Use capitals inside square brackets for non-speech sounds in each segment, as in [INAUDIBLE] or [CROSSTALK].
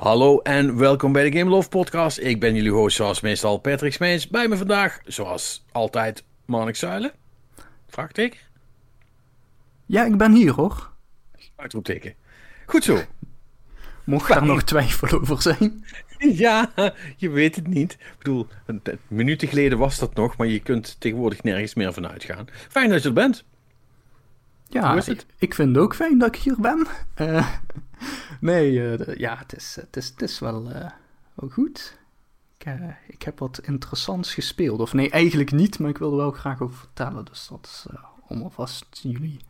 Hallo en welkom bij de Game Love Podcast. Ik ben jullie host zoals meestal Patrick Smeens. Bij me vandaag, zoals altijd, Marnik Zuilen. Vraagteken? Ja, ik ben hier hoor. Uitroepteken. Goed zo. Mocht daar nog twijfel over zijn? [LAUGHS] Ja, je weet het niet. Ik bedoel, minuten geleden was dat nog, maar je kunt tegenwoordig nergens meer van uitgaan. Fijn dat je er bent. Ja? Ik, ik vind het ook fijn dat ik hier ben. [LAUGHS] Eh, nee, eh, ja, het is, het is, het is wel, eh, wel goed. Ik, ik heb wat interessants gespeeld. Of nee, eigenlijk niet, maar ik wilde wel graag over vertellen. Dus dat is om alvast jullie...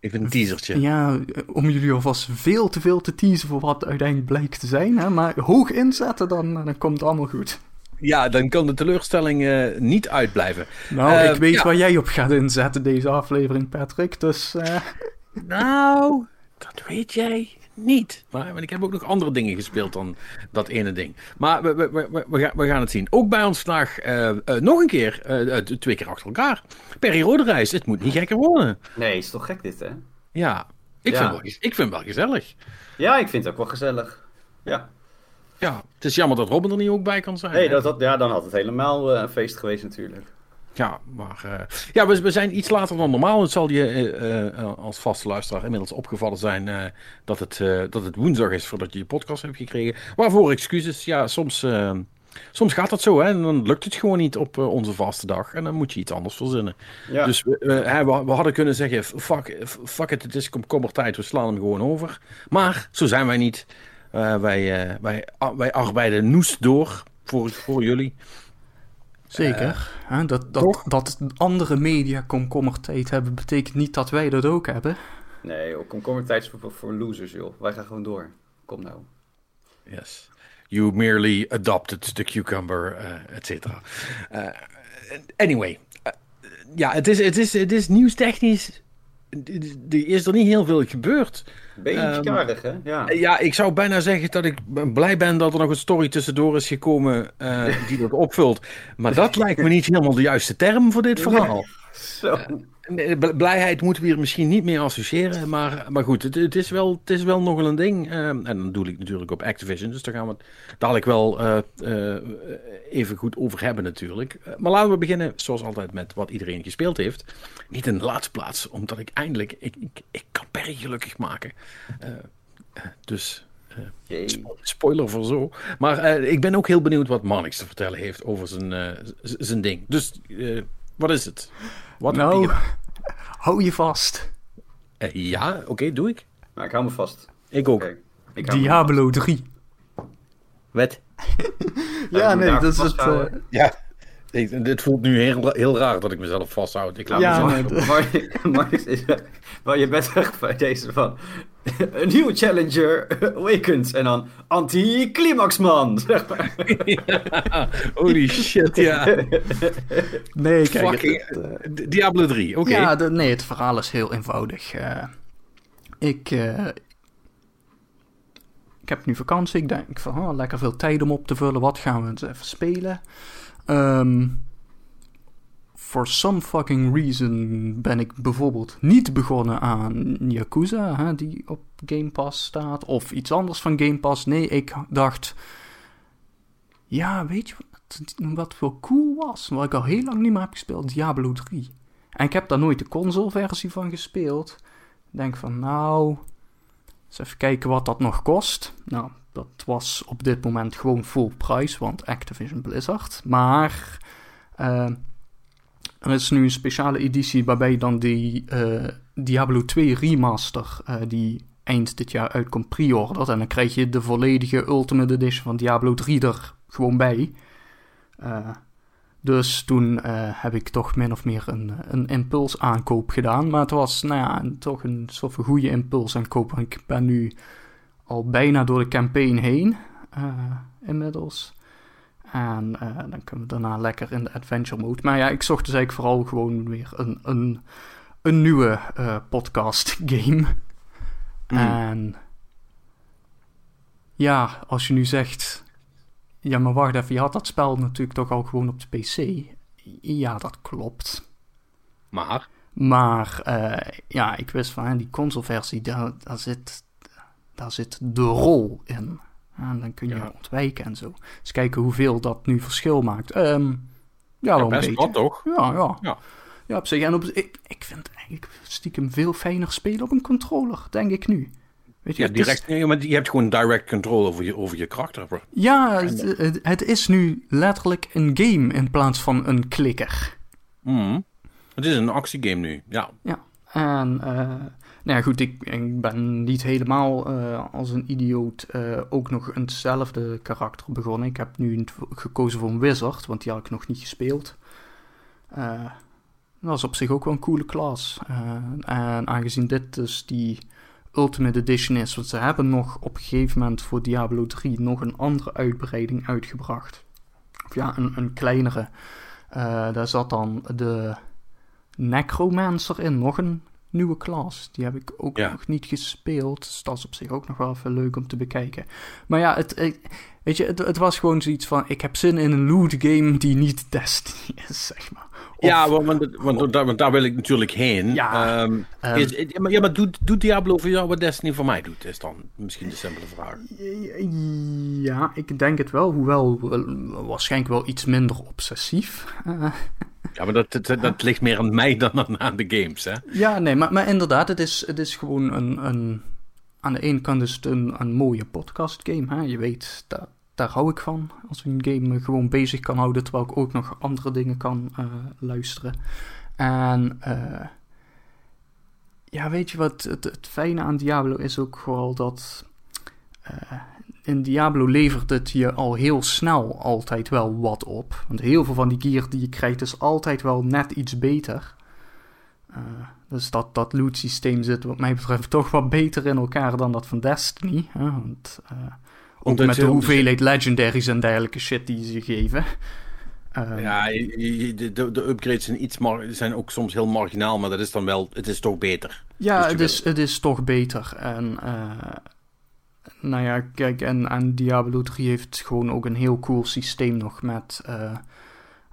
Even een teasertje. Ja, om jullie alvast veel te veel te teasen voor wat uiteindelijk blijkt te zijn. Hè? Maar hoog inzetten, dan, dan komt het allemaal goed. Ja, dan kan de teleurstelling eh, niet uitblijven. Nou, ik weet ja. waar jij op gaat inzetten deze aflevering, Patrick. Dus eh, Nou, dat weet jij niet. Maar, maar ik heb ook nog andere dingen gespeeld dan dat ene ding. Maar we, we, we, we gaan, we gaan het zien. Ook bij ons vandaag eh, eh, nog een keer, twee keer achter elkaar. Perry Roderijs, het moet niet gekker worden. Nee, is toch gek dit, hè? Ja, ik, Ja. Vind, wel, ik vind het wel gezellig. Ja, ik vind het ook wel gezellig. Ja. Ja, het is jammer dat Robin er niet ook bij kan zijn. Nee, dat, dat, ja, dan had het helemaal eh, een feest geweest natuurlijk. Ja, maar eh, ja, we, we zijn iets later dan normaal. Het zal je eh, als vaste luisteraar inmiddels opgevallen zijn dat, het, dat het woensdag is voordat je je podcast hebt gekregen. Waarvoor excuses. Ja, soms, soms gaat dat zo hè, en dan lukt het gewoon niet op onze vaste dag. En dan moet je iets anders verzinnen. Ja. Dus we, we hadden kunnen zeggen, fuck, fuck it, het is komkommertijd, we slaan hem gewoon over. Maar zo zijn wij niet. Eh, wij, eh, wij, wij arbeiden noes door voor, voor jullie. Zeker. hè, dat, dat, toch? dat andere media komkommertijd hebben, betekent niet dat wij dat ook hebben. Nee, joh, komkommertijd is voor, voor losers, joh. Wij gaan gewoon door. Kom nou. Yes. You merely adopted the cucumber, uh, et cetera. Uh, anyway. Uh, ja, het is, het is, het is nieuwstechnisch. Er is er niet heel veel gebeurd. Beetje Ehm, karig, hè? Ja. Ja, ik zou bijna zeggen dat ik blij ben dat er nog een story tussendoor is gekomen uh, [LAUGHS] die dat opvult. Maar dat lijkt me niet helemaal de juiste term voor dit verhaal. Zo. B- Blijheid moeten we hier misschien niet meer associëren, maar, maar goed, het, het, is wel, het is wel nog wel een ding. Uh, en dan doe ik natuurlijk op Activision, dus daar gaan we het dadelijk wel even goed over hebben natuurlijk. Maar laten we beginnen, zoals altijd, met wat iedereen gespeeld heeft. Niet in de laatste plaats, omdat ik eindelijk, ik, ik, ik kan Perry gelukkig maken. Uh, dus... Spo spoiler voor zo. Maar ik ben ook heel benieuwd wat Marnix te vertellen heeft over zijn, uh, zijn ding. Dus wat is het? Wat nou, [LAUGHS] hou je vast. Uh, ja, oké, okay, doe ik. Nou, ik hou me vast. Ik ook. Okay. Ik Diablo 3. Wat? [LAUGHS] ja, nee, dat is het... Uh... Ja, ik, dit voelt nu heel, heel raar dat ik mezelf vasthoud. Ik laat ja, mezelf... maar, [LAUGHS] maar, is, maar je bent echt bij deze van... [LAUGHS] Een nieuwe challenger awakens. En dan anti-climaxman, [LAUGHS] zeg maar. ja, holy shit, ja. [LAUGHS] nee, kijk... Fucking, het, uh, Diablo 3, oké. Okay. Ja, de, nee, het verhaal is heel eenvoudig. Uh, ik... Uh, ik heb nu vakantie. Ik denk van, oh, lekker veel tijd om op te vullen. Wat gaan we eens even spelen? Um, for some fucking reason ben ik bijvoorbeeld niet begonnen aan Yakuza, hè, die op Game Pass staat, of iets anders van Game Pass. Nee, ik dacht, ja, weet je wat, wat wel cool was, wat ik al heel lang niet meer heb gespeeld, Diablo 3. En ik heb daar nooit de console-versie van gespeeld. Denk van, nou, eens even kijken wat dat nog kost. Nou, dat was op dit moment gewoon full price, want Activision Blizzard. Maar uh, er is nu een speciale editie waarbij dan die uh, Diablo 2 remaster, uh, die eind dit jaar uitkomt, pre-ordert. En dan krijg je de volledige Ultimate Edition van Diablo 3 er gewoon bij. Uh, dus toen heb ik toch min of meer een, een impuls aankoop gedaan. Maar het was nou ja, toch een soort van goede impuls aankoop. Ik ben nu al bijna door de campaign heen inmiddels. En uh, dan kunnen we daarna lekker in de adventure mode. Maar ja, ik zocht dus eigenlijk vooral gewoon weer een, een, een nieuwe uh, podcast [LAUGHS] game. Mm. En ja, als je nu zegt... Ja, maar wacht even, je had dat spel natuurlijk toch al gewoon op de PC. Ja, dat klopt. Maar? Maar uh, ja, ik wist van die consoleversie, daar, daar, zit, daar zit de rol in. En dan kun je Ja. ontwijken en zo. Dus kijken hoeveel dat nu verschil maakt. Ehm, ja, wel best beetje. wat, toch? Ja, ja. Ja. Ja, op zich. En op, ik, ik vind het eigenlijk stiekem veel fijner spelen op een controller, denk ik nu. Weet je, Ja, is- direct, nee, maar je hebt gewoon direct control over je, over je karakter. bro. ja, het, het, is nu letterlijk een game in plaats van een klikker. Mhm. Het is een actiegame nu, ja. Ja, en eh, nou ja, goed, ik, ben niet helemaal eh, als een idioot eh, ook nog eenzelfde karakter begonnen. Ik heb nu gekozen voor een wizard, want die had ik nog niet gespeeld. Eh, dat is op zich ook wel een coole klas. En aangezien dit dus die Ultimate Edition is, want ze hebben nog op een gegeven moment voor Diablo 3 nog een andere uitbreiding uitgebracht. Of ja, een, een kleinere. Daar zat dan de Necromancer in, nog een nieuwe klas. Die heb ik ook Ja. nog niet gespeeld. Dus dat is op zich ook nog wel even leuk om te bekijken. Maar ja, het, weet je, het, het was gewoon zoiets van... Ik heb zin in een loot game die niet Destiny [LAUGHS] is, zeg maar. Of- ja, want, want, want, daar, want daar wil ik natuurlijk heen. Ja, Ehm, ehm, is, ja, maar, doet, doet Diablo voor jou wat Destiny voor mij doet? Is dan misschien de simpele vraag. Ja, ik denk het wel. Hoewel waarschijnlijk wel iets minder obsessief. [LAUGHS] Ja, maar dat, dat, ligt meer aan mij dan aan, de games, hè? Ja, nee, maar, maar inderdaad, het is, het is gewoon een, een... Aan de ene kant is het een, een mooie podcast game. Hè? Je weet, daar, hou ik van. Als een game me gewoon bezig kan houden, terwijl ik ook nog andere dingen kan eh, luisteren. En eh, ja, weet je wat het, het fijne aan Diablo is ook vooral dat... eh, in Diablo levert het je al heel snel altijd wel wat op. Want heel veel van die gear die je krijgt is altijd wel net iets beter. Eh, dus dat, dat loot systeem zit wat mij betreft [LAUGHS] toch wat beter in elkaar dan dat van Destiny. Hè? Want, eh, ook met de hoeveelheid legendaries en dergelijke shit die ze geven. Eh, Ja, de, de, de upgrades zijn, iets zijn ook soms heel marginaal, maar dat is dan wel, het is toch beter. Ja, Dus het is, het is toch beter. En nou ja, kijk, en, en Diablo 3 heeft gewoon ook een heel cool systeem nog met eh,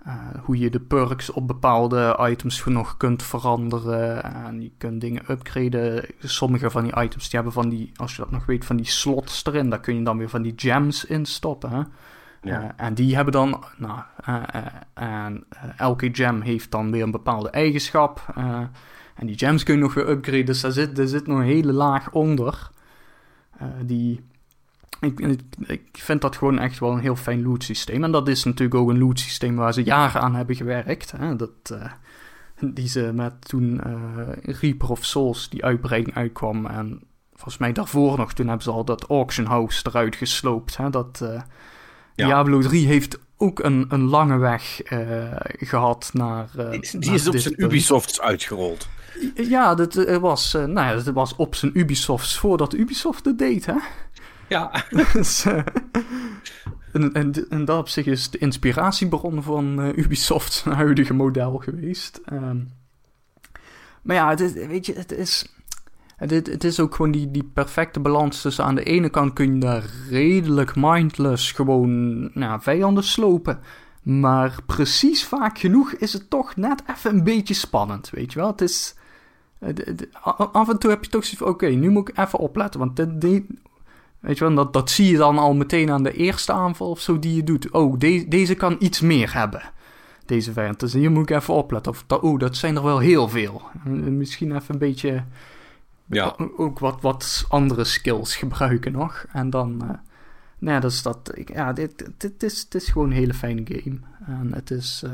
eh, hoe je de perks op bepaalde items nog kunt veranderen. En je kunt dingen upgraden. Sommige van die items die hebben van die, als je dat nog weet, van die slots erin. Daar kun je dan weer van die gems in stoppen. Hè? Ja. Eh, en die hebben dan, nou, en elke gem heeft dan weer een bepaalde eigenschap. en die gems kun je nog weer upgraden, dus daar zit, er zit nog een hele laag onder. Eh, die, ik, ik, vind dat gewoon echt wel een heel fijn loot systeem. En dat is natuurlijk ook een loot systeem waar ze jaren aan hebben gewerkt. Hè? Dat, eh, die ze met toen eh, Reaper of Souls, die uitbreiding uitkwam. En volgens mij daarvoor nog, toen hebben ze al dat auction house eruit gesloopt. Hè? Dat, Ja. Diablo 3 heeft ook een, een lange weg eh, gehad naar. Die naar is op zijn. Ubisofts uitgerold. Ja, dat eh, was, eh, nou ja, dat was op zijn Ubisofts voordat Ubisoft het deed, hè? Ja, [LAUGHS] dus, eh, en, en, en dat op zich is de inspiratiebron van eh, Ubisoft zijn huidige model geweest. Ehm, maar ja, het is, weet je, het is, het, het is ook gewoon die, die perfecte balans tussen aan de ene kant kun je daar redelijk mindless gewoon nou, vijanden slopen. Maar precies vaak genoeg is het toch net even een beetje spannend, weet je wel. Het is... eh, Af en toe heb je toch zoiets van, oké, nu moet ik even opletten, want dit, dit- Weet je wel, dat, dat zie je dan al meteen aan de eerste aanval of zo die je doet. Oh, de- deze kan iets meer hebben, deze vijand. Dus hier moet ik even opletten. Of, dat- oh, dat zijn er wel heel veel. Misschien even een beetje ja. ook wat, wat andere skills gebruiken nog. En dan, eh nou ja, dus dat, ik, ja, dit, dit, is, het is gewoon een hele fijne game. En het is, eh,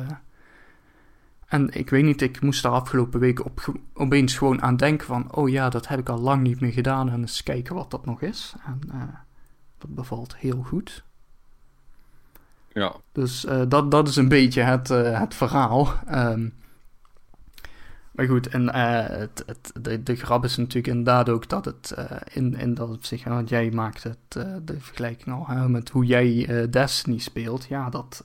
en ik weet niet, ik moest daar afgelopen weken op, opeens gewoon aan denken van, oh ja, dat heb ik al lang niet meer gedaan en eens kijken wat dat nog is. En eh, dat bevalt heel goed. ja. Dus eh, dat, dat is een beetje het, eh, het verhaal. Ehm, maar goed, en het, het, de, de grap is natuurlijk inderdaad ook dat het in, in dat opzicht, want jij maakt het, de vergelijking al hè, met hoe jij Destiny speelt. Ja, dat.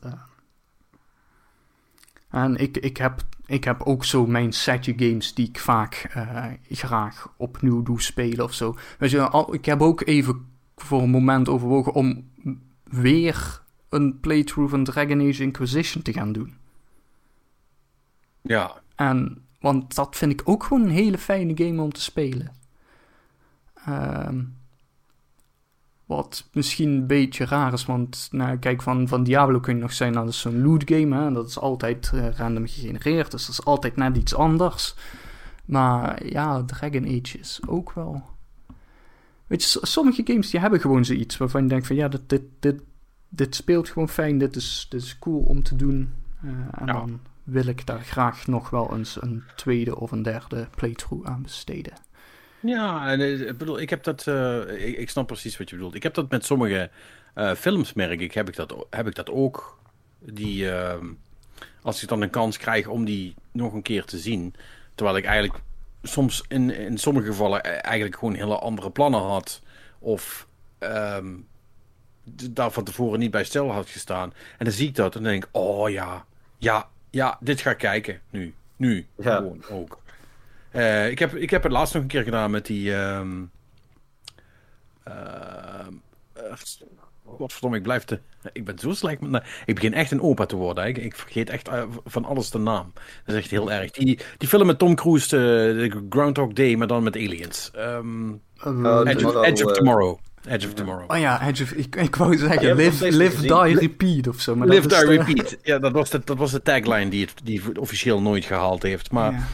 En ik, ik, heb, ik heb ook zo mijn setje games die ik vaak eh, graag opnieuw doe spelen of zo. Weet je, al, ik heb ook even voor een moment overwogen om weer een playthrough van Dragon Age Inquisition te gaan doen. Ja, En, want dat vind ik ook gewoon een hele fijne game om te spelen. Ehm, Wat misschien een beetje raar is, want nou, kijk, van, van Diablo kun je nog zijn, dat is zo'n loot game, hè? dat is altijd uh, random gegenereerd, dus dat is altijd net iets anders. Maar ja, Dragon Age is ook wel... Weet je, sommige games die hebben gewoon zoiets waarvan je denkt van ja, dit, dit, dit, dit speelt gewoon fijn, dit is, dit is cool om te doen. Uh, en ja. dan wil ik daar graag nog wel eens een tweede of een derde playthrough aan besteden. Ja, en ik bedoel, ik heb dat, uh, ik, ik, snap precies wat je bedoelt. Ik heb dat met sommige uh, films, merk ik, heb ik dat, heb ik dat ook. Die, uh, als ik dan een kans krijg om die nog een keer te zien, terwijl ik eigenlijk soms in, in sommige gevallen eigenlijk gewoon hele andere plannen had, of um, daar van tevoren niet bij stil had gestaan. En dan zie ik dat en dan denk ik, oh ja, ja, ja, dit ga ik kijken nu. Nu, ja. gewoon ook. Uh, ik, heb, ik heb het laatst nog een keer gedaan met die. Um, uh, wat verdomme, ik blijf te. Ik ben zo slecht met. Ik begin echt een opa te worden. Ik, ik vergeet echt uh, van alles de naam. Dat is echt heel erg. Die, die film met Tom Cruise, uh, Groundhog Day, maar dan met aliens. Um, Edge, of, Edge of Tomorrow. Edge of Tomorrow. Oh ja, Edge of, ik, ik wou zeggen, ja, live, live die, repeat of zo. Maar live, die, de... repeat. Ja, dat was, de, dat was de tagline die het die officieel nooit gehaald heeft. Maar ja.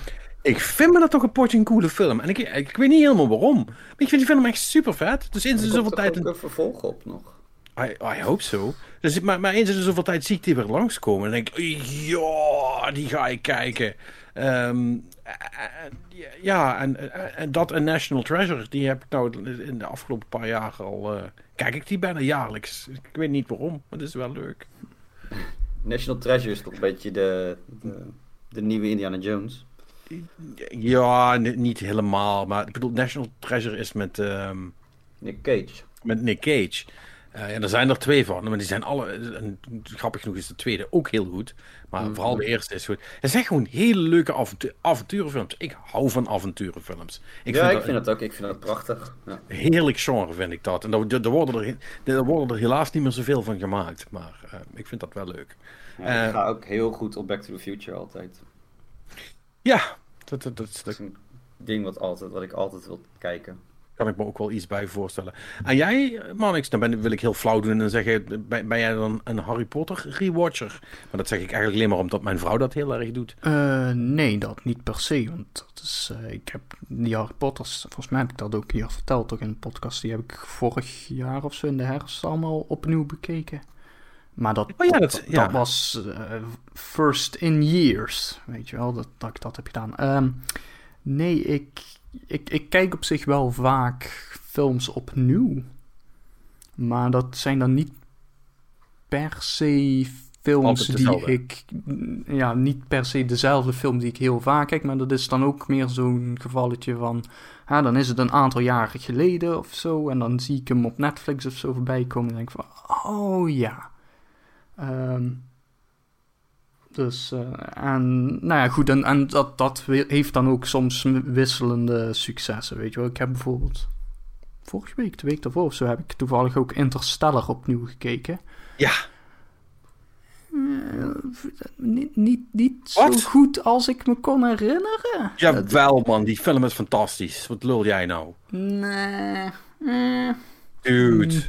Ik vind me dat toch een potje een coole film. En ik, ik weet niet helemaal waarom. Maar ik vind die film echt super vet. Dus in zoveel tijd... Er een vervolg op nog. I, I hope so. Dus, maar, maar eens in zoveel tijd zie ik die weer langskomen. En denk ik, ja, die ga ik kijken. Um, ja, en, en dat een National Treasure, die heb ik nou in de afgelopen paar jaar al. Uh, kijk ik die bijna jaarlijks. Ik weet niet waarom, maar het is wel leuk. National Treasure is toch een beetje de, de, de nieuwe Indiana Jones? Ja, niet helemaal. Maar ik bedoel, National Treasure is met. Um, Nick Cage. Met Nick Cage. Uh, en er zijn er twee van, maar die zijn alle. En grappig genoeg is de tweede ook heel goed. Maar mm. vooral de eerste is goed. Het zijn gewoon hele leuke avontu avonturenfilms. Ik hou van avonturenfilms. Ik ja, vind ik dat, vind het ook. Ik vind dat prachtig. Ja. Heerlijk genre vind ik dat. En er, worden er, er worden er helaas niet meer zoveel van gemaakt. Maar uh, ik vind dat wel leuk. Ja, ik uh, ga ook heel goed op Back to the Future altijd. Ja, dat, dat, dat, dat is een ding wat, altijd, wat ik altijd wil kijken kan ik me ook wel iets bij voorstellen. En jij, Manix, dan ben, wil ik heel flauw doen en zeggen, ben, ben, jij dan een Harry Potter rewatcher? Maar dat zeg ik eigenlijk alleen maar omdat mijn vrouw dat heel erg doet. Uh, nee, dat niet per se, want dat is, uh, ik heb die Harry Potters, volgens mij heb ik dat ook hier verteld, toch in een podcast, die heb ik vorig jaar of zo in de herfst allemaal opnieuw bekeken. Maar dat, oh ja, dat, dat, ja. dat was uh, first in years, weet je wel, dat, dat ik dat heb gedaan. Um, nee, ik ik, ik kijk op zich wel vaak films opnieuw. Maar dat zijn dan niet per se films die ik. Ja, niet per se dezelfde film die ik heel vaak kijk. Maar dat is dan ook meer zo'n gevalletje van. Ja, dan is het een aantal jaren geleden of zo. En dan zie ik hem op Netflix of zo voorbij komen. En denk van. Oh ja. Um, dus, uh, en nou ja, goed, en, en dat, dat heeft dan ook soms wisselende successen, weet je wel. Ik heb bijvoorbeeld vorige week, de week daarvoor of zo, heb ik toevallig ook Interstellar opnieuw gekeken. Ja. Uh, niet niet, niet zo goed als ik me kon herinneren. Ja, wel man, die film is fantastisch. Wat lul jij nou? Nee. Uh, Dude.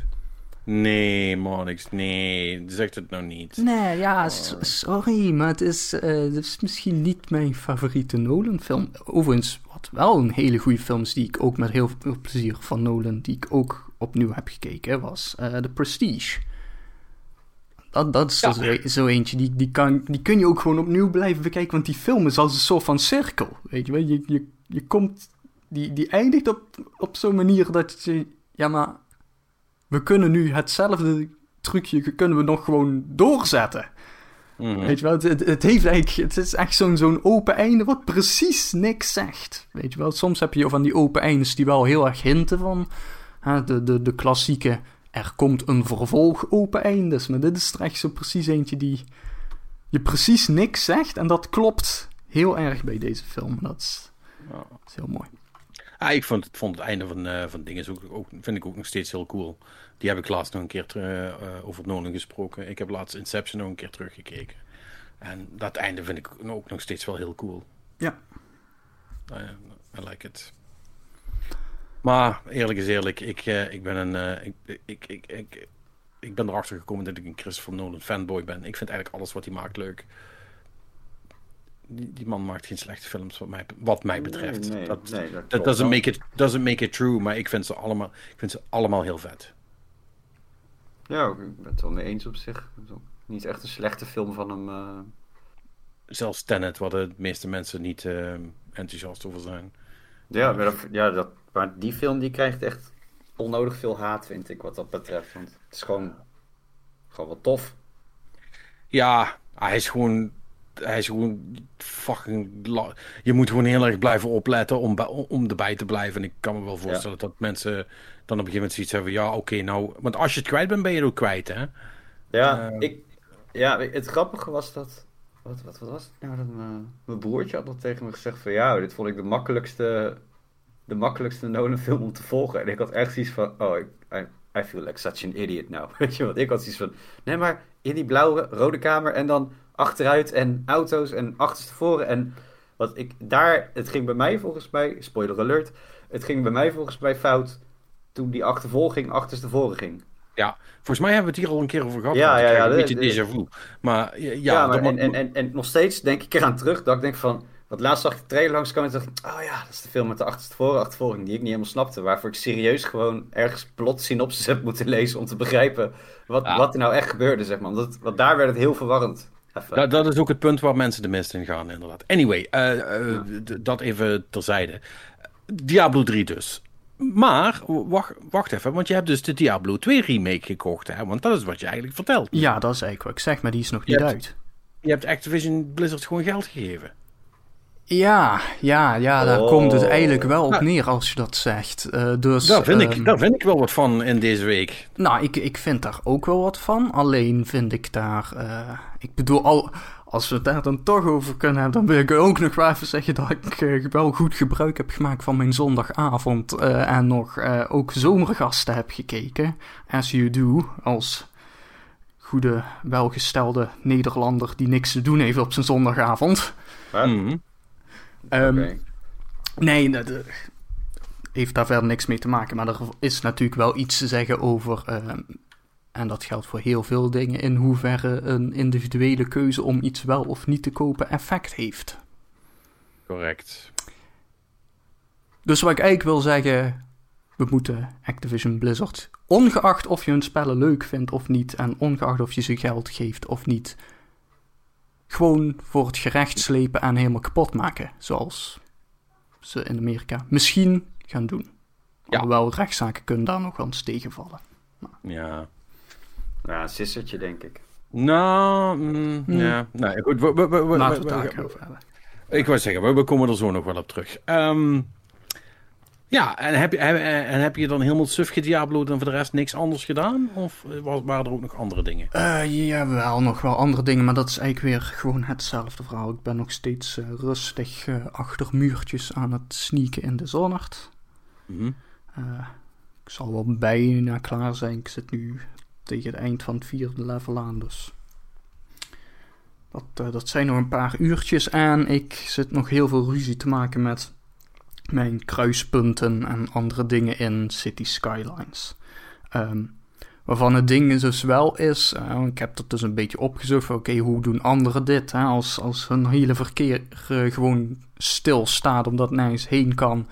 Nee, Monix, nee. Zegt het nou niet. Nee, ja, oh. sorry, maar het is, uh, het is misschien niet mijn favoriete Nolan-film. Overigens, wat wel een hele goede film is, die ik ook met heel veel plezier van Nolan, die ik ook opnieuw heb gekeken, was uh, The Prestige. Dat, dat is ja. zo, zo, eentje, die, die, kan, die kun je ook gewoon opnieuw blijven bekijken, want die film is als een soort van cirkel, weet je. Je, je, je komt, die, die eindigt op, op zo'n manier dat je, ja maar we kunnen nu hetzelfde trucje, kunnen we nog gewoon doorzetten. Mm Weet je wel, het, het, heeft eigenlijk, het is echt zo'n zo'n open einde wat precies niks zegt. Weet je wel, soms heb je van die open eindes die wel heel erg hinten van hè, de, de, de klassieke, er komt een vervolg open eindes. Maar dit is er echt zo precies eentje die je precies niks zegt en dat klopt heel erg bij deze film. Dat is, dat is heel mooi. Ah, ik vond het, vond het einde van, uh, van dingen ook, ook, vind ik ook nog steeds heel cool. Die heb ik laatst nog een keer uh, uh, over Nolan gesproken. Ik heb laatst Inception nog een keer teruggekeken. En dat einde vind ik ook nog steeds wel heel cool. Ja. I like it. Maar eerlijk is eerlijk, ik, eh, ik ben een. eh, ik, ik, ik, ik, ik ben erachter gekomen dat ik een Christopher Nolan fanboy ben. Ik vind eigenlijk alles wat hij maakt leuk. Die, die man maakt geen slechte films wat mij, wat mij betreft. Nee, nee, dat nee, dat doesn't make, it, doesn't make it true, maar ik vind ze allemaal, ik vind ze allemaal heel vet. Ja, ik ben het wel mee eens op zich. Niet echt een slechte film van hem. eh. Zelfs Tenet, waar de meeste mensen niet eh, enthousiast over zijn. Ja, maar, dat, ja dat, maar die film die krijgt echt onnodig veel haat, vind ik, wat dat betreft. Want het is gewoon, gewoon wel tof. Ja, hij is gewoon. Hij is gewoon fucking. Je moet gewoon heel erg blijven opletten om, om erbij te blijven. En ik kan me wel voorstellen dat mensen dan op een gegeven moment zoiets hebben. Ja, oké, nou. Want als je het kwijt bent, ben je het ook kwijt, hè? Ja, Eh. ik, ja, het grappige was dat. Wat, wat, wat was het nou? Dat mijn, mijn broertje had al tegen me gezegd van ja, dit vond ik de makkelijkste. De makkelijkste Nolan-film om te volgen. En ik had echt zoiets van: oh, ik, I, I feel like such an idiot now. [LAUGHS] Weet je wat? Ik had zoiets van: nee, maar in die blauwe, rode kamer en dan achteruit en auto's en achterstevoren. En wat ik daar. Het ging bij mij volgens mij, spoiler alert. Het ging bij mij volgens mij fout toen die achtervolging achterstevoren ging. Ja, volgens mij hebben we het hier al een keer over gehad. Ja, ja, ja, Een beetje déjà vu. Maar ja, maar en, en, en, en nog steeds denk ik eraan terug dat ik denk van... Want laatst zag ik de trailer langskomen en dacht ik... Oh ja, dat is de film met de achterstevoren achtervolging die ik niet helemaal snapte. Waarvoor ik serieus gewoon ergens plot synopsis heb moeten lezen om te begrijpen wat, Ja. wat er nou echt gebeurde, zeg maar. Omdat, want daar werd het heel verwarrend. Dat, dat is ook het punt waar mensen de mist in gaan, inderdaad. Anyway, eh, eh, dat even terzijde. Diablo 3 dus. Maar, wacht, wacht even, want je hebt dus de Diablo 2 remake gekocht, hè? Want dat is wat je eigenlijk vertelt. Ja, dat is eigenlijk wat ik zeg, maar die is nog niet hebt- uit. Je hebt Activision Blizzard gewoon geld gegeven. Ja, ja, ja, daar Oh. komt het eigenlijk wel op neer als je dat zegt. Eh, dus, Daar vind, ehm, ik, daar vind ik wel wat van in deze week. Nou, ik, ik vind daar ook wel wat van. Alleen vind ik daar. Ik bedoel, al, als we het daar dan toch over kunnen hebben, dan wil ik ook nog wel even zeggen dat ik eh, wel goed gebruik heb gemaakt van mijn zondagavond. eh, en nog eh, ook zomergasten heb gekeken. As you do, als goede, welgestelde Nederlander die niks te doen heeft op zijn zondagavond. Huh? Mhm. Ehm. Nee, dat heeft daar verder niks mee te maken. Maar er is natuurlijk wel iets te zeggen over. En dat geldt voor heel veel dingen. In hoeverre een individuele keuze om iets wel of niet te kopen effect heeft. Correct. Dus wat ik eigenlijk wil zeggen. We moeten Activision Blizzard. Ongeacht of je hun spellen leuk vindt of niet. En ongeacht of je ze geld geeft of niet. Gewoon voor het gerecht slepen en helemaal kapot maken. Zoals ze in Amerika misschien gaan doen. Ja. Alhoewel rechtszaken kunnen daar nog wel eens tegenvallen. Ja. Ja, een sissertje, denk ik. Nou, mm, Hmm. ja. Nou, goed. We, we, we, we- Laten we het daar over hebben. Ik wou zeggen, we, we komen er zo nog wel op terug. Ehm, ja, en heb, je, heb- en heb je dan helemaal suf gediabloed en voor de rest niks anders gedaan? Of eh, wa- waren er ook nog andere dingen? Eh, ja, wel nog wel andere dingen, maar dat is eigenlijk weer gewoon hetzelfde verhaal. Ik ben nog steeds eh, rustig achter muurtjes aan het sneaken in de Zonnert. Mhm. Eh, ik zal wel bijna klaar zijn. Ik zit nu tegen het eind van het vierde level aan, dus... Dat, eh, dat zijn nog een paar uurtjes en ik zit nog heel veel ruzie te maken met mijn kruispunten en andere dingen in City Skylines. Ehm, waarvan het ding dus wel is, eh, ik heb dat dus een beetje opgezocht, oké, hoe doen anderen dit? Hè? Als, als hun hele verkeer eh, gewoon stilstaat omdat het nergens heen kan.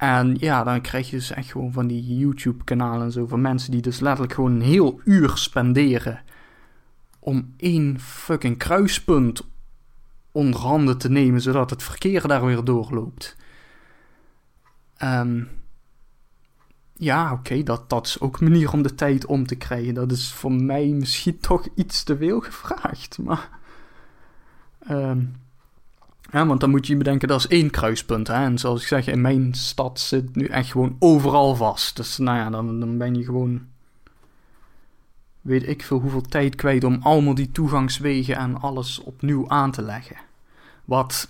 En ja, dan krijg je dus echt gewoon van die YouTube-kanalen en zo van mensen die dus letterlijk gewoon een heel uur spenderen om één fucking kruispunt onder handen te nemen, zodat het verkeer daar weer doorloopt. Ehm, ja, oké, dat, dat is ook een manier om de tijd om te krijgen. Dat is voor mij misschien [LAUGHS] toch iets te veel gevraagd, maar... ehm, ja, want dan moet je bedenken, dat is één kruispunt. Hè? En zoals ik zeg, in mijn stad zit nu echt gewoon overal vast. Dus nou ja, dan, dan ben je gewoon... Weet ik veel hoeveel tijd kwijt om allemaal die toegangswegen en alles opnieuw aan te leggen. Wat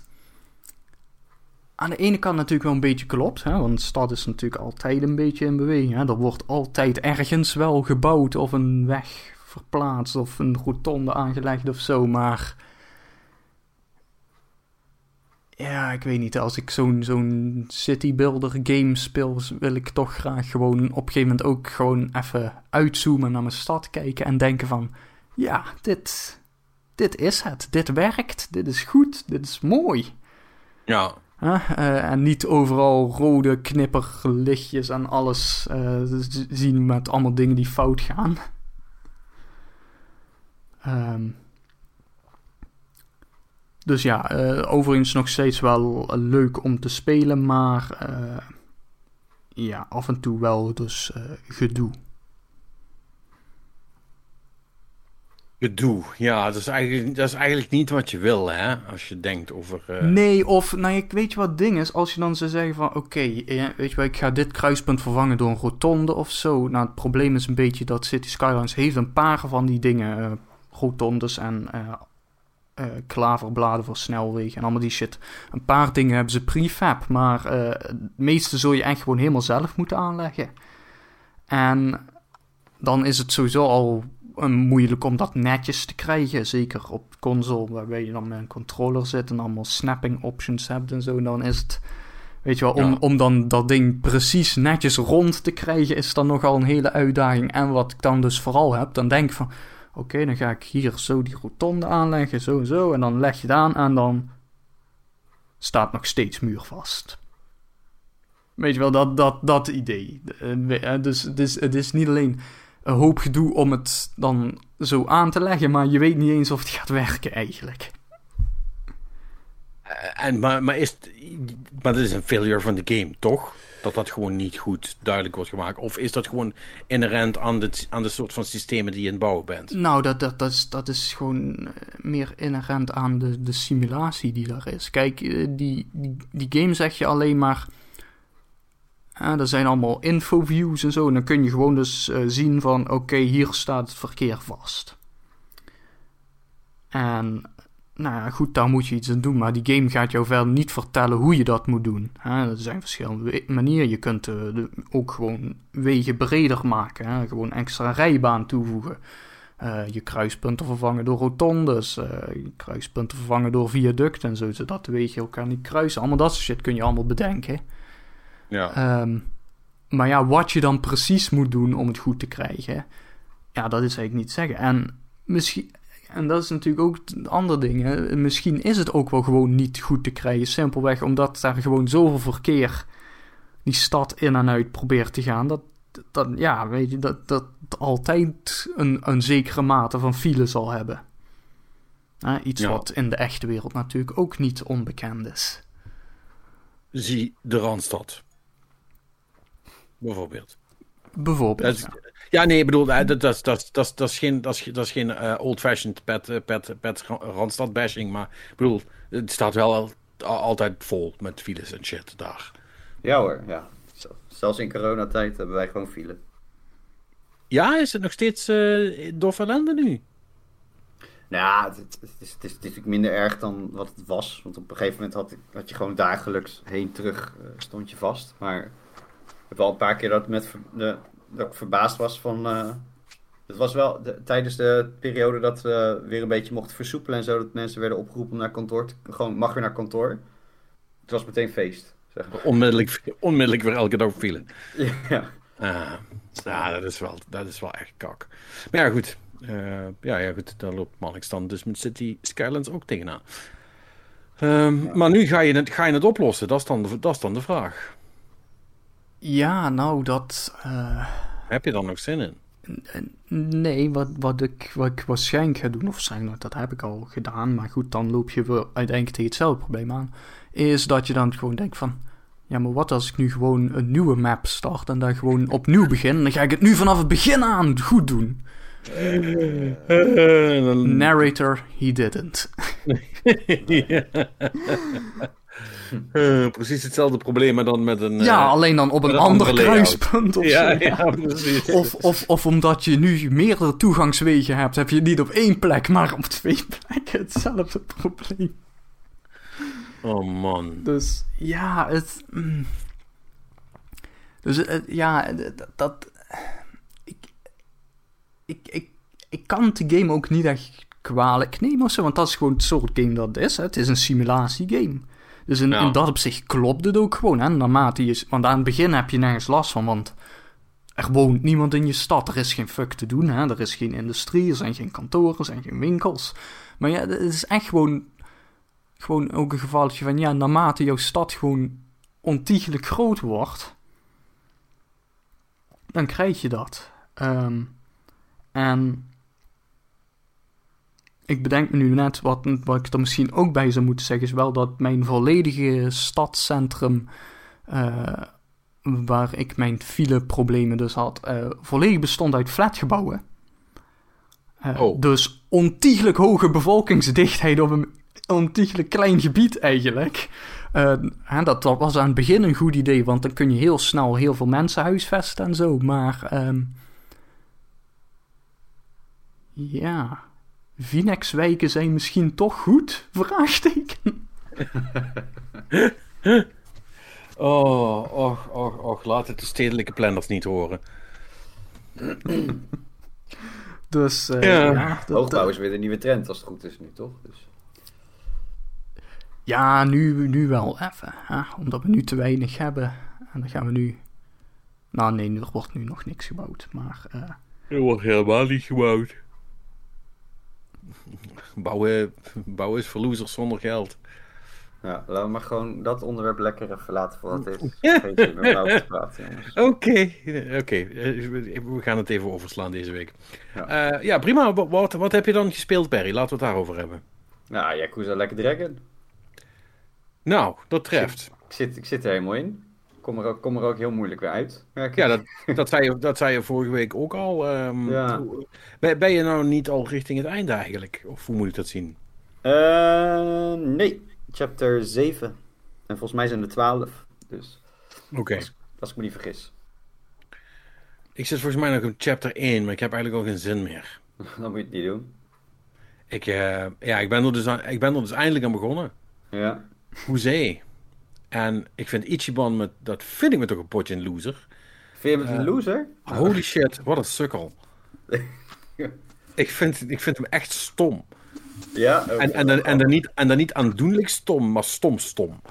aan de ene kant natuurlijk wel een beetje klopt. Hè? Want de stad is natuurlijk altijd een beetje in beweging. Hè? Er wordt altijd ergens wel gebouwd of een weg verplaatst of een rotonde aangelegd of zo. Maar ja, ik weet niet. Als ik zo'n zo'n city builder game speel, wil ik toch graag gewoon op een gegeven moment ook gewoon even uitzoomen naar mijn stad kijken en denken van, ja, dit, dit is het. Dit werkt. Dit is goed. Dit is mooi. Ja. Uh, en niet overal rode knipperlichtjes en alles uh, zien met allemaal dingen die fout gaan. Um, dus ja, uh, overigens nog steeds wel leuk om te spelen, maar ja, af en toe wel dus gedoe. Gedoe, ja, dat is, eigenlijk, dat is eigenlijk niet wat je wil, hè, als je denkt over... Nee, of, nou, ik weet je wat het ding is, als je dan zou zeggen van, oké, weet je wel, ik ga dit kruispunt vervangen door een rotonde of zo. Nou, het probleem is een beetje dat City Skylines heeft een paar van die dingen, rotondes en uh, klaverbladen voor snelwegen en allemaal die shit. Een paar dingen hebben ze prefab, maar het meeste zul je echt gewoon helemaal zelf moeten aanleggen. En dan is het sowieso al moeilijk om dat netjes te krijgen. Zeker op console, waarbij je dan met een controller zit en allemaal snapping options hebt en zo. En dan is het, weet je wel, om, om dan dat ding precies netjes rond te krijgen, is dan nogal een hele uitdaging. En wat ik dan dus vooral heb, dan denk ik van, oké, dan ga ik hier zo die rotonde aanleggen, zo en zo. En dan leg je het aan en dan staat nog steeds muurvast. Weet je wel, dat, dat, dat idee. Eh, eh, dus, dus het is niet alleen een hoop gedoe om het dan zo aan te leggen, maar je weet niet eens of het gaat werken eigenlijk. Uh, en, maar, maar, is maar dat is een failure van de game, toch? Dat dat gewoon niet goed duidelijk wordt gemaakt. Of is dat gewoon inherent aan de, aan de soort van systemen die je in bouwen bent? Nou, dat, dat, dat, is, dat is gewoon eh, meer inherent aan de, de simulatie die daar is. Kijk, eh, die, die, die game zeg je alleen maar er zijn allemaal infoviews en zo. En dan kun je gewoon dus uh, zien van... Oké, hier staat het verkeer vast. En... Nou ja, goed, daar moet je iets aan doen. Maar die game gaat jou verder niet vertellen hoe je dat moet doen. Hè? Er zijn verschillende manieren. Je kunt uh, de, ook gewoon wegen breder maken. Hè? Gewoon extra rijbaan toevoegen. Uh, je kruispunten vervangen door rotondes. je kruispunten vervangen door viaducten en zo. Zodat de wegen elkaar niet kruisen. Allemaal dat soort shit kun je allemaal bedenken. Ja. Um, maar ja, wat je dan precies moet doen om het goed te krijgen, ja, dat is eigenlijk niet zeggen. En misschien, en dat is natuurlijk ook een ander ding. Hè? Misschien is het ook wel gewoon niet goed te krijgen. Simpelweg omdat daar gewoon zoveel verkeer die stad in en uit probeert te gaan. Dat, dat ja, weet je, dat, dat altijd een, een zekere mate van file zal hebben. iets wat in de echte wereld natuurlijk ook niet onbekend is. Zie de Randstad. Bijvoorbeeld. Bijvoorbeeld. ja. Nee, ik bedoel, dat, dat, dat, dat, dat, dat is geen, dat is, dat is geen uh, old-fashioned pet, eh, pet, pet Randstad bashing, maar ik bedoel, het staat wel al, altijd vol met files en shit daar. Ja hoor, ja. Zelfs in coronatijd hebben wij gewoon file. Ja, is het nog steeds uh, eh, dof ellende nu? Nou ja, het, het, is, het, is, natuurlijk minder erg dan wat het was. Want op een gegeven moment had, had je gewoon dagelijks heen-terug uh, stond je vast. Maar heb wel een paar keer dat, met, de, dat ik verbaasd was van... Uh, het was wel de, tijdens de periode dat we weer een beetje mochten versoepelen en zo. Dat mensen werden opgeroepen om naar kantoor te, Gewoon, mag weer naar kantoor. Het was meteen feest. Zeg maar. onmiddellijk, onmiddellijk weer elke dag vielen. [LAUGHS] Ja. Uh, ja, dat is, wel, dat is wel echt kak. Maar ja, goed. Uh, ja, ja, goed. Daar loopt Mannix dan dus met City Skylines ook tegenaan. Um, maar nu ga je, het, ga je het oplossen. Dat is dan de, dat is dan de vraag. Ja, nou, dat. Uh... Heb je dan nog zin in? Nee, wat, wat, ik, wat ik waarschijnlijk ga doen, of waarschijnlijk, dat heb ik al gedaan, maar goed, dan loop je weer uiteindelijk tegen hetzelfde probleem aan. Is dat je dan gewoon denkt van. Ja, maar wat als ik nu gewoon een nieuwe map start en dan gewoon opnieuw begin? Dan ga ik het nu vanaf het begin aan goed doen. [LAUGHS] Narrator, he didn't. [LAUGHS] [LAUGHS] Uh, [LAUGHS] precies hetzelfde probleem, maar dan met een. Ja, uh, alleen dan op een, ander kruispunt of ja. Of, of, of omdat je nu meerdere toegangswegen hebt, heb je niet op één plek, maar op twee [LAUGHS] plekken hetzelfde probleem. Oh man. Dus ja, het. Mm. Dus uh, ja, dat. dat ik, ik, ik, ik kan de game ook niet echt kwalijk nemen of zo, want dat is gewoon het soort game dat het is. Hè. Het is een simulatiegame. Dus in, Ja. in dat opzicht klopt het ook gewoon. Hè? Naarmate je, want aan het begin heb je nergens last van, want er woont niemand in je stad. Er is geen fuck te doen. Hè? Er is geen industrie, er zijn geen kantoren, er zijn geen winkels. Maar ja, het is echt gewoon, gewoon ook een gevalletje van, ja, naarmate jouw stad gewoon ontiegelijk groot wordt, dan krijg je dat. Ehm, en ik bedenk me nu net, wat, wat ik er misschien ook bij zou moeten zeggen, is wel dat mijn volledige stadscentrum, eh, waar ik mijn fileproblemen dus had, eh, volledig bestond uit flatgebouwen. Eh, Oh. Dus ontiegelijk hoge bevolkingsdichtheid op een ontiegelijk klein gebied eigenlijk. Dat, dat was aan het begin een goed idee, want dan kun je heel snel heel veel mensen huisvesten en zo. Maar ehm, ja, Vinex-wijken zijn misschien toch goed? [LAUGHS] Vraagteken. Oh, och, och, och, laat het de stedelijke planners niet horen. Dus eh, Ja. ja, dat- Hoogbouw is weer de nieuwe trend als het goed is nu, toch? Dus, ja nu, nu wel even. Hè? Omdat we nu te weinig hebben. En dan gaan we nu... Nou nee, er wordt nu nog niks gebouwd. Maar eh, Er wordt helemaal niet gebouwd. Bouwen, bouwen is voor losers zonder geld. ja, laten we maar gewoon dat onderwerp lekker even laten voor wat het is. Geen zin te praten. [LAUGHS] Oké, oké. Eh, we gaan het even overslaan deze week. Ja. Ja, ja prima. Wat, wat, heb je dan gespeeld, Barry? Laten we het daarover hebben. Nou, Yakuza Like a Dragon. Nou, dat treft. Ik zit, ik zit er helemaal in. Kom er ook, kom er ook heel moeilijk weer uit. Ja, dat, dat, zei je, dat zei je vorige week ook al. ehm, Ja. ben, ben je nou niet al richting het einde eigenlijk? Of hoe moet ik dat zien? Eh, nee, chapter 7. En volgens mij zijn er 12. Dus Oké. als, als ik me niet vergis. Ik zit volgens mij nog op chapter 1, maar ik heb eigenlijk al geen zin meer. [LAUGHS] Dan moet je het niet doen. Ik, eh, ja, ik, ben er dus aan- ik ben er dus eindelijk aan begonnen. Ja. Hoezee. En ik vind Ichiban, met, dat vind ik me toch een potje een loser. Vind je hem een Eh, loser? Holy shit, wat een sukkel. [LAUGHS] ik, vind, ik vind hem echt stom. Ja. En, en, dan, en, dan niet, en dan niet aandoenlijk stom, maar stom stom.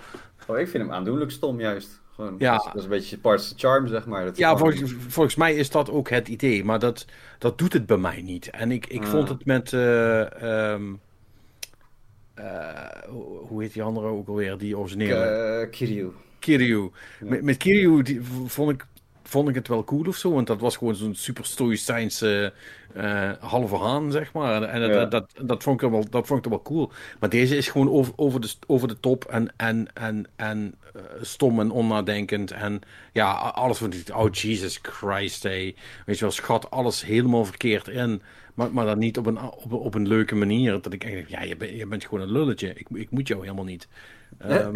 Oh, ik vind hem aandoenlijk stom juist. Gewoon, Ja. dat, is, dat is een beetje parts charm, zeg maar. Dat Ja, volgens, volgens mij is dat ook het idee, maar dat, dat doet het bij mij niet. En ik, ik Ah. vond het met. eh, ehm, eh, hoe hoe heet die andere ook alweer, die originele? Eh, Kiryu. Kiryu. Ja. Met, met Kiryu die, vond, ik, vond ik het wel cool of zo, want dat was gewoon zo'n super stoïcijnse eh halve haan, zeg maar. En, en dat, Ja. dat, dat, vond ik er wel, dat vond ik wel cool. Maar deze is gewoon over, over, de, over de top en, en, en, en eh, stom en onnadenkend. En ja, alles van die, oh Jesus Christ, hey. Weet je wel, schat alles helemaal verkeerd in. Maar, maar dan niet op een, op, een- op een leuke manier. Dat ik echt, denk, ja, je, bent je bent gewoon een lulletje. Ik, ik moet jou helemaal niet. Ehm,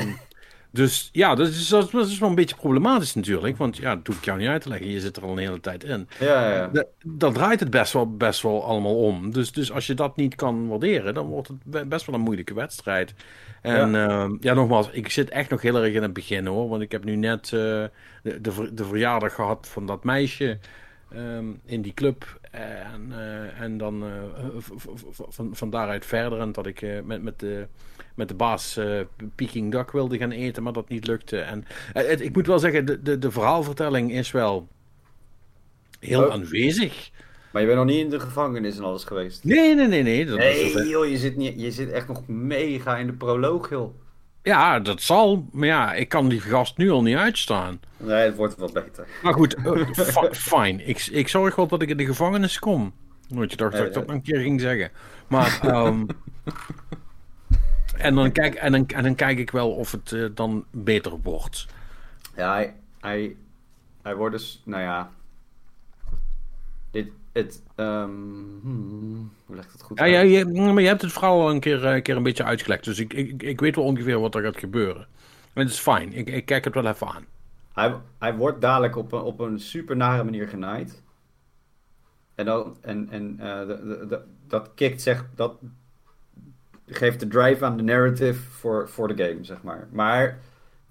dus ja, dat is, dat is wel een beetje problematisch natuurlijk. Want ja, dat hoef ik jou niet uit te leggen. Je zit er al een hele tijd in. Ja, ja. Da- Dan draait het best wel, best wel allemaal om. Dus, dus als je dat niet kan waarderen, dan wordt het be- best wel een moeilijke wedstrijd. En ja, ja nogmaals, ik zit echt nog heel erg in het begin hoor. Want ik heb nu net eh, de, de, de verjaardag gehad van dat meisje ehm, in die club. En, eh, en dan eh, van, van daaruit verder. En dat ik eh, met, met, de, met de baas Peking Duck wilde gaan eten, maar dat niet lukte. En het- ik moet wel zeggen, de, de, de verhaalvertelling is wel heel Oh. aanwezig. Maar je bent nog niet in de gevangenis en alles geweest. Nee, nee, nee, nee. Dat Nee, joh, je zit, niet, je zit echt nog mega in de proloog, joh. Ja, dat zal. Maar ja, ik kan die gast nu al niet uitstaan. Nee, het wordt wel beter. Maar goed, eh, [LAUGHS] fi- fijn. Ik, ik zorg wel dat ik in de gevangenis kom. Nooit je dacht dat ik Ja, dat ja. een keer ging zeggen. Maar, ehm, en, dan kijk, en, dan, en dan kijk ik wel of het eh, dan beter wordt. Ja, hij, hij, hij wordt dus, nou ja. Het, ehm, hmm, hoe leg ik dat goed Ja, ja, je, maar je hebt het verhaal al een keer, eh, keer een beetje uitgelegd. Dus ik, ik, ik weet wel ongeveer wat er gaat gebeuren. En het is fijn. Ik, ik kijk het wel even aan. Hij, hij wordt dadelijk op een, op een super nare manier genaaid. En, dan, en, en eh, de, de, de- dat kikt, zeg, dat geeft de drive aan de narrative voor, voor de game, zeg maar. Maar,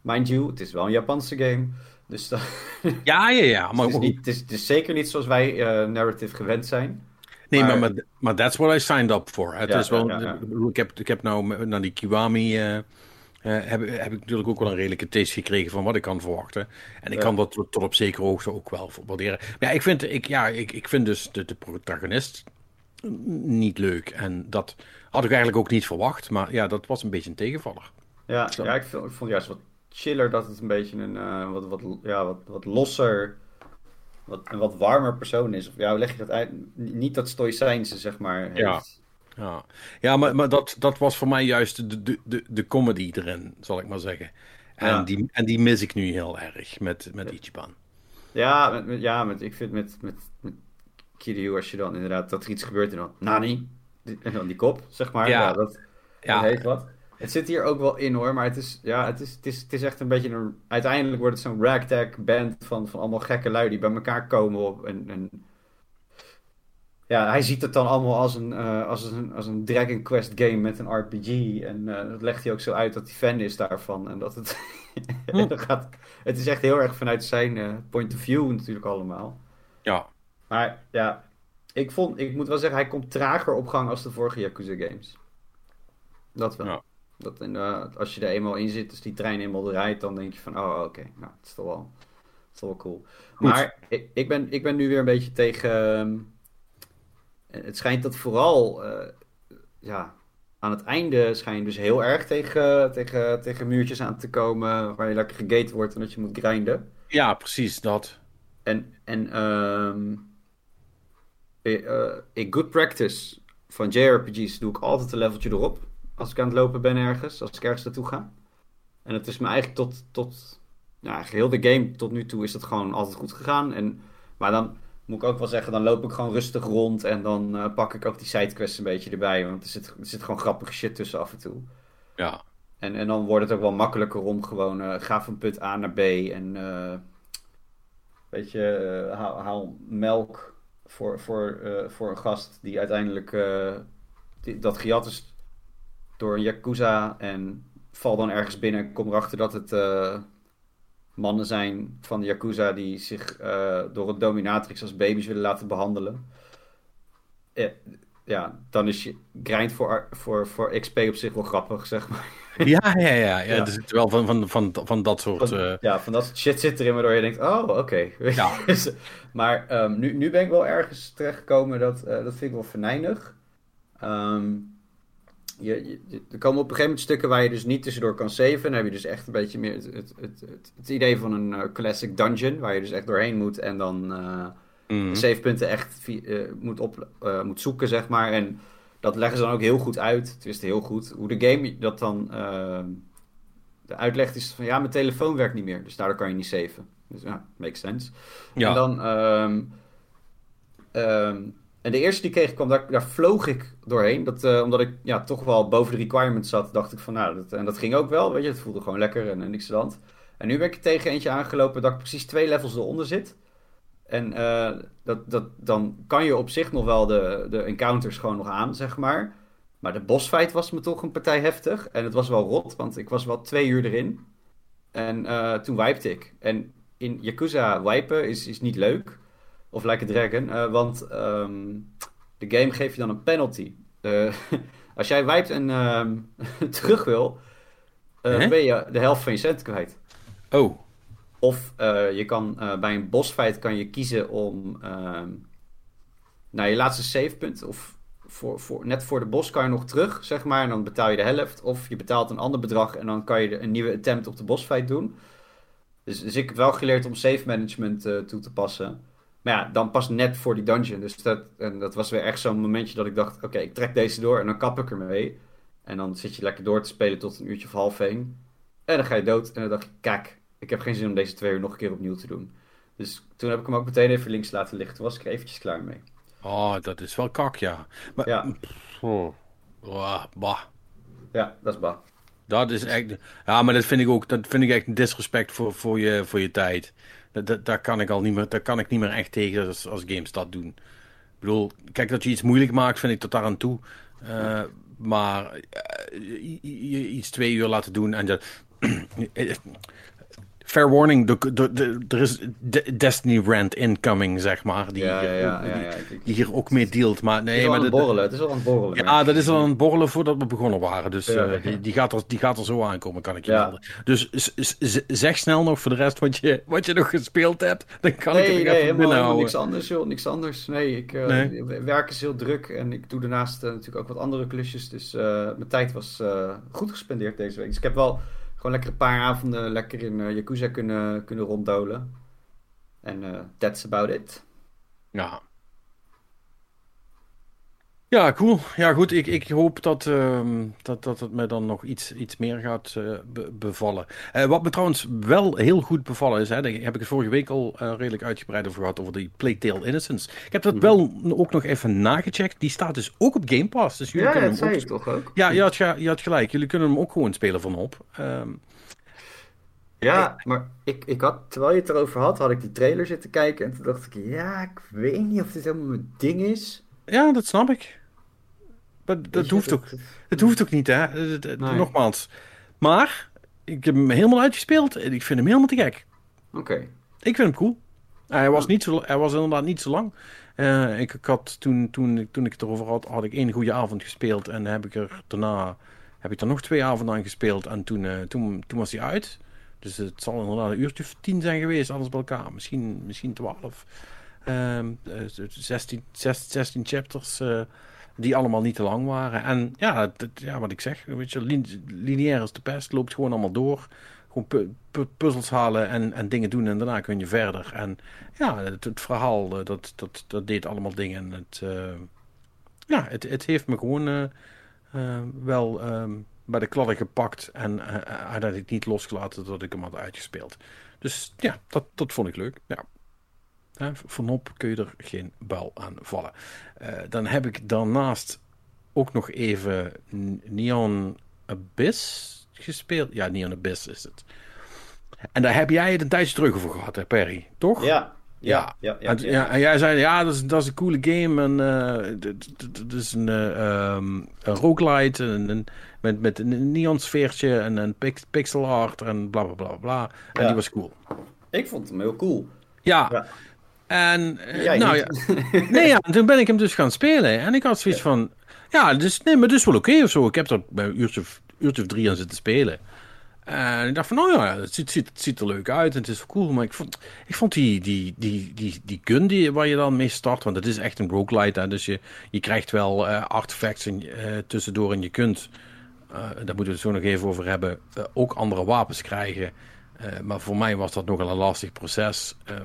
mind you, het is wel een Japanse game. Dus dat, [LAUGHS] Ja, ja, ja. Maar, het, is niet, het, is, het is zeker niet zoals wij eh, narrative gewend zijn. Nee, maar, Maar- that's what I signed up for. Het Ja, is wel, ja, ja, ja. ik heb, ik heb nou naar die Kiwami eh, eh, heb, heb ik natuurlijk ook wel een redelijke taste gekregen van wat ik kan verwachten. En ik kan dat tot, tot op zekere hoogte ook wel waarderen. Maar ja, ik vind, ik, ja, ik, ik vind dus de, de protagonist niet leuk. En dat had ik eigenlijk ook niet verwacht. Maar ja, dat was een beetje een tegenvaller. Ja, ja ik, vond, ik vond juist wat chiller dat het een beetje een eh, wat, wat, ja, wat, wat losser, wat, een wat warmer persoon is. Of ja, hoe leg je dat uit? Niet dat stoïcijnse, zeg maar. Heeft. Ja. Ja, ja maar, maar dat, dat was voor mij juist de, de, de, de comedy erin, zal ik maar zeggen. En, Ja. die, en die mis ik nu heel erg met, met Ichiban. Ja, met, met- ja met, ik vind met, met, met Kiryu, als je dan inderdaad dat er iets gebeurt en dan Nani, en dan die kop, zeg maar. Ja. Ja, dat, Ja. dat heeft wat. Het zit hier ook wel in hoor, maar het is, ja, het is, het is, het is echt een beetje een... Uiteindelijk wordt het zo'n ragtag band van, van allemaal gekke lui die bij elkaar komen op en... en ja, hij ziet het dan allemaal als een, eh, als een, als een Dragon Quest game met een RPG. En eh, dat legt hij ook zo uit dat hij fan is daarvan. En dat het... en [LAUGHS] dan [LAUGHS] gaat, het is echt heel erg vanuit zijn eh, point of view natuurlijk allemaal. Ja, Maar ja, ik, vond, ik moet wel zeggen, hij komt trager op gang als de vorige Yakuza games. Dat wel. Ja. Dat in, eh, als je er eenmaal in zit, als die trein eenmaal rijdt, dan denk je van, oh oké, nou, het is toch wel, het is toch wel cool. Goed. Maar ik, ik, ben, ik ben nu weer een beetje tegen... ehm, het schijnt dat vooral, eh, ja, aan het einde schijn je dus heel erg tegen, tegen, tegen muurtjes aan te komen, waar je lekker gegate wordt en dat je moet grinden. ja precies dat. En, en ehm, eh, eh, in good practice van JRPG's doe ik altijd een leveltje erop. Als ik aan het lopen ben ergens, als ik ergens naartoe ga. En het is me eigenlijk tot, tot ja, geheel de game tot nu toe is dat gewoon altijd goed gegaan. En, maar dan moet ik ook wel zeggen, dan loop ik gewoon rustig rond en dan eh, pak ik ook die sidequests een beetje erbij. Want er zit, er zit gewoon grappige shit tussen af en toe. Ja, En, en dan wordt het ook wel makkelijker om gewoon, eh, ga van punt A naar B en eh, weet je, haal, haal melk voor, voor, voor een gast die uiteindelijk die, dat gejat is door een Yakuza en val dan ergens binnen en kom erachter dat het eh, mannen zijn van de Yakuza die zich eh, door een dominatrix als baby's willen laten behandelen. Eh, ja, dan is je grind voor, voor, voor XP op zich wel grappig, zeg maar. [LAUGHS] ja, ja, ja. ja. Ja. Er zit wel van, van, van, van dat soort... Van, eh, ja, van dat soort shit zit erin waardoor je denkt, oh, oké. [LAUGHS] Ja. Dus, maar ehm, nu, nu ben ik wel ergens terechtgekomen, dat, dat vind ik wel venijnig. Ehm, je, er komen op een gegeven moment stukken waar je dus niet tussendoor kan saven. Dan heb je dus echt een beetje meer het, het, het, het, idee van een eh, classic dungeon, waar je dus echt doorheen moet en dan... eh, mm. savepunten echt eh, moet, op, moet zoeken, zeg maar. En dat leggen ze dan ook heel goed uit. Het is heel goed. Hoe de game dat dan de uitlegt is van ja, mijn telefoon werkt niet meer. Dus daardoor kan je niet saven. Dus ja, makes sense. Ja. En dan... ehm, ehm, en de eerste die ik kreeg kwam, daar, daar vloog ik doorheen. Dat, eh, omdat ik ja, toch wel boven de requirements zat, dacht ik van nou, dat, en dat ging ook wel. Weet je, het voelde gewoon lekker en, en niks aan. En nu ben ik tegen eentje aangelopen dat ik precies twee levels eronder zit. En eh, dat, dat, dan kan je op zich nog wel de, de encounters gewoon nog aan, zeg maar. Maar de bossfight was me toch een partij heftig. En het was wel rot, want ik was wel twee uur erin. En eh, toen wipte ik. En in Yakuza wipen is, is niet leuk. Of Like a Dragon. eh, want ehm, de game geeft je dan een penalty. [LAUGHS] Als jij wipt en ehm, [LAUGHS] terug wil, eh, ben je de helft van je cent kwijt. Oh, Of eh, je kan bij een bossfight kan je kiezen om ehm naar je laatste savepunt. Of voor, voor, net voor de boss kan je nog terug, zeg maar. En dan betaal je de helft. Of je betaalt een ander bedrag en dan kan je een nieuwe attempt op de bossfight doen. Dus, dus ik heb wel geleerd om save management toe te passen. Maar ja, dan pas net voor die dungeon. Dus dat, en dat was weer echt zo'n momentje dat ik dacht... Oké, ik trek deze door en dan kap ik ermee. En dan zit je lekker door te spelen tot een uurtje of half één. En dan ga je dood. En dan dacht ik, kijk, ik heb geen zin om deze twee uur nog een keer opnieuw te doen. Dus toen heb ik hem ook meteen even links laten liggen. Toen was ik er eventjes klaar mee. oh, dat is wel kak, ja. Maar, Ja, Oh. Oh, bah. ja dat is ba. Dat is echt. Ja, maar dat vind ik ook. Dat vind ik echt een disrespect voor, voor, je, voor je tijd. Daar kan ik al niet meer. Daar kan ik niet meer echt tegen als, als games dat doen. Ik bedoel, kijk dat je iets moeilijk maakt, vind ik tot daar aan toe. Eh, maar eh, i- iets twee uur laten doen en dat. [CLEARS THROAT] fair warning, de, de, de, er is de- Destiny Rant incoming, zeg maar. Die, ja, ja, hier, ja, die, die hier ook mee dealt. Maar Het is nee, al maar aan het borrelen. Het is al aan het borrelen. ja, dat is al aan het borrelen voordat we begonnen waren. Dus eh, die, die, gaat er, die gaat er zo aankomen, kan ik je melden. Dus zeg snel nog voor de rest wat je, wat je nog gespeeld hebt. Dan kan ik Nee, het nee, even helemaal, helemaal niks anders, joh. Niks anders. Nee, ik, eh, Nee? werk is heel druk en ik doe daarnaast eh, natuurlijk ook wat andere klusjes. Dus mijn tijd was goed gespendeerd deze week. Dus ik heb wel gewoon lekker een paar avonden lekker in eh Yakuza kunnen, kunnen ronddolen. En eh that's about it. Ja. Ja, cool. Ja, goed. Ik, ik hoop dat, ehm, dat, dat het me dan nog iets, iets meer gaat eh, be- bevallen. Eh, wat me trouwens wel heel goed bevallen is, hè, daar heb ik het vorige week al eh, redelijk uitgebreid over gehad, over die Plague Tale Innocence. Ik heb dat Mhm. wel ook nog even nagecheckt. Die staat dus ook op Game Pass. Dus jullie kunnen hem ook toch ook? Ja, je had, je had gelijk. Jullie kunnen hem ook gewoon spelen vanop. Ehm Ja, maar ik, ik had, terwijl je het erover had, had ik die trailer zitten kijken. En toen dacht ik, ja, ik weet niet of dit helemaal mijn ding is. ja, dat snap ik. Maar dat hoeft ook. dat- Het hoeft ook niet, hè? Nee. Nogmaals. Maar, ik heb hem helemaal uitgespeeld en ik vind hem helemaal te gek. Oké. Ik vind hem cool. Hij was, niet zo, hij was inderdaad niet zo lang. Eh, ik, ik had toen, toen, toen ik het erover had, had ik één goede avond gespeeld. En heb ik er daarna heb ik er nog twee avonden aan gespeeld. En toen, eh, toen, toen was hij uit. Dus het zal inderdaad een uurtje of tien zijn geweest, alles bij elkaar. Misschien, misschien twaalf. Ehm, eh, 16, 16, 16 chapters eh, die allemaal niet te lang waren. En ja, ja wat ik zeg, weet je, lin- lineair is de pest, loopt gewoon allemaal door. Gewoon pu- pu- puzzels halen en, en dingen doen en daarna kun je verder. En ja, het, verhaal, eh, dat, dat, dat deed allemaal dingen. En het, eh, ja, het, het heeft me gewoon eh, wel ehm, bij de kladden gepakt en uiteindelijk niet losgelaten dat ik hem had uitgespeeld. Dus ja, dat, dat vond ik leuk. Ja. Vanop kun je er geen bal aan vallen. Eh, dan heb ik daarnaast ook nog even Neon Abyss gespeeld. Ja, Neon Abyss is het. En daar heb jij het een tijdje terug over gehad, hè, Perry? Toch? Ja. Ja, ja, ja. en, ja, en jij zei, ja, dat is, dat is een coole game. En eh, het is een, eh, ehm, een roguelite. En, en, met, met een neon sfeertje en een pix- pixel art en bla bla bla bla. En die was cool. Ik vond hem heel cool. Ja. En eh, Jij nou ja. Nee, ja, toen ben ik hem dus gaan spelen. En ik had zoiets van, ja, dus, nee, maar dus wel oké of zo. Ik heb er bij een uurtje uurtje of drie aan zitten spelen. En ik dacht van, nou ja, het ziet, ziet, er leuk uit en het is wel cool. Maar ik vond, ik vond die, die, die, die, die gun die, waar je dan mee start, want het is echt een roguelite. Hè, dus je, je krijgt wel eh, artefacts en, eh, tussendoor en je kunt, daar moeten we het zo nog even over hebben, ook andere wapens krijgen. Eh, maar voor mij was dat nogal een lastig proces. Eh,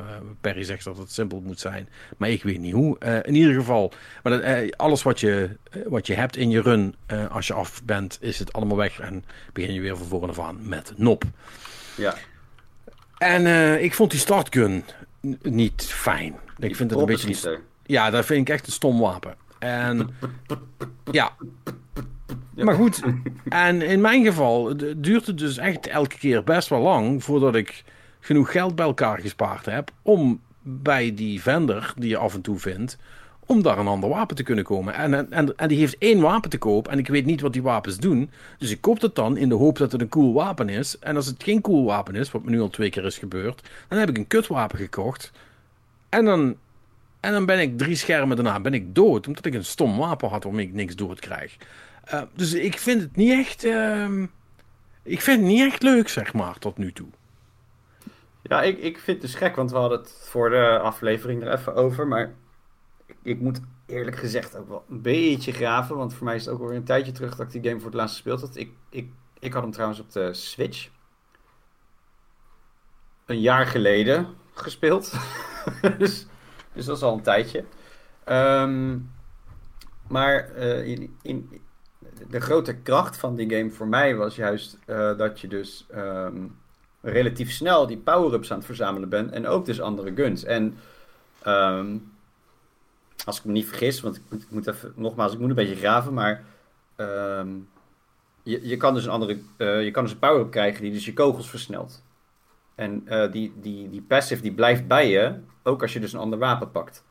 Perry zegt dat het simpel moet zijn, maar ik weet niet hoe. Eh, in ieder geval, maar dat, alles wat je, wat je hebt in je run, als je af bent, is het allemaal weg en begin je weer van voren af aan met nop. Ja. En ik vond die startgun niet fijn. Ik vind het een beetje... Ja, dat vind ik echt een stom wapen. En [LAUGHS] ja. Maar goed, en in mijn geval duurt het dus echt elke keer best wel lang voordat ik genoeg geld bij elkaar gespaard heb om bij die vendor die je af en toe vindt, om daar een ander wapen te kunnen komen. En, en, en, die heeft één wapen te koop en ik weet niet wat die wapens doen. Dus ik koop het dan in de hoop dat het een cool wapen is. En als het geen cool wapen is, wat me nu al twee keer is gebeurd, dan heb ik een kutwapen gekocht. En dan en dan ben ik drie schermen daarna ben ik dood, omdat ik een stom wapen had waarmee ik niks dood krijg. Eh, dus ik vind het niet echt. ehm, ik vind het niet echt leuk, zeg maar, tot nu toe. Ja, ik, ik vind het dus gek, want we hadden het voor de aflevering er even over. Maar ik, ik moet eerlijk gezegd ook wel een beetje graven. Want voor mij is het ook alweer een tijdje terug dat ik die game voor het laatst gespeeld had. Ik, ik, ik had hem trouwens op de Switch. Een jaar geleden gespeeld. [LAUGHS] dus, dus dat is al een tijdje. Ehm, maar eh, in, in, de grote kracht van die game voor mij was juist eh, dat je dus ehm, relatief snel die power-ups aan het verzamelen bent. En ook dus andere guns. En ehm, als ik me niet vergis, want ik moet, ik moet even, nogmaals, ik moet een beetje graven, maar ehm, je, je kan dus een andere, eh, je kan dus een power-up krijgen die dus je kogels versnelt. En eh, die, die, die passive die blijft bij je, ook als je dus een ander wapen pakt.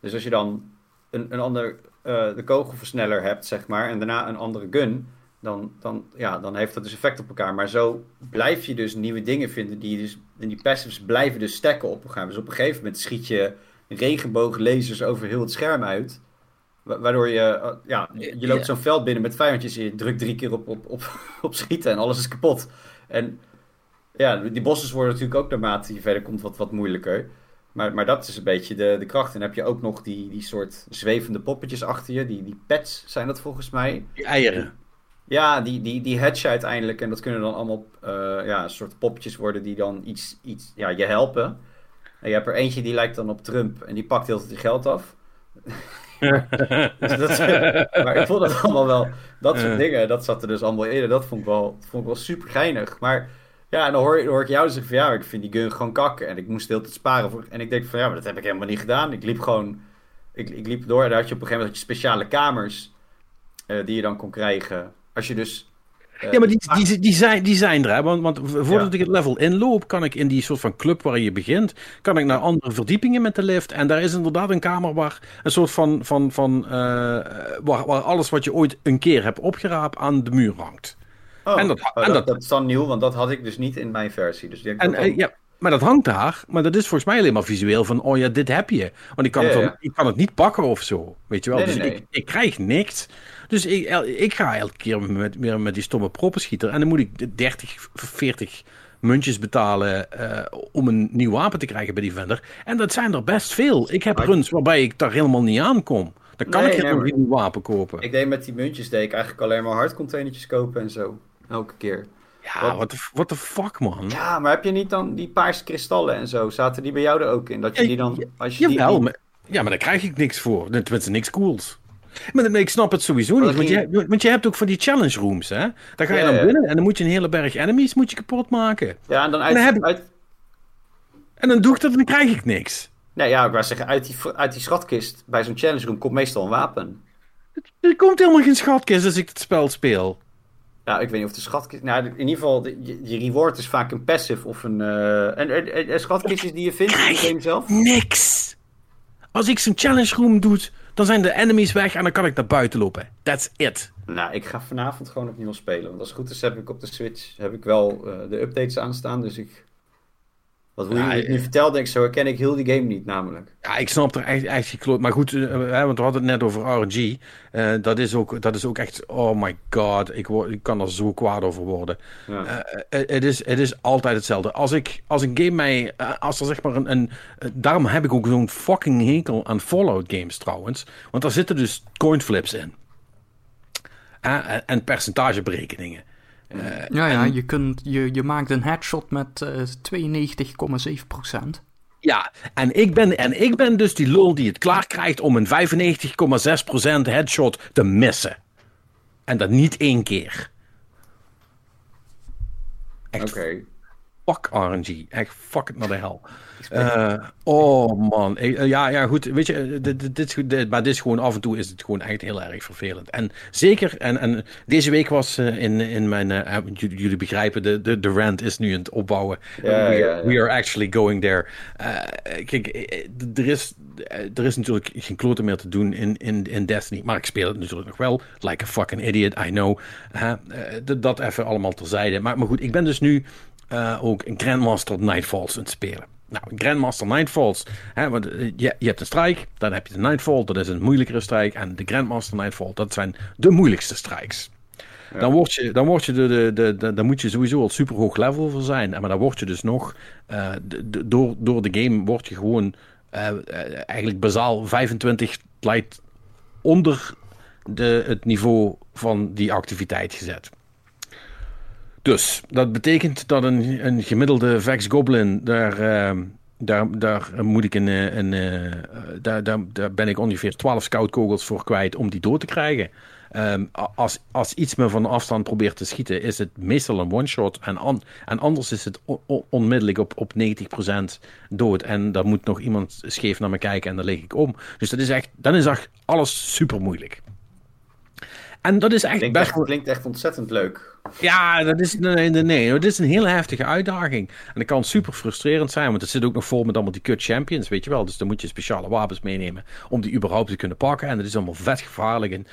Dus als je dan een, een ander, eh, de kogelversneller hebt, zeg maar, en daarna een andere gun, dan, dan, ja, dan heeft dat dus effect op elkaar. Maar zo blijf je dus nieuwe dingen vinden. Die dus, en die passives blijven dus stacken op elkaar. Dus op een gegeven moment schiet je regenbooglasers over heel het scherm uit. Waardoor je, eh, ja, je loopt zo'n veld binnen met vijandjes. Je drukt drie keer op, op, op, [LAUGHS] op schieten en alles is kapot. En ja, die bossen worden natuurlijk ook naarmate je verder komt wat, wat moeilijker. Maar, maar dat is een beetje de, de kracht. En dan heb je ook nog die, die soort zwevende poppetjes achter je. Die, die pets zijn dat volgens mij. Die eieren. Ja, die, die, die hatch uiteindelijk. En dat kunnen dan allemaal uh, ja, een soort poppetjes worden die dan iets, iets ja, je helpen. En je hebt er eentje die lijkt dan op Trump. En die pakt heel veel geld af. [LAUGHS] dus dat, maar ik vond dat allemaal wel... Dat soort dingen, dat zat er dus allemaal in. En dat vond ik wel, vond ik wel super geinig. Maar ja, en dan hoor, dan hoor ik jou zeggen van... Ja, ik vind die gun gewoon kakken. En ik moest heel tijd sparen. Voor, en ik denk van ja, maar dat heb ik helemaal niet gedaan. Ik liep gewoon... Ik, ik liep door en dan had je op een gegeven moment speciale kamers... Uh, die je dan kon krijgen. Als je dus ja, maar die, die, die, zijn, die zijn er. Want, want voordat ik het level inloop, kan ik in die soort van club waar je begint, kan ik naar andere verdiepingen met de lift. En daar is inderdaad een kamer waar een soort van, van, van uh, waar, waar alles wat je ooit een keer hebt opgeraapt aan de muur hangt. Oh, en dat, oh, en dat, dat, is dan nieuw, want dat had ik dus niet in mijn versie. Dus en, dan... uh, ja, maar dat hangt daar. Maar dat is volgens mij alleen maar visueel van, oh ja, dit heb je. Want ik kan, ja, het, ja. ik kan het niet pakken of zo. Weet je wel? Nee, dus nee, ik, ik krijg niks. Dus ik, ik ga elke keer met, weer met die stomme proppenschieter. En dan moet ik 30, 40 muntjes betalen uh, om een nieuw wapen te krijgen bij die vendor. En dat zijn er best veel. Ik heb runs waarbij ik daar helemaal niet aankom. Dan kan nee, ik helemaal geen nieuw wapen kopen. Ik deed met die muntjes deed ik eigenlijk alleen maar hardcontainertjes kopen en zo. Elke keer. Ja, wat de the fuck, man. Ja, maar heb je niet dan die paarse kristallen en zo? Zaten die bij jou er ook in? Dat je die dan... Als je Jawel, die, maar, ja, maar daar krijg ik niks voor. Tenminste, niks cools. Maar ik snap het sowieso niet, want je, want je hebt ook van die challenge rooms, hè? Daar ga je dan binnen en dan moet je een hele berg enemies moet je kapot maken. Ja, en dan uit... En dan uit En dan doe ik dat en dan krijg ik niks. nee, ja, ik wou zeggen, uit die, uit die schatkist bij zo'n challenge room komt meestal een wapen. Er komt helemaal geen schatkist als ik het spel speel. Ja, ik weet niet of de schatkist... Nou, in ieder geval, de- je, je reward is vaak een passive of een... eh en, en, en- en schatkistjes die je vindt in de game zelf? Niks. Als ik zo'n challenge room doe, dan zijn de enemies weg en dan kan ik naar buiten lopen. That's it. Nou, ik ga vanavond gewoon opnieuw spelen. Want als het goed is, heb ik op de Switch heb ik wel eh, de updates aanstaan. Dus ik. Wat hoe Ja, je het nu eh, vertelt, denk ik, zo herken ik heel die game niet, namelijk. Ja, ik snap er echt, echt geen kloot. Maar goed, eh, hè, want we hadden het net over RNG. Eh, dat, is ook, dat is ook echt, oh my god, ik, word, ik kan er zo kwaad over worden. Ja. Eh, eh, Het is, het is altijd hetzelfde. Als, ik, als een game mij, eh, als er zeg maar een, een eh, daarom heb ik ook zo'n fucking hekel aan Fallout games trouwens. Want daar zitten dus coinflips in. Eh, en- en percentageberekeningen. Ja, ja, je, kunt, je, je maakt een headshot met eh 92,7%. Ja, en ik, ben, en ik ben dus die lul die het klaar krijgt om een 95,6% headshot te missen. En dat niet één keer. Echt Oké. fuck RNG. Echt fuck het naar de hel. Eh, oh man. Eh, ja, ja, goed. Weet je, eh, dit, dit, maar dit is gewoon af en toe is het gewoon echt heel erg vervelend. En zeker, en, en deze week was in, in mijn, jullie, begrijpen, de, de, de rant is nu aan het opbouwen. Ja, we, are, ja. we are actually going there. Kijk, er is, er is natuurlijk geen kloten meer te doen in, in, in Destiny. Maar ik speel het natuurlijk nog wel. Like a fucking idiot, I know. Dat- even allemaal terzijde. Maar, maar goed, ik ben dus nu ook een Grandmaster Nightfalls aan het spelen. Nou, Grandmaster Nightfalls. Hè, want, eh, je, je hebt een strijk, dan heb je de Nightfall, dat is een moeilijkere strijk. En de Grandmaster Nightfall, dat zijn de moeilijkste strijks. Dan, word je, dan, word je de, de, de, de- dan moet je sowieso al super hoog level voor zijn. En Maar dan word je dus nog, eh, de- door, door de game word je gewoon eh, eigenlijk bazaal 25 light onder de, het niveau van die activiteit gezet. Dus dat betekent dat een, een gemiddelde Vex Goblin, daar, ehm, daar, daar moet ik een, eh, een, eh, daar, daar, daar ben ik ongeveer 12 scoutkogels voor kwijt om die dood te krijgen. Ehm, als, als iets me van afstand probeert te schieten, is het meestal een one-shot. En, en anders is het on- on- onmiddellijk op, op 90% dood. En dan moet nog iemand scheef naar me kijken en dan lig ik om. Dus dat is echt, dan is echt alles super moeilijk. En dat is echt Klinkt best echt, klinkt echt ontzettend leuk. Ja, dat is, nee, nee, nee, dat is een hele heftige uitdaging. En dat kan super frustrerend zijn, want het zit ook nog vol met allemaal die kut champions, weet je wel. Dus dan moet je speciale wapens meenemen om die überhaupt te kunnen pakken. En dat is allemaal vet gevaarlijk. En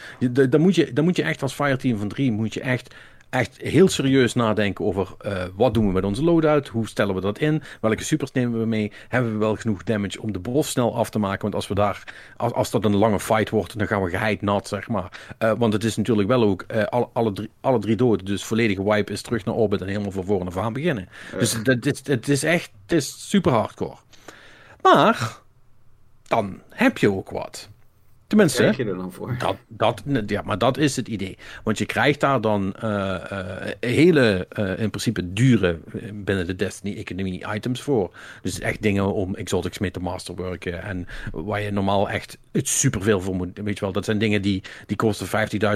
dan, moet je, dan moet je echt als fireteam van drie, moet je echt, echt heel serieus nadenken over eh, wat doen we met onze loadout, hoe stellen we dat in, welke supers nemen we mee, hebben we wel genoeg damage om de bos snel af te maken. Want als we daar, als, als dat een lange fight wordt, dan gaan we geheid nat, zeg maar. Eh, want het is natuurlijk wel ook eh, alle, alle, drie, alle drie dood. Dus volledige wipe is terug naar orbit en helemaal van voren af aan beginnen. Dus dit, het is echt het is super hardcore. Maar dan heb je ook wat. Tenminste, Krijg je er dan voor? dat, dat, ja, maar dat is het idee. Want je krijgt daar dan eh, eh, hele, eh, in principe dure, binnen de Destiny-economie items voor. Dus echt dingen om exotics mee te masterworken. En waar je normaal echt het superveel voor moet. Weet je wel, dat zijn dingen die, die kosten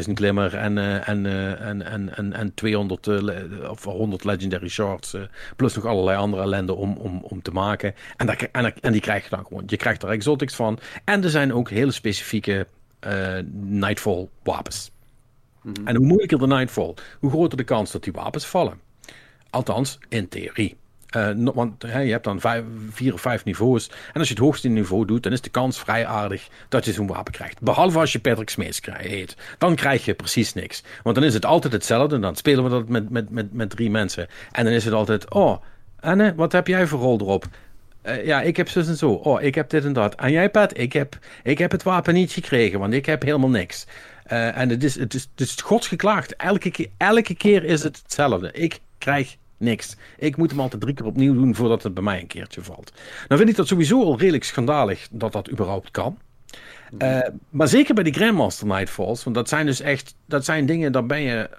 50.000 glimmer en, en, en, en, en, en 200 eh, le- of 100 legendary shards. plus nog allerlei andere ellende om, om, om te maken. En, daar, en, daar- en die krijg je dan gewoon. Je krijgt er exotics van. En er zijn ook hele specifieke eh, Nightfall wapens. En hoe moeilijker de Nightfall, hoe groter de kans dat die wapens vallen. Althans, in theorie. Eh, want hè, je hebt dan vijf, vier of vijf niveaus. En als je het hoogste niveau doet, dan is de kans vrij aardig dat je zo'n wapen krijgt. Behalve als je Patrick Smees krijgt, heet. Dan krijg je precies niks. Want dan is het altijd hetzelfde. Dan spelen we dat met, met, met, met drie mensen. En dan is het altijd, oh, Anne, wat heb jij voor rol erop? Eh, ja, ik heb zus en zo. Oh, ik heb dit en dat. En jij, Pat, ik heb, ik heb het wapen niet gekregen, want ik heb helemaal niks. Eh, en het is, het, is, het is godsgeklaagd. Elke keer, elke keer is het hetzelfde. Ik krijg niks. Ik moet hem altijd drie keer opnieuw doen voordat het bij mij een keertje valt. Nou vind ik dat sowieso al redelijk schandalig dat dat überhaupt kan. Eh, maar zeker bij die Grandmaster Nightfalls, want dat zijn dus echt, dat zijn dingen, daar ben je,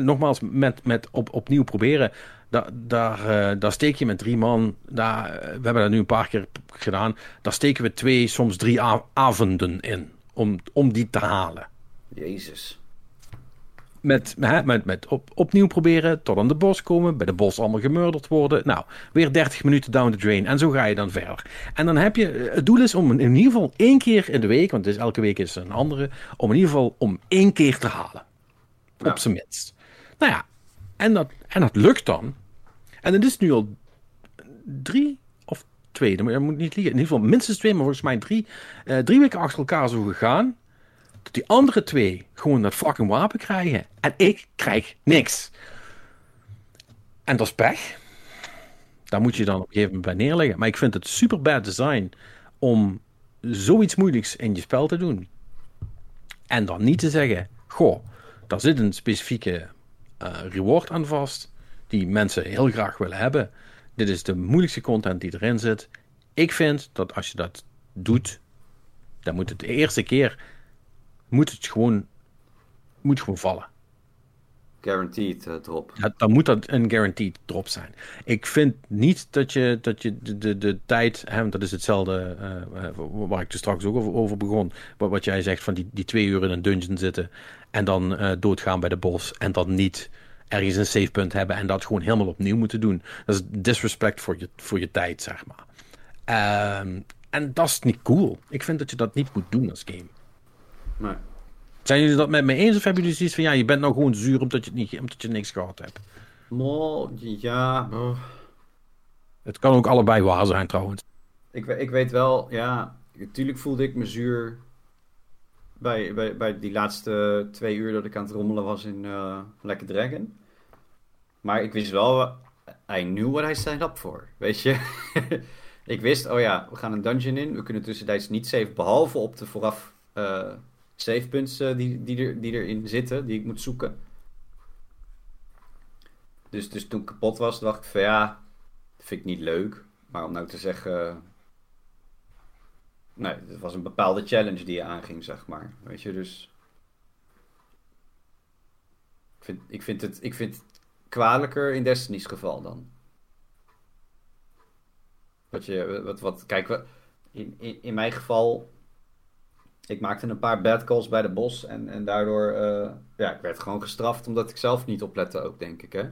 nogmaals, met, met op, opnieuw proberen. Daar, daar, eh, daar steek je met drie man, daar, eh, we hebben dat nu een paar keer gedaan, daar steken we twee, soms drie avonden in, om, om die te halen. Jezus. Met, hè, met, met op, opnieuw proberen, tot aan de bos komen, bij de bos allemaal gemurderd worden. Nou, weer 30 minuten down the drain en zo ga je dan verder. En dan heb je, het doel is om in ieder geval één keer in de week, want het is, elke week is een andere, om in ieder geval om één keer te halen. Ja. Op zijn minst. Nou ja, en dat, en dat lukt dan. En het is nu al drie of twee, moet- dat moet niet liegen. In ieder geval minstens twee, maar volgens mij drie, eh, drie weken achter elkaar zo gegaan. Dat die andere twee gewoon dat fucking wapen krijgen. En ik krijg niks. En dat is pech. Daar moet je dan op een gegeven moment bij neerleggen. Maar ik vind het super bad design om zoiets moeilijks in je spel te doen. En dan niet te zeggen: Goh, daar zit een specifieke eh, reward aan vast. Die mensen heel graag willen hebben. Dit is de moeilijkste content die erin zit. Ik vind dat als je dat doet, dan moet het de eerste keer moet het gewoon, moet gewoon vallen. Guaranteed eh, drop. Ja, dan moet dat een guaranteed drop zijn. Ik vind niet dat je, dat je de, de, de tijd, hè, dat is hetzelfde eh, eh, waar ik dus straks ook over, over begon. Wat, wat jij zegt van die, die twee uur in een dungeon zitten en dan eh, doodgaan bij de bos en dan niet ergens een save punt hebben en dat gewoon helemaal opnieuw moeten doen. Dat is disrespect voor je, voor je tijd, zeg maar. Ehm, en dat is niet cool. Ik vind dat je dat niet moet doen als game. Nee. Zijn jullie dat met me eens of hebben jullie zoiets van ja, je bent nou gewoon zuur omdat je, het niet, omdat je niks gehad hebt? Mo, ja. oh. Het kan ook allebei waar zijn trouwens. Ik, ik weet wel, ja. Natuurlijk voelde ik me zuur. Bij, bij, bij die laatste twee uur dat ik aan het rommelen was in eh Lekker Dragon. Maar ik wist wel, I knew what I signed up for. Weet je? [LAUGHS] ik wist, oh ja, we gaan een dungeon in. We kunnen tussentijds niet save, behalve op de vooraf eh save punts eh, die, die, er, die erin zitten, die ik moet zoeken. Dus, dus toen ik kapot was, dacht ik van ja, vind ik niet leuk. Maar om nou te zeggen. Nee, het was een bepaalde challenge die je aanging, zeg maar. Weet je, dus. Ik vind, ik vind, het, ik vind kwalijker in Destiny's geval dan. Wat je, wat, wat, kijk, we- in, in, in mijn geval. Ik maakte een paar bad calls bij de bos en, en daardoor. eh, ja, ik werd gewoon gestraft omdat ik zelf niet oplette, ook denk ik, hè.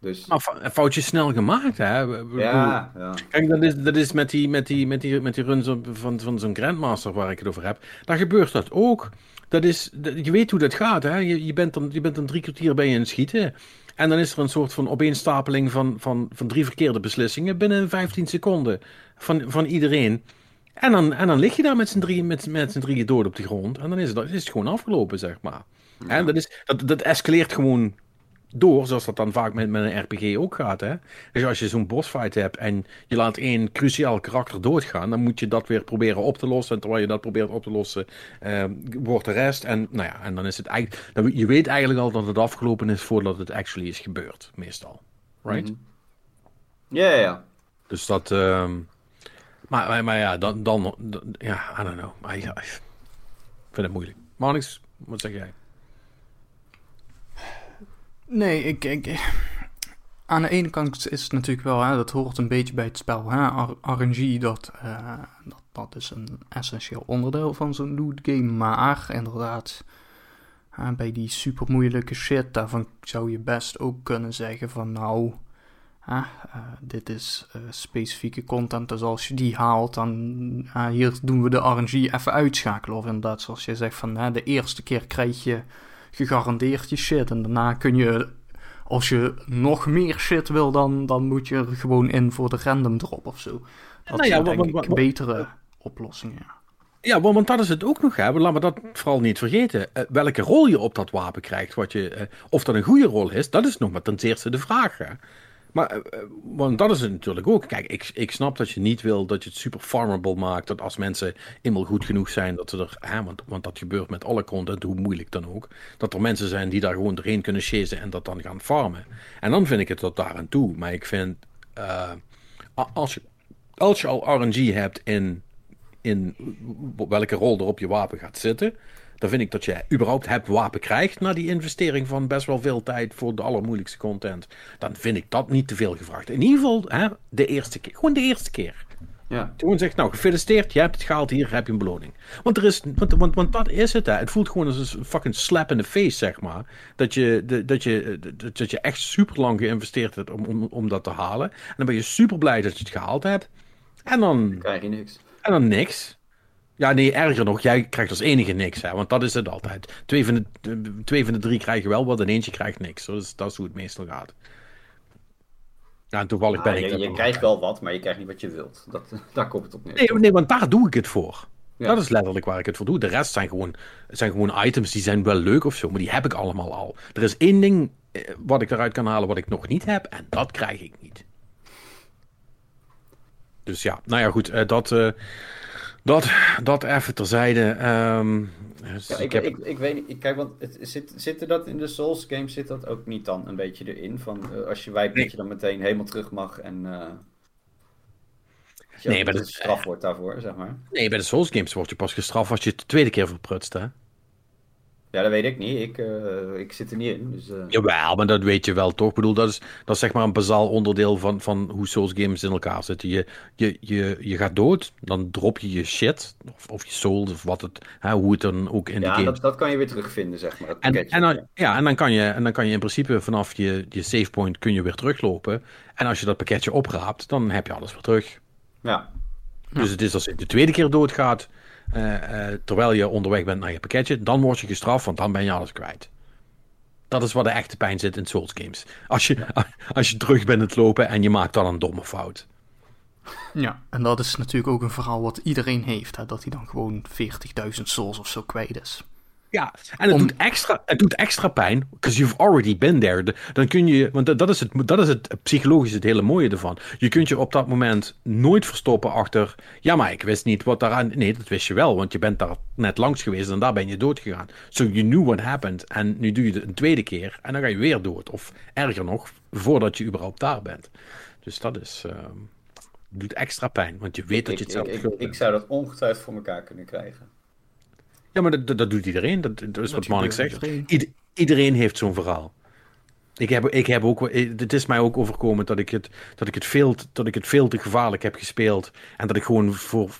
Dus fou- foutjes snel gemaakt, hè? Ja, ja. Kijk, dat is, dat is met die, met die, met die, met die runs op- van, van zo'n Grandmaster waar ik het over heb. Daar gebeurt dat ook. Dat is, dat- je weet hoe dat gaat, hè? Je, je, bent dan, je bent dan drie kwartier bij je aan het schieten. En dan is er een soort van opeenstapeling van, van, van drie verkeerde beslissingen binnen 15 seconden van, van iedereen. En dan, en dan lig je daar met z'n drieën, met, met drieën dood op de grond. En dan is het, is het gewoon afgelopen, zeg maar. En dat, is, dat, dat escaleert gewoon door, zoals dat dan vaak met, met een RPG ook gaat. Hè? Dus als je zo'n bossfight hebt en je laat één cruciaal karakter doodgaan, dan moet je dat weer proberen op te lossen. En terwijl je dat probeert op te lossen, eh, wordt de rest. En, nou ja, en dan is het eigenlijk. Dan, je weet eigenlijk al dat het afgelopen is voordat het actually is gebeurd, meestal. Right? Mhm. Ja, ja, ja. Dus dat. ehm, maar, maar, maar ja, dan, dan, dan- Ja, I don't know. Maar, ik vind het moeilijk. Marnix, wat zeg jij? Nee, ik, ik, aan de ene kant is het natuurlijk wel, hè, dat hoort een beetje bij het spel. Hè? RNG, dat, eh, dat, dat is een essentieel onderdeel van zo'n loot game. Maar inderdaad, bij die super moeilijke shit, daarvan zou je best ook kunnen zeggen van nou, eh, dit is eh, specifieke content. Dus als je die haalt, dan hier doen we de RNG even uitschakelen. Of inderdaad, zoals je zegt, van de eerste keer krijg je gegarandeerd je shit. En daarna kun je, als je nog meer shit wil, dan, dan moet je er gewoon in voor de random drop of zo. Dat Nou ja, zijn denk ik betere oplossingen. ja. Want dat is het ook nog. Hè. Laten we dat vooral niet vergeten. Eh, welke rol je op dat wapen krijgt. Wat je, eh, of dat een goede rol is, dat is nog maar ten eerste de vraag. Hè. Maar, eh, eh, want dat is het natuurlijk ook. Kijk, ik, ik snap dat je niet wil dat je het super farmable maakt. Dat als mensen eenmaal goed genoeg zijn, dat ze er. Hè, want, want dat gebeurt met alle content, hoe moeilijk dan ook. Dat er mensen zijn die daar gewoon doorheen kunnen chasen en dat dan gaan farmen. En dan vind ik het tot daar aan toe. Maar ik vind. eh, als, je, als je al RNG hebt in in welke rol er op je wapen gaat zitten. Dan vind ik dat je überhaupt het wapen krijgt na die investering van best wel veel tijd voor de allermoeilijkste content. Dan vind ik dat niet te veel gevraagd. In ieder geval hè, de eerste keer. Gewoon de eerste keer. Ja. Gewoon zegt, nou gefeliciteerd, je hebt het gehaald, hier heb je een beloning. Want, er is, want, want, want dat is het, hè. het voelt gewoon als een fucking slap in the face, zeg maar. Dat je, de, dat je, dat, dat je echt super lang geïnvesteerd hebt om, om, om dat te halen. En dan ben je super blij dat je het gehaald hebt. En dan Krijg je niks. en dan niks. Ja, nee, erger nog, jij krijgt als enige niks, hè, want dat is het altijd. Twee van de, twee van de drie krijgen wel wat en eentje krijgt niks. Dat is, dat is hoe het meestal gaat. Ja, en toevallig ben Ah, ik je je krijgt wel wat, maar je krijgt niet wat je wilt. Dat, [LAUGHS] daar komt het op neer. Nee, nee, want daar doe ik het voor. Ja. Dat is letterlijk waar ik het voor doe. De rest zijn gewoon, zijn gewoon items die zijn wel leuk of zo, maar die heb ik allemaal al. Er is één ding eh, wat ik eruit kan halen wat ik nog niet heb, en dat krijg ik niet. Dus ja, nou ja, goed, eh, dat, eh, dat, dat even terzijde. Ehm, dus Ja, ik, ik, ik, weet niet, kijk, want het, zit, zit er dat in de Souls games, zit dat ook niet dan een beetje erin? Van eh, als je wijpt, Nee. dat je dan meteen helemaal terug mag en. je Nee, niet dat- gestraft wordt daarvoor, zeg maar. Nee, bij de Souls games word je pas gestraft als je het de tweede keer verprutst, hè? Ja, dat weet ik niet. Ik, eh, ik zit er niet in. Dus, eh, Jawel, maar dat weet je wel, toch? Ik bedoel, dat is, dat is zeg maar een bazaal onderdeel van, van hoe Souls games in elkaar zitten. Je, je, je, je gaat dood, dan drop je je shit, of, of je soul, of wat het, hè, hoe het dan ook in de ja, game dat, dat kan je weer terugvinden, zeg maar. En, en, dan, ja, en, dan kan je, en dan kan je in principe vanaf je, je save point kun je weer teruglopen. En als je dat pakketje opraapt, dan heb je alles weer terug. ja. Dus het is als je de tweede keer doodgaat, terwijl je onderweg bent naar je pakketje, dan word je gestraft, want dan ben je alles kwijt. Dat is waar de echte pijn zit in Souls games. Als je, [LAUGHS] als je terug bent het lopen en je maakt dan een domme fout. Ja, en dat is natuurlijk ook een verhaal wat iedereen heeft. Hè? Dat hij dan gewoon 40.000 souls of zo kwijt is. Ja, en het, Om- doet, extra, het doet extra pijn, because you've already been there. Dan kun je, want dat- dat is, het, dat is het psychologisch het hele mooie ervan. Je kunt je op dat moment nooit verstoppen achter, ja, maar ik wist niet wat daaraan... Nee, dat wist je wel, want je bent daar net langs geweest en daar ben je dood gegaan. So you knew what happened. En nu doe je het een tweede keer en dan ga je weer dood. Of erger nog, voordat je überhaupt daar bent. Dus dat is... ehm, doet extra pijn, want je weet dat je het zelf ik, ik, ik zou dat ongetwijfeld voor elkaar kunnen krijgen. Ja, maar dat, dat, doet iedereen. Dat, dat is Dat wat gebeurt zegt. iedereen. Ied- iedereen heeft zo'n verhaal. Ik heb, ik heb ook, eh, het is mij ook overkomen dat ik, het, dat, ik het veel, te- dat ik het veel te gevaarlijk heb gespeeld. En dat ik gewoon voor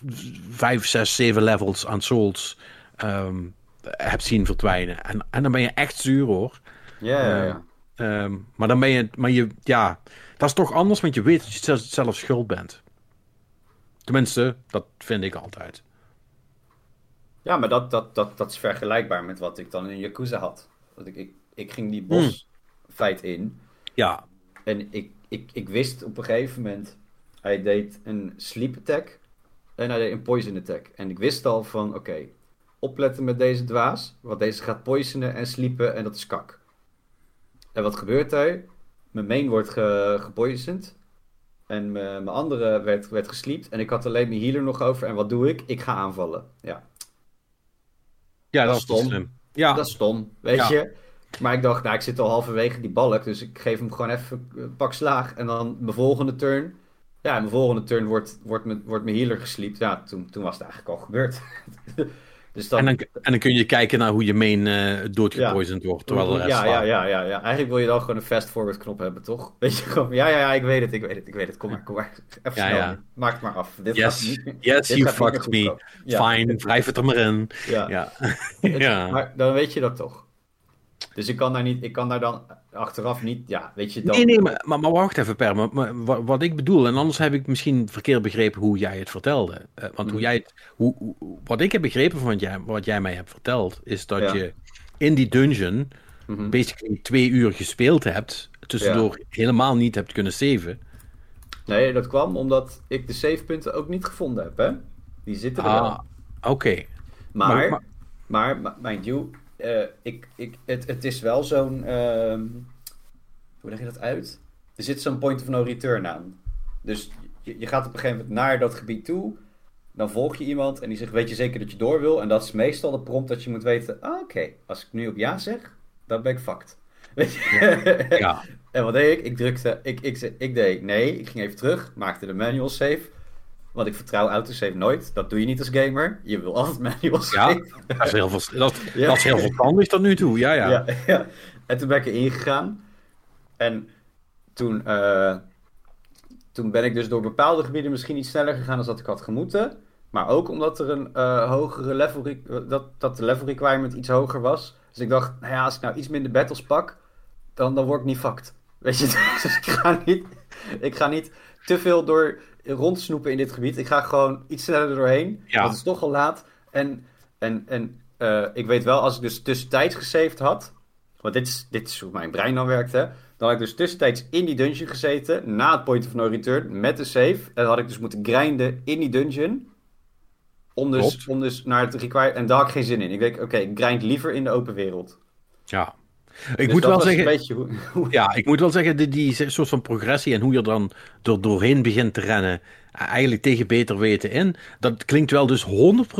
vijf, zes, zeven levels aan souls ehm, heb zien verdwijnen. En, en dan ben je echt zuur hoor. Ja, ja, Eh, ja. Ehm, maar dan ben je, maar je, ja, dat is toch anders, want je weet dat je zelf schuld bent. Tenminste, dat vind ik altijd. Ja, maar dat, dat, dat, dat is vergelijkbaar met wat ik dan in Yakuza had. Want ik, ik, ik ging die bosfeit in. Ja. En ik, ik, ik wist op een gegeven moment, hij deed een sleep attack en hij deed een poison attack. En ik wist al van, oké, opletten met deze dwaas, want deze gaat poisonen en sliepen en dat is kak. En wat gebeurt er? Mijn main wordt ge, gepoisoned. En mijn andere werd, werd gesliept. En ik had alleen mijn healer nog over. En wat doe ik? Ik ga aanvallen. Ja, ja dat, is stom. Ja. Dat is stom, weet je. Maar ik dacht, nou, ik zit al halverwege die balk. Dus ik geef hem gewoon even een pak slaag. En dan mijn volgende turn. Ja, mijn volgende turn wordt, wordt, mijn, wordt mijn healer gesliept. Ja, toen, toen was het eigenlijk al gebeurd. [LAUGHS] Dus dan... En, dan, en dan kun je kijken naar hoe je main uh, doodgepoisoned wordt. Terwijl de rest ja, ja, ja, ja, ja. Eigenlijk wil je dan gewoon een fast-forward knop hebben, toch? [LAUGHS] Weet je gewoon, ja, ja, ja, ik weet het, ik weet het, ik weet het. Kom maar, kom maar. [LAUGHS] Even ja, snel. Maak het maar af. Dit yes, niet, yes you fucked me. Fine, wrijf het er maar in. Ja. ja. [LAUGHS] Maar dan weet je dat toch. Dus ik kan daar niet, ik kan daar dan achteraf niet, ja, weet je dan... Nee, nee, maar, maar, wacht even, Per. Maar, wat, wat, ik bedoel, en anders heb ik misschien verkeerd begrepen hoe jij het vertelde. Uh, want hoe mhm. jij het, hoe, wat ik heb begrepen van wat jij, wat jij mij hebt verteld, is dat je in die dungeon mm basically twee uur gespeeld hebt, tussendoor helemaal niet hebt kunnen saven. Nee, dat kwam omdat ik de savepunten ook niet gevonden heb, hè. Die zitten er ah. Oké. Maar, maar, maar, maar, mind you, uh, ik, ik, het, het is wel zo'n. Uh, hoe leg je dat uit? Er zit zo'n point of no return aan. Dus je, je, gaat op een gegeven moment naar dat gebied toe. Dan volg je iemand en die zegt: Weet je zeker dat je door wil? En dat is meestal de prompt dat je moet weten: ah, Oké, als ik nu op ja zeg, dan ben ik fucked. [LAUGHS] Weet je? Ja. en wat deed ik? Ik drukte, ik, ik, ik deed nee, ik ging even terug, maakte de manual save. Want ik vertrouw autosave nooit. Dat doe je niet als gamer. Je wil altijd manual save. Ja, [LAUGHS] dat is heel, veel, dat, dat is heel verstandig tot nu toe. Ja, ja. ja, ja. En toen ben ik erin gegaan. En toen, uh, toen ben ik dus door bepaalde gebieden misschien iets sneller gegaan dan dat ik had gemoeten. Maar ook omdat er een uh, hogere level, dat, dat de level requirement iets hoger was. Dus ik dacht, nou ja, als ik nou iets minder battles pak, dan, dan word ik niet fucked. Weet je, [LAUGHS] dus ik ga niet, ik ga niet te veel door rondsnoepen in dit gebied. Ik ga gewoon iets sneller doorheen. Ja. Want het is toch al laat. En, en, en uh, ik weet wel, als ik dus tussentijds gesaved had. Want dit is, dit is hoe mijn brein dan werkte. Dan had ik dus tussentijds in die dungeon gezeten. Na het point of no return. Met de save. En dan had ik dus moeten grinden in die dungeon. Om dus, om dus naar het require. En daar had ik geen zin in. Ik denk, oké, okay, ik grind liever in de open wereld. Ja. Ik dus moet wel zeggen, ja, ik moet wel zeggen, die, die soort van progressie en hoe je dan er doorheen begint te rennen, eigenlijk tegen beter weten in, dat klinkt wel dus 100%,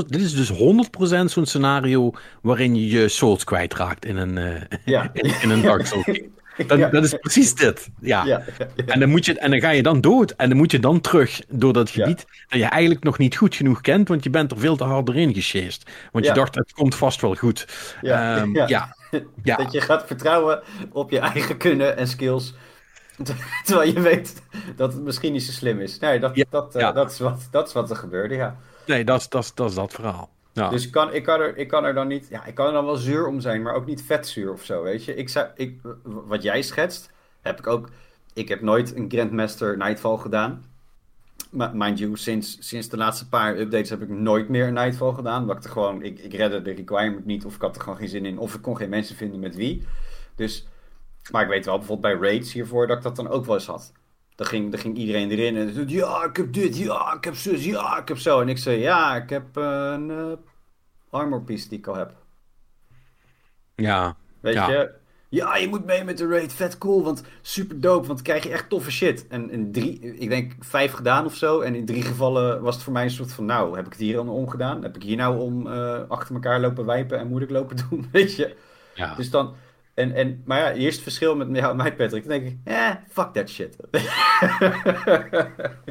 dit is dus 100% zo'n scenario waarin je je souls kwijtraakt in een, uh, ja. in, in, een Dark Souls [LAUGHS] Dat, dat, is precies dit. Ja. ja, En, dan moet je, en dan ga je dan dood. En dan moet je dan terug door dat gebied dat je eigenlijk nog niet goed genoeg kent. Want je bent er veel te hard doorheen gesjeest. Want je dacht, het komt vast wel goed. Ja. Um, [LAUGHS] ja. Dat je gaat vertrouwen op je eigen kunnen en skills. [LAUGHS] Terwijl je weet dat het misschien niet zo slim is. Nee, dat, dat, uh, dat, is, wat, dat is wat er gebeurde, ja. Nee, dat is, dat is, dat, is dat verhaal. Ja. Dus ik kan, ik, kan er, ik kan er dan niet... Ja, ik kan er dan wel zuur om zijn, maar ook niet vetzuur of zo, weet je. Ik zou, ik, wat jij schetst, heb ik ook... Ik heb nooit een Grandmaster Nightfall gedaan. Maar mind you, sinds, sinds de laatste paar updates heb ik nooit meer een Nightfall gedaan. Omdat ik er gewoon... Ik, ik redde de requirement niet, of ik had er gewoon geen zin in. Of ik kon geen mensen vinden met wie. Dus... Maar ik weet wel, bijvoorbeeld bij raids hiervoor, dat ik dat dan ook wel eens had. Dan ging, dan ging iedereen erin en zei, ja, ik heb dit, ja, ik heb zus, ja, ik heb zo. En ik zei, ja, ik heb een uh, armor piece die ik al heb. Ja. Weet je? Ja, je moet mee met de raid, vet cool, want super dope, want krijg je echt toffe shit. En in drie, ik denk vijf gedaan of zo. En in drie gevallen was het voor mij een soort van, nou, heb ik het hier dan omgedaan? Heb ik hier nou om uh, achter elkaar lopen wijpen en moeilijk lopen [LAUGHS] doen, weet je? Ja. Dus dan en, en, maar ja, eerst verschil met jou en mij, Patrick. Dan denk ik, eh, fuck that shit. [LAUGHS]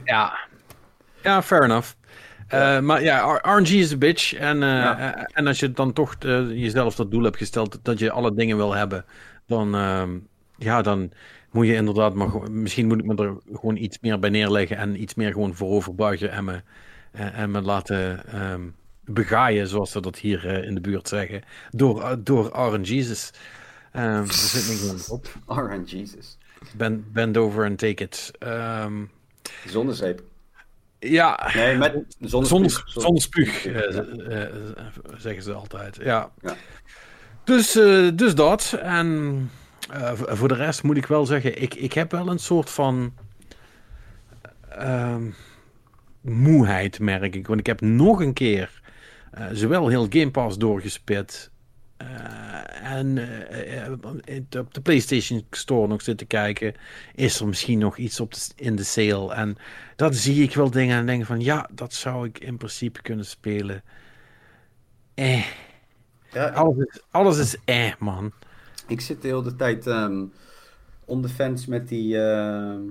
ja. Ja, fair enough. Uh, maar ja, RNG is een bitch. En, uh, en als je dan toch jezelf dat doel hebt gesteld dat je alle dingen wil hebben, dan, ehm, ja, dan moet je inderdaad, maar misschien moet ik me er gewoon iets meer bij neerleggen en iets meer gewoon voorover buigen en me, en me laten um, begaaien, zoals ze dat hier in de buurt zeggen, door, door RNG's. Ehm daar zit niks anders op. [LAUGHS] RN Jesus. Bend, bend over and take it. Ehm, Zonder zeep. Ja, Nee, met zonder zonder, spuug. zonder spuug, Ja. eh, eh, zeggen ze altijd. Ja. Ja. Dus, eh, dus dat. En voor de rest moet ik wel zeggen, ik, ik heb wel een soort van ehm, moeheid, merk ik. Want ik heb nog een keer zowel heel Game Pass doorgespit. Eh, en eh, eh, op de PlayStation Store nog zitten kijken. Is er misschien nog iets op de, in de sale? En dan zie ik wel dingen en denk van ja, dat zou ik in principe kunnen spelen. Eh, Ja, alles is, alles is eh, man. Ik zit de hele tijd ehm on the fence met die, ehm,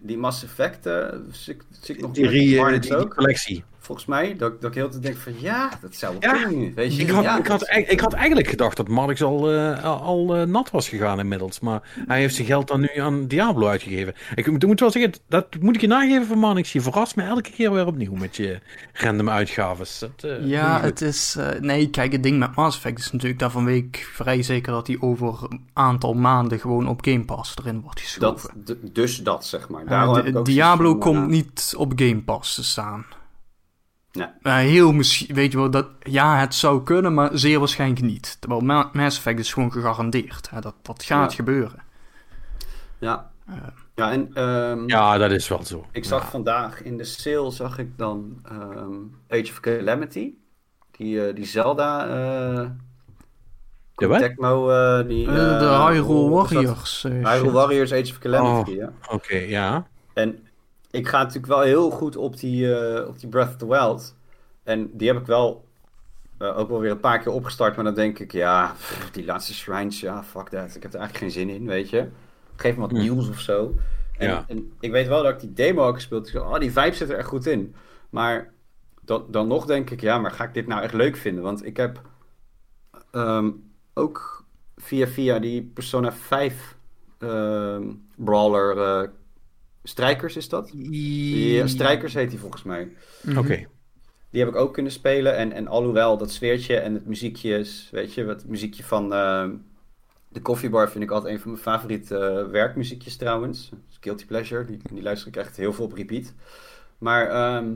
die, Mass Effect. zit, nog Die, die, die, collectie. Volgens mij. Dat, dat ik heel te denk van ja, dat zou wel Ja, kunnen. Weet je? Ik had, ja, ik, had, dat- eigenlijk- ik had eigenlijk gedacht dat Marx al, eh, al, eh, nat was gegaan inmiddels. Maar hij heeft zijn geld dan nu aan Diablo uitgegeven. Ik moet, ik moet wel zeggen, dat moet ik je nageven van Marnix. Je verrast me elke keer weer opnieuw met je random uitgaves. Dat, eh, Ja, het is... eh, nee, kijk, het ding met Mass Effect is natuurlijk... Daarvan weet ik vrij zeker dat hij over een aantal maanden gewoon op Game Pass erin wordt geschoven. dat, dus dat, zeg maar. Daarom heb Di- ik ook Diablo komt niet op Game Pass te staan. Nee. Eh, heel misschien, weet je wel, dat, ja, het zou kunnen, maar zeer waarschijnlijk niet. Terwijl Ma- Mass Effect is gewoon gegarandeerd. Hè, dat, dat gaat Ja. gebeuren. Ja. Eh. ja, en ehm, Ja, dat is wel zo. ik zag Ja. vandaag in de sale, zag ik dan ehm, Age of Calamity. Die, eh, die Zelda... eh De wat? Tecmo, eh, die... Eh, de Hyrule? Warriors. Hyrule. Warriors Age of Calamity, Oh. ja. Oké, ja. En ik ga natuurlijk wel heel goed op die, eh, op die Breath of the Wild. En die heb ik wel eh, ook wel weer een paar keer opgestart. Maar dan denk ik, ja, pff, die laatste shrines, ja, fuck that. Ik heb er eigenlijk geen zin in, weet je. Geef me wat nieuws of zo. En, Ja. en ik weet wel dat ik die demo ook gespeeld heb. Oh, die vibe zit er echt goed in. Maar dan, dan nog denk ik, ja, maar ga ik dit nou echt leuk vinden? Want ik heb ehm, ook via via die Persona 5 ehm, brawler eh, Strijkers is dat? Ja, Strijkers heet die volgens mij. Mhm. Oké. Die heb ik ook kunnen spelen. En, en alhoewel dat sfeertje en het muziekje is, weet je, het muziekje van ehm, de Coffeebar vind ik altijd een van mijn favoriete eh, werkmuziekjes trouwens. Guilty Pleasure, die, die luister ik echt heel veel op repeat. Maar ehm,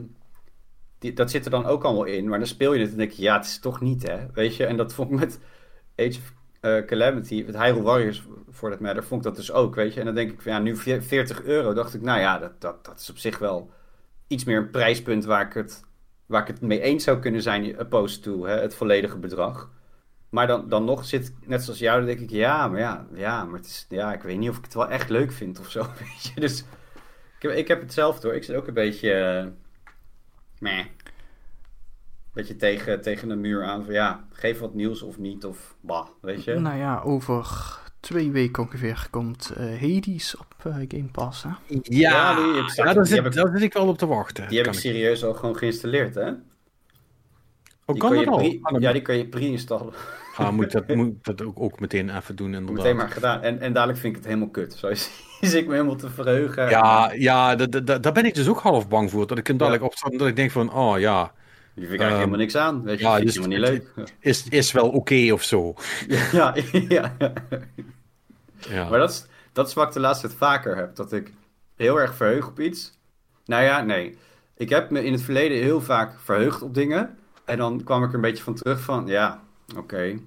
die, dat zit er dan ook allemaal in. Maar dan speel je het en denk je, ja, het is toch niet, hè? Weet je, en dat vond ik met Age of eh, Calamity, met Hyrule Warriors for that matter, vond ik dat dus ook, weet je. En dan denk ik ja, nu 40 euro, dacht ik, nou ja, dat, dat, dat is op zich wel iets meer een prijspunt waar ik het, waar ik het mee eens zou kunnen zijn, opposed to hè, het volledige bedrag. Maar dan, dan nog zit, net zoals jou, dan denk ik, ja, maar ja, ja, maar het is, ja, ik weet niet of ik het wel echt leuk vind of zo, [LAUGHS] weet je. Dus ik heb, ik heb hetzelfde hoor, ik zit ook een beetje, eh meh, beetje tegen, tegen een muur aan van, ja, geef wat nieuws of niet, of bah, weet je. Nou ja, over twee weken ongeveer komt eh, Hades op eh, Game Pass. Hè? Ja, Ja, die- daar, zit, ik- daar zit ik wel op te wachten. Die heb ik serieus al gewoon geïnstalleerd, hè? Oh, Die kan dat al? ja, die kan je pre-installen. Ah, moet dat, [LAUGHS] moet ik dat ook, ook meteen even doen, inderdaad. Meteen maar gedaan. En, en dadelijk vind ik het helemaal kut. Zo is, [LAUGHS] is ik me helemaal te verheugen. Ja, ja da- da- da- daar ben ik dus ook half bang voor. Dat ik hem dadelijk dat ik denk van, oh ja, Die vind ik eigenlijk helemaal niks aan. Weet je, ja, dus helemaal niet leuk. is, is wel oké of zo. Ja, [LAUGHS] ja, ja. Ja. Maar dat is, dat is wat ik de laatste tijd vaker heb. Dat ik heel erg verheug op iets. Nou ja, nee. Ik heb me in het verleden heel vaak verheugd op dingen. En dan kwam ik er een beetje van terug van, ja, oké.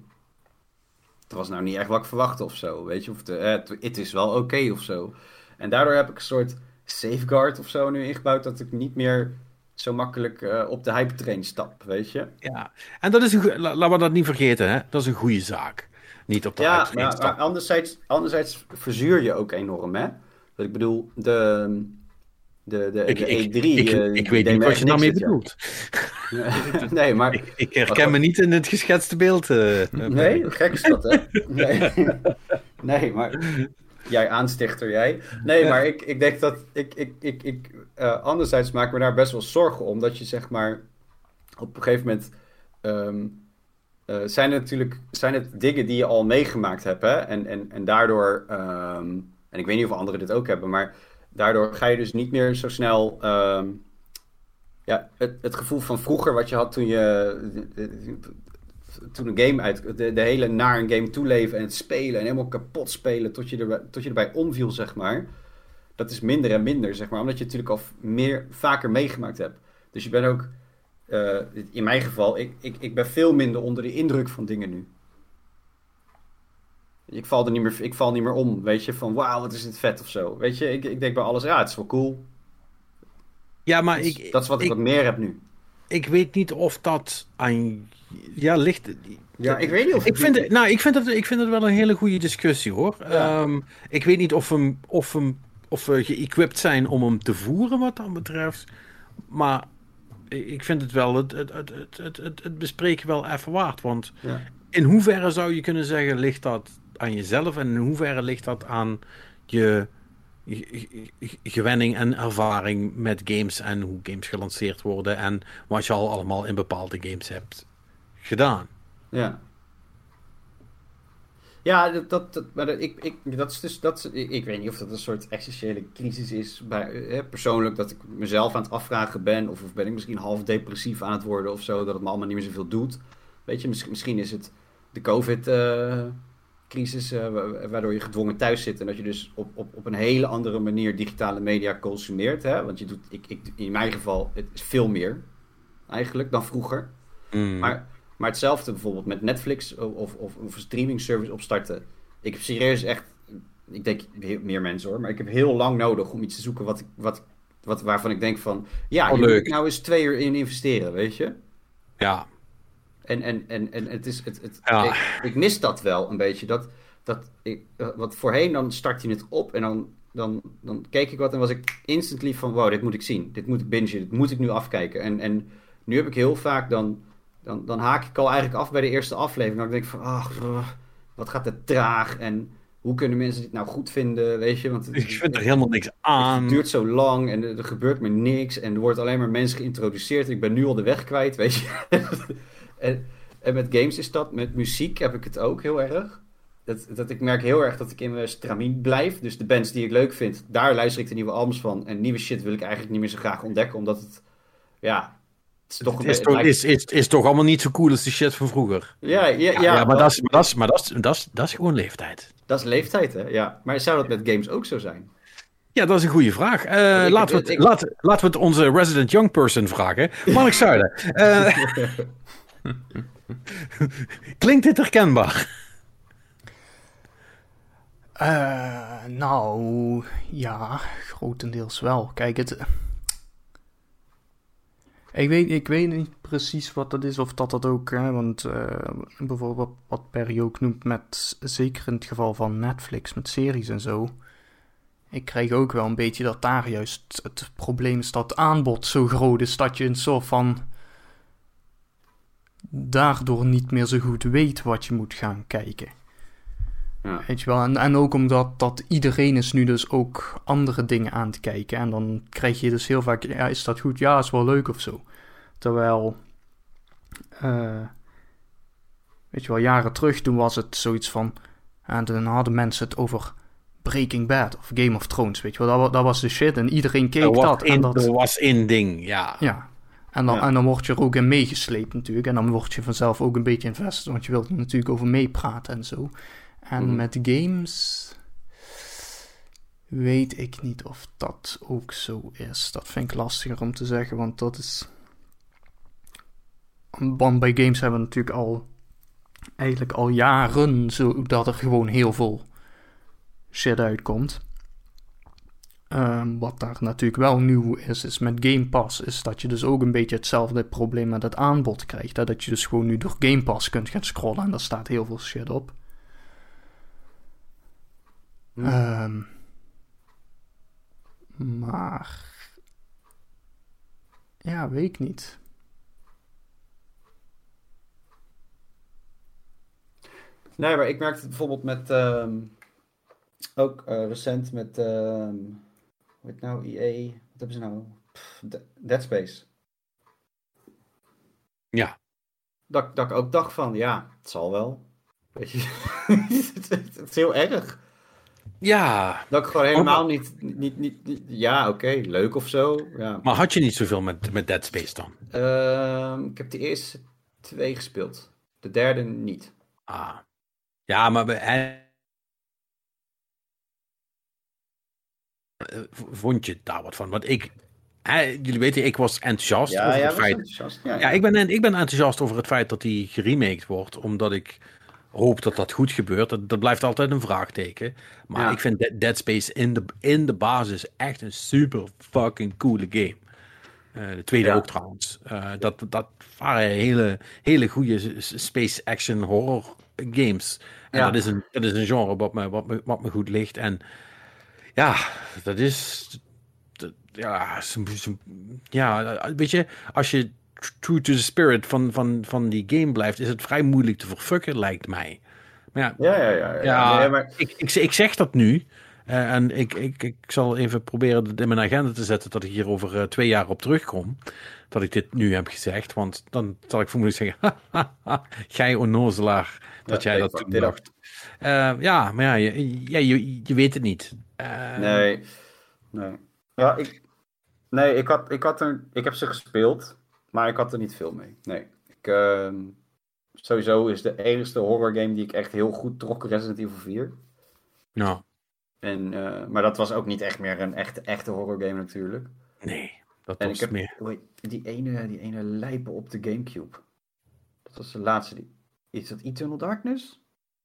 Het was nou niet echt wat ik verwachtte of zo. Weet je, of de, eh, het, het is wel oké of zo. En daardoor heb ik een soort safeguard of zo nu ingebouwd. Dat ik niet meer zo makkelijk eh, op de hype train stap, weet je. ja. En dat is een, la- laten we dat niet vergeten, hè? Dat is een goede zaak. Niet op de Ja, hype train maar, anderzijds, anderzijds verzuur je ook enorm, hè? Dat ik bedoel, de, de, de, Ik, de ik, E3... ik, eh, ik weet niet wat je daarmee bedoelt. [LAUGHS] nee, maar... Ik, ik herken me niet in het geschetste beeld. eh, nee, gek is dat, hè? [LAUGHS] Nee, [LAUGHS] nee maar... Jij aanstichter, jij. Nee, maar ik, ik denk dat... Ik, ik, ik, ik, eh, anderzijds maak me daar best wel zorgen om. Dat je zeg maar... Op een gegeven moment... ehm, eh, zijn natuurlijk zijn het dingen die je al meegemaakt hebt. Hè? En, en, en daardoor... ehm, en ik weet niet of anderen dit ook hebben, maar... Daardoor ga je dus niet meer zo snel... ehm, ja, het, het gevoel van vroeger wat je had toen je... toen een game uit... De, de hele naar een game toeleven en het spelen en helemaal kapot spelen tot je, er, tot je erbij omviel, zeg maar. Dat is minder en minder, zeg maar. Omdat je natuurlijk al meer, vaker meegemaakt hebt. Dus je bent ook... eh, in mijn geval, ik, ik, ik ben veel minder onder de indruk van dingen nu. Ik val er niet meer, ik val niet meer om, weet je, van wauw, wat is dit vet of zo. Weet je, ik, ik denk bij alles, ja, het is wel cool. Ja, maar ik, dat is wat ik, ik, wat meer heb nu. ik weet niet of dat aan... Ja, ligt... Ja, ik weet niet of Ik vind, het, nou, ik, vind het, ik vind het wel een hele goede discussie hoor. Ja. Ehm, ik weet niet of, hem, of, hem, of we geëquipt zijn om hem te voeren wat dat betreft. Maar ik vind het wel het, het, het, het, het, het, bespreken wel even waard. Want Ja. in hoeverre zou je kunnen zeggen, ligt dat aan jezelf? En in hoeverre ligt dat aan je- gewenning en ervaring met games en hoe games gelanceerd worden en wat je al allemaal in bepaalde games hebt gedaan? Ja. Ja, dat, dat, maar dat, ik, ik, dat is dus, dat, is- ik, ik weet niet of dat een soort existentiële crisis is. Bij, eh, persoonlijk, dat ik mezelf aan het afvragen ben. Of, of ben ik misschien half depressief aan het worden of zo. Dat het me allemaal niet meer zoveel doet. Weet je, misschien, misschien is het de COVID-crisis. eh, wa- waardoor je gedwongen thuis zit. En dat je dus op, op, op een hele andere manier digitale media consumeert. Hè? Want je doet, ik, ik, in mijn geval, het is veel meer eigenlijk dan vroeger. Mm. Maar, maar hetzelfde bijvoorbeeld met Netflix of, of, of een streaming service opstarten. Ik heb serieus echt, ik denk meer mensen hoor, maar ik heb heel lang nodig om iets te zoeken wat, ik- wat, wat, waarvan ik denk van, ja, Oh, hier moet leuk. ik nou eens twee uur in investeren, weet je? ja, En, en, en, en het is, het, het, Ja. ik, ik mis dat wel een beetje. Dat, dat ik, eh, wat voorheen dan start je het op en dan, dan, dan keek ik wat en was ik instantly van wow, dit moet ik zien. Dit moet ik bingen, dit moet ik nu afkijken. En, en nu heb ik heel vaak dan, dan, dan haak ik al eigenlijk af bij de eerste aflevering. Dan denk ik van, ach, wat gaat het traag en hoe kunnen mensen dit nou goed vinden, weet je? Want het- ik vind er helemaal niks aan. het duurt zo lang en er, er gebeurt maar niks. En er wordt alleen maar mensen geïntroduceerd. Ik ben nu al de weg kwijt, weet je. [LAUGHS] en, en met games is dat. Met muziek heb ik het ook heel erg. Dat, dat ik merk heel erg dat ik in mijn stramien blijf. Dus de bands die ik leuk vind, daar luister ik de nieuwe albums van. En nieuwe shit wil ik eigenlijk niet meer zo graag ontdekken. Omdat het, ja... Het is toch Het is, be- toch, lijkt- is, is, is toch allemaal niet zo cool als de shit van vroeger. ja, ja, ja, Ja, maar, dat is, maar, dat is, maar dat, is, dat, is, dat is gewoon leeftijd. dat is leeftijd, hè? Ja. Maar zou dat met games ook zo zijn? Ja, dat is een goede vraag. Eh, Ik- laten, we het, ik- laten, laten we het onze resident young person vragen. [LAUGHS] Mark Zuiden. eh, [LAUGHS] klinkt dit herkenbaar? Eh, nou, ja, grotendeels wel. Kijk, het. Ik weet, ik weet niet precies wat dat is, of dat dat ook, hè, want eh, bijvoorbeeld wat Perry ook noemt met, zeker in het geval van Netflix, met series en zo. Ik krijg ook wel een beetje dat daar juist het probleem is dat aanbod zo groot is dat je een soort van daardoor niet meer zo goed weet wat je moet gaan kijken. Ja. Weet je wel, en, en ook omdat dat iedereen is nu dus ook andere dingen aan te kijken. En dan krijg je dus heel vaak, ja, is dat goed? Ja, is wel leuk of zo. Terwijl, eh, weet je wel, jaren terug toen was het zoiets van, en dan hadden mensen het over Breaking Bad of Game of Thrones, weet je wel. Dat, wa- dat was de shit en iedereen keek dat. En dat was één ding, ja. ja. En dan, Ja. en dan word je er ook in meegesleept natuurlijk. En dan word je vanzelf ook een beetje invested, want je wilt er natuurlijk over meepraten en zo. En Mhm. met games weet ik niet of dat ook zo is. Dat vind ik lastiger om te zeggen, want dat is... Want bij games hebben we natuurlijk al eigenlijk al jaren zo dat er gewoon heel veel shit uitkomt. Ehm, wat daar natuurlijk wel nieuw is, is met Game Pass, is dat je dus ook een beetje hetzelfde probleem met het aanbod krijgt. Hè? Dat je dus gewoon nu door Game Pass kunt gaan scrollen en daar staat heel veel shit op. Hm. Ehm, maar. Ja, weet ik niet. Nee, maar ik merkte het bijvoorbeeld met. ehm, ook eh, recent met. ehm hoe heet het nou? EA. Wat hebben ze nou? Pff, Dead Space. Ja. Dat, dat ik ook dacht van, ja, het zal wel. Weet je, [LAUGHS] het is heel erg. Ja, Dat ik gewoon helemaal niet, niet, niet, niet- ja, oké, leuk of zo. Ja. maar had je niet zoveel met, met Dead Space dan? Ehm, ik heb de eerste twee gespeeld. De derde niet. Ah. Ja, maar hij... Eh, Vond je daar wat van? Want ik... Hij, jullie weten, ik was enthousiast Ja, over ja, het feit... enthousiast. Ja, Ja, ik ben, ik ben enthousiast over het feit dat die geremaked wordt, omdat ik hoop dat dat goed gebeurt. Dat, dat blijft altijd een vraagteken. Maar Ja. ik vind Dead, Dead Space in de, in de basis echt een super fucking coole game. Eh, de tweede Ja. ook trouwens. Eh, dat, dat waren hele, hele goede space action horror games. En Ja. dat, is een, dat is een genre wat me, wat, me, wat me goed ligt. En ja, dat is. dat- ja, ja, weet je, als je true to the spirit van, van, van die game blijft, is het vrij moeilijk te verfucken, lijkt mij. Maar ja, ja, ja. ja, ja. ja, Nee, maar, ik, ik, ik zeg dat nu. eh, en ik, ik, ik zal even proberen het in mijn agenda te zetten dat ik hier over eh, twee jaar op terugkom. Dat ik dit nu heb gezegd. Want dan zal ik vermoedelijk zeggen: [LAUGHS] Gij onnozelaar. Dat jij dat toen dacht. Eh, ja, maar ja, je, ja, je, je weet het niet. Nee. Nee. Ja, ik... Nee, ik, had, ik, had er, ik heb ze gespeeld, maar ik had er niet veel mee. Nee. Ik, ehm, sowieso is de enige horror game die ik echt heel goed trok Resident Evil 4. Nou, En, eh, maar dat was ook niet echt meer een echte, echte horror game natuurlijk. nee, dat En was ik heb meer. die ene, die ene lijpen op de Gamecube. Dat was de laatste. Die, is dat Eternal Darkness?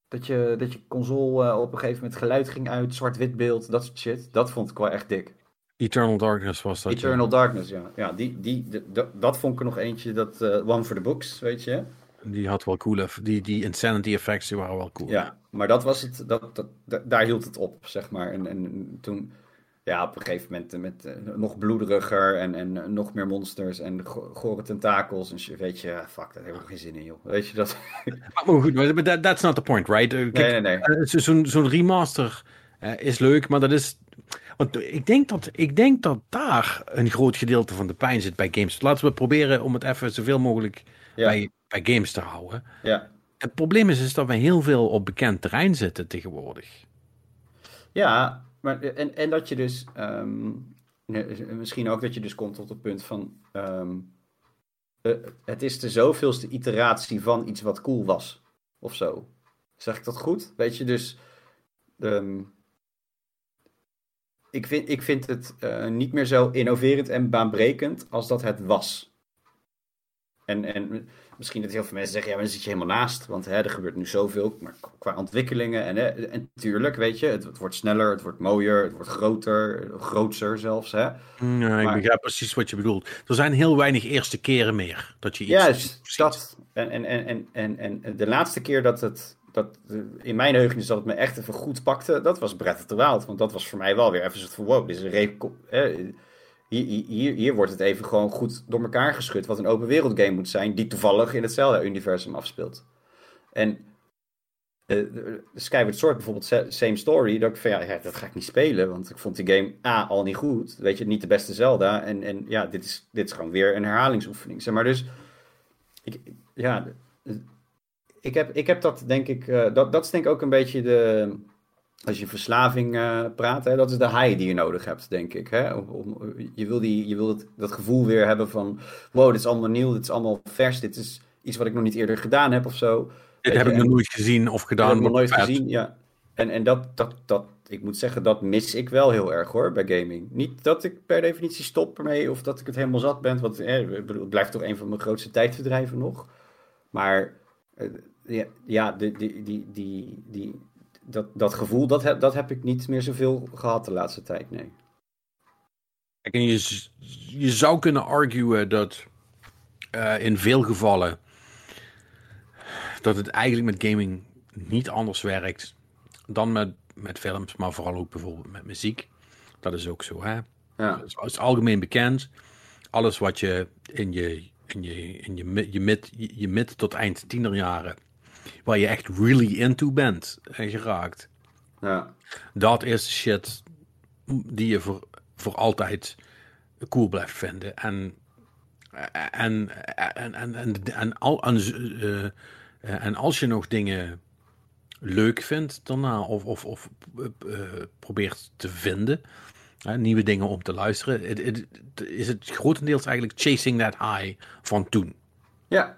Dat je, dat je console eh, op een gegeven moment geluid ging uit, zwart-wit beeld, dat soort shit. Dat vond ik wel echt dik. Eternal Darkness was dat. ja. Eternal Darkness, ja. Ja, die, die, de- de- dat vond ik er nog eentje, dat eh, One for the Books, weet je. Die had wel cool. Die, die insanity effects die waren wel cool. Ja, maar dat was het, dat, dat, da- daar hield het op, zeg maar. En, en toen, ja, op een gegeven moment eh, met eh, nog bloederiger en, en nog meer monsters en go- gore tentakels en weet je, fuck, daar heb ik geen zin in, joh. Weet je dat? [LAUGHS] Maar goed, maar that, that's not the point, right? Kijk, Nee, nee, nee. zo- Zo'n zo'n remaster is leuk, maar dat is. Want ik denk, dat, ik denk dat daar een groot gedeelte van de pijn zit bij games. Laten we proberen om het even zoveel mogelijk Ja. bij, bij games te houden. Ja, Het probleem is, is dat we heel veel op bekend terrein zitten tegenwoordig. ja maar, en, en dat je dus, ehm, nee, misschien ook dat je dus komt tot het punt van, ehm, eh, het is de zoveelste iteratie van iets wat cool was, of zo. Zeg ik dat goed? Weet je, dus, ehm, ik, vind, ik vind het eh, niet meer zo innoverend en baanbrekend als dat het was. En, en misschien dat heel veel mensen zeggen, ja, maar dan zit je helemaal naast. Want hè, er gebeurt nu zoveel maar qua ontwikkelingen. En, hè, en tuurlijk, weet je, het, het wordt sneller, het wordt mooier, het wordt groter, grootser zelfs. Hè. Ja, ik Maar- begrijp precies wat je bedoelt. Er zijn heel weinig eerste keren meer dat je iets Juist, ziet. dat. En, en, en, en, en de laatste keer dat het, dat, in mijn heugenis dat het me echt even goed pakte, dat was Breath of the Wild. Want dat was voor mij wel weer even zo van, wow, dit is een reep... hier, hier, hier wordt het even gewoon goed door elkaar geschud, wat een open wereld game moet zijn, die toevallig in het Zelda-universum afspeelt. En de Skyward Sword bijvoorbeeld, sa- same story, dat ik van, ja, ja, dat ga ik niet spelen, want ik vond die game A, al niet goed, weet je, niet de beste Zelda, en, en ja, dit is, dit is gewoon weer een herhalingsoefening, zeg maar, dus ik, ja, ik heb, ik heb dat denk ik, eh, dat, dat is denk ik ook een beetje de, als je verslaving eh, praat, hè, dat is de high die je nodig hebt, denk ik. Hè? Om, om- je wil, die, je wil het, dat gevoel weer hebben van, wow, dit is allemaal nieuw, dit is allemaal vers, dit is iets wat ik nog niet eerder gedaan heb of zo. Dit heb je, ik nog nooit gezien of dat gedaan. heb ik nog nooit vet. gezien, ja. En, en dat, dat, dat, ik moet zeggen, dat mis ik wel heel erg hoor, bij gaming. Niet dat ik per definitie stop ermee of dat ik het helemaal zat ben, want eh, het blijft toch een van mijn grootste tijdverdrijven nog. Maar eh, ja, ja die, die, die, die, die, dat, dat gevoel, dat heb, dat heb ik niet meer zoveel gehad de laatste tijd, nee. Kijk, en je, je zou kunnen arguen dat eh, in veel gevallen dat het eigenlijk met gaming niet anders werkt dan met, met films, maar vooral ook bijvoorbeeld met muziek. Dat is ook zo, hè? Ja, Dat is, is algemeen bekend. Alles wat je in je, in je, in je, je, mid, je, je mid tot eind tienerjaren, waar je echt really into bent en geraakt, ja, dat is shit die je voor, voor altijd cool blijft vinden. En, en, en, en, en, en, al, en, eh, en als je nog dingen leuk vindt daarna, of, of, of eh, probeert te vinden, hè, nieuwe dingen om te luisteren, is het grotendeels eigenlijk chasing that high van toen. ja,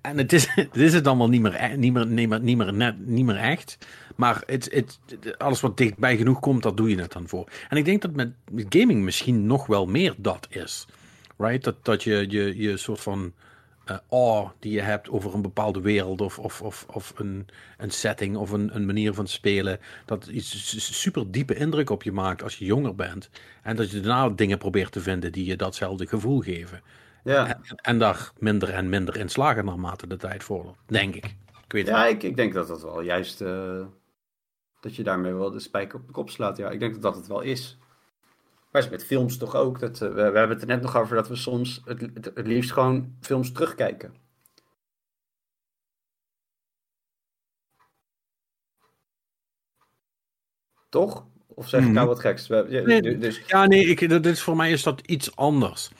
en het is, [LAUGHS] het is het allemaal niet meer, e- niet meer, niet meer, niet meer, niet meer echt. Maar het, het, alles wat dichtbij genoeg komt, daar doe je het dan voor. En ik denk dat met gaming misschien nog wel meer dat is. Right? Dat, dat je, je, je soort van uh, awe die je hebt over een bepaalde wereld of, of, of, of een, een setting of een, een manier van spelen. Dat iets super diepe indruk op je maakt als je jonger bent. En dat je daarna dingen probeert te vinden die je datzelfde gevoel geven. Ja. En, en daar minder en minder in slagen naarmate de tijd vordert, denk ik. ik weet ja, ik, ik denk dat dat wel juist... Uh, dat je daarmee wel de spijker op de kop slaat. Ja, ik denk dat dat het wel is. Maar met films toch ook. Dat, uh, we, we, hebben het er net nog over dat we soms het, het, het liefst gewoon films terugkijken. Toch? Of zeg ik nou mhm. wat geks? ja, nee, dus... ja, nee, ik, dat is, voor mij is dat iets anders.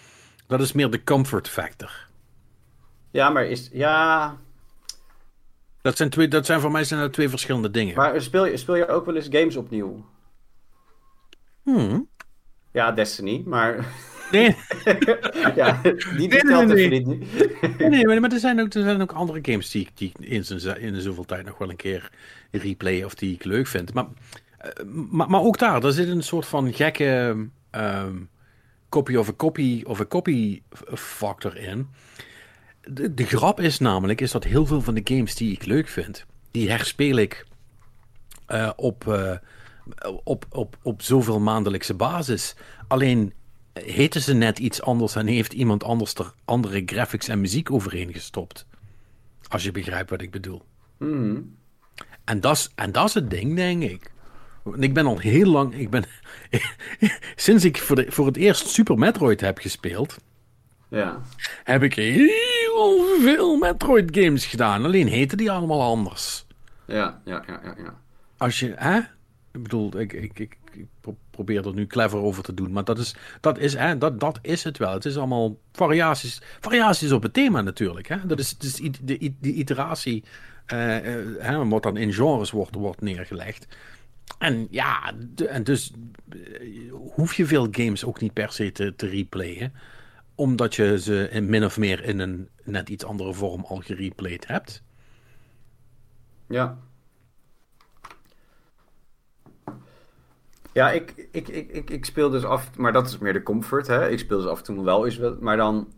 Dat is meer de comfort factor. Ja, maar is. Ja. Dat zijn, twee, dat zijn voor mij zijn dat twee verschillende dingen. Maar speel je, speel je ook wel eens games opnieuw? Hmm. Ja, Destiny, maar. Nee. [LAUGHS] ja, die, die nee, nee, nee. niet. nee, maar, er, zijn ook, er zijn ook andere games die, die ik in, zijn, in zoveel tijd nog wel een keer replay of die ik leuk vind. Maar, eh, maar, maar ook daar, daar zit een soort van gekke um, copy of a copy of a copy factor in. De, de grap is namelijk is dat heel veel van de games die ik leuk vind, die herspeel ik uh, op. Uh, op, op, op zoveel maandelijkse basis. Alleen heten ze net iets anders en heeft iemand anders er andere graphics en muziek overheen gestopt. Als je begrijpt wat ik bedoel. Mm. En dat is en dat is het ding, denk ik. Ik ben al heel lang. Ik ben, [LAUGHS] sinds ik voor, de, voor het eerst Super Metroid heb gespeeld. Ja. Heb ik heel veel Metroid games gedaan. Alleen heten die allemaal anders. Ja, ja, ja, ja. ja. Als je. Hè? Ik bedoel, ik, ik, ik, probeer er nu clever over te doen. Maar dat is, dat is, hè, dat, dat is het wel. Het is allemaal variaties, variaties op het thema natuurlijk. Hè? Dat is, dus de, de iteratie, uh, hè, wat dan in genres wordt, wordt neergelegd. En ja, en dus uh, hoef je veel games ook niet per se te, te replayen. Omdat je ze in min of meer in een net iets andere vorm al gereplayed hebt. Ja, Ja, ik, ik, ik, ik, ik speel dus af, maar dat is meer de comfort. Hè? Ik speel dus af en toe wel eens, maar dan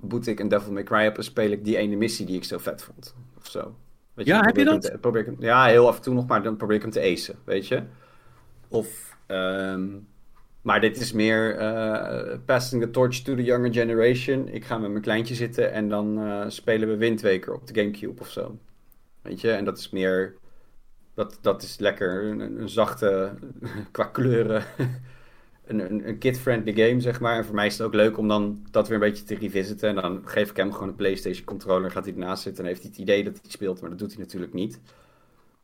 boet ik een Devil May Cry op en speel ik die ene missie die ik zo vet vond. Of zo. Weet je, ja, heb je dat? probeer ik ja, heel af en toe nog, maar dan probeer ik hem te acen, weet je. Of, um, maar dit is meer uh, passing the torch to the younger generation. Ik ga met mijn kleintje zitten en dan uh, spelen we Windweker op de Gamecube of zo. Weet je, en dat is meer dat, dat is lekker. Een, een zachte, [LAUGHS] qua kleuren, een, een, een kid-friendly game, zeg maar. En voor mij is het ook leuk om dan dat weer een beetje te revisiten. En dan geef ik hem gewoon een PlayStation controller, gaat hij ernaast zitten en heeft hij het idee dat hij speelt, maar dat doet hij natuurlijk niet.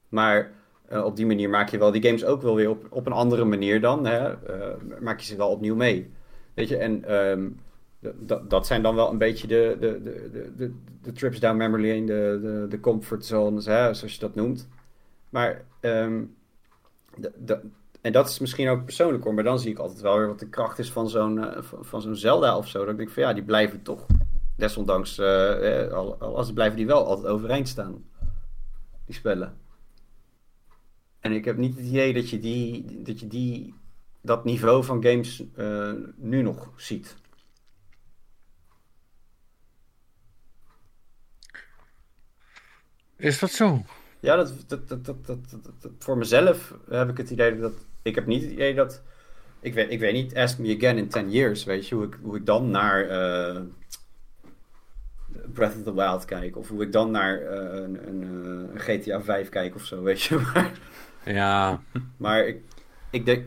Maar uh, op die manier maak je wel die games ook wel weer op, op een andere manier dan. Hè? Uh, maak je ze wel opnieuw mee. Weet je, en um, dat zijn dan wel een beetje de, de, de, de, de, trips down memory lane, de, de, de comfort zones, hè, zoals je dat noemt. Maar, um, en dat is misschien ook persoonlijk hoor, maar dan zie ik altijd wel weer wat de kracht is van zo'n uh, van, zo'n Zelda of zo. Dat ik denk van ja, die blijven toch, desondanks, uh, eh, al, als blijven die wel altijd overeind staan. Die spellen. En ik heb niet het idee dat je die, dat, je die, dat niveau van games uh, nu nog ziet. Is dat zo? Ja, dat, dat, dat, dat, dat, voor mezelf heb ik het idee dat. Ik heb niet het idee dat. Ik weet, ik weet niet, ask me again in 10 years, weet je, hoe ik, hoe ik dan naar uh, Breath of the Wild kijk. Of hoe ik dan naar uh, een, een, een, GTA 5 kijk of zo, [LAUGHS] weet je. Maar, ja. Maar ik, ik, denk,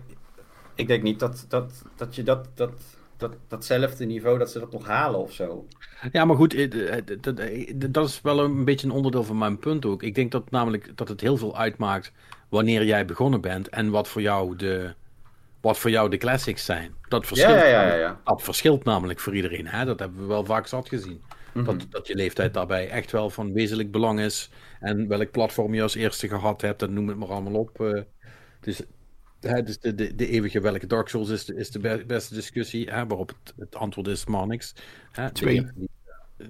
ik denk niet dat, dat, dat je dat, dat, dat, datzelfde niveau, dat ze dat nog halen of zo. Ja, maar goed, eh, eh, dat is wel een beetje een onderdeel van mijn punt ook. Ik denk dat namelijk dat het heel veel uitmaakt wanneer jij begonnen bent en wat voor jou de, wat voor jou de classics zijn. Dat verschilt, ja, ja, ja, dat verschilt namelijk voor iedereen. Hè? Dat hebben we wel vaak zat gezien. Mhm. dat, dat je leeftijd daarbij echt wel van wezenlijk belang is. En welk platform je als eerste gehad hebt, en noem het maar allemaal op. Uh, dus Hè, dus de, de, de eeuwige welke Dark Souls is de, is de beste discussie, hè, waarop het, het antwoord is maar niks. Hè, Twee.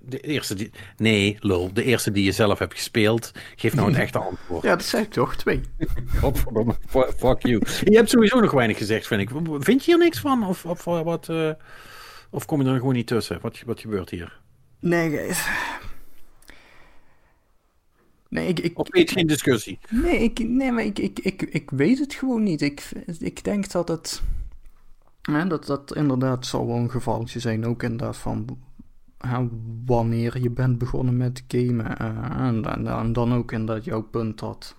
De eerste die... Nee, lul. De eerste die je zelf hebt gespeeld. Geef nou het echte antwoord. Ja, dat zei ik toch, twee. [LAUGHS] Godverdomme, fuck you. Je hebt sowieso nog weinig gezegd, vind ik. Vind je hier niks van? Of, of, wat, uh, of kom je er gewoon niet tussen? Wat, wat gebeurt hier? Nee, Nee, ik, ik, of weet geen discussie? Nee, ik, nee maar ik, ik, ik, ik weet het gewoon niet. Ik, ik denk dat het... Hè, dat dat inderdaad zal wel een gevalletje zijn. Ook inderdaad van wanneer je bent begonnen met gamen. Uh, en, en, dan ook inderdaad jouw punt dat...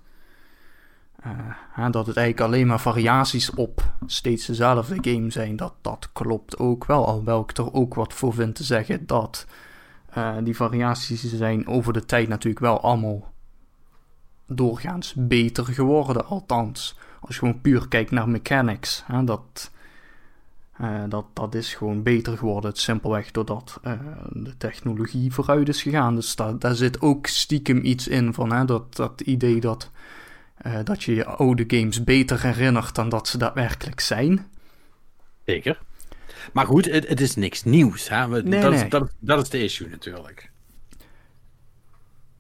Uh, dat het eigenlijk alleen maar variaties op steeds dezelfde game zijn. Dat, dat klopt ook wel. Alhoewel ik er ook wat voor vind te zeggen dat... Uh, die variaties zijn over de tijd natuurlijk wel allemaal doorgaans beter geworden. Althans, als je gewoon puur kijkt naar mechanics, hè, dat, uh, dat, dat is gewoon beter geworden. Het simpelweg doordat uh, de technologie vooruit is gegaan. Dus daar, daar zit ook stiekem iets in van hè, dat, dat idee dat, uh, dat je je oude games beter herinnert dan dat ze daadwerkelijk zijn. Zeker. Maar goed, het, het is niks nieuws. Hè? Nee, dat, nee. Is, dat, dat is de issue natuurlijk.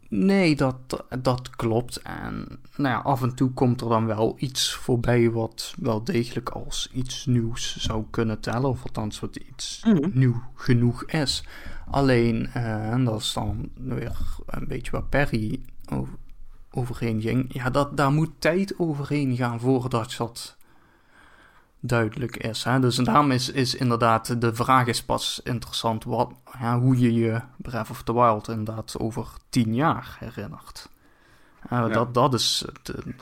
Nee, dat, dat klopt. En nou ja, af en toe komt er dan wel iets voorbij wat wel degelijk als iets nieuws zou kunnen tellen. Of althans wat iets mm. nieuw genoeg is. Alleen, uh, en dat is dan weer een beetje waar Perry over, overheen ging. Ja, dat, daar moet tijd overheen gaan voordat dat duidelijk is. Hè? Dus daarom is, is inderdaad de vraag is pas interessant wat, ja, hoe je je Breath of the Wild inderdaad over tien jaar herinnert. Uh, dat, dat is...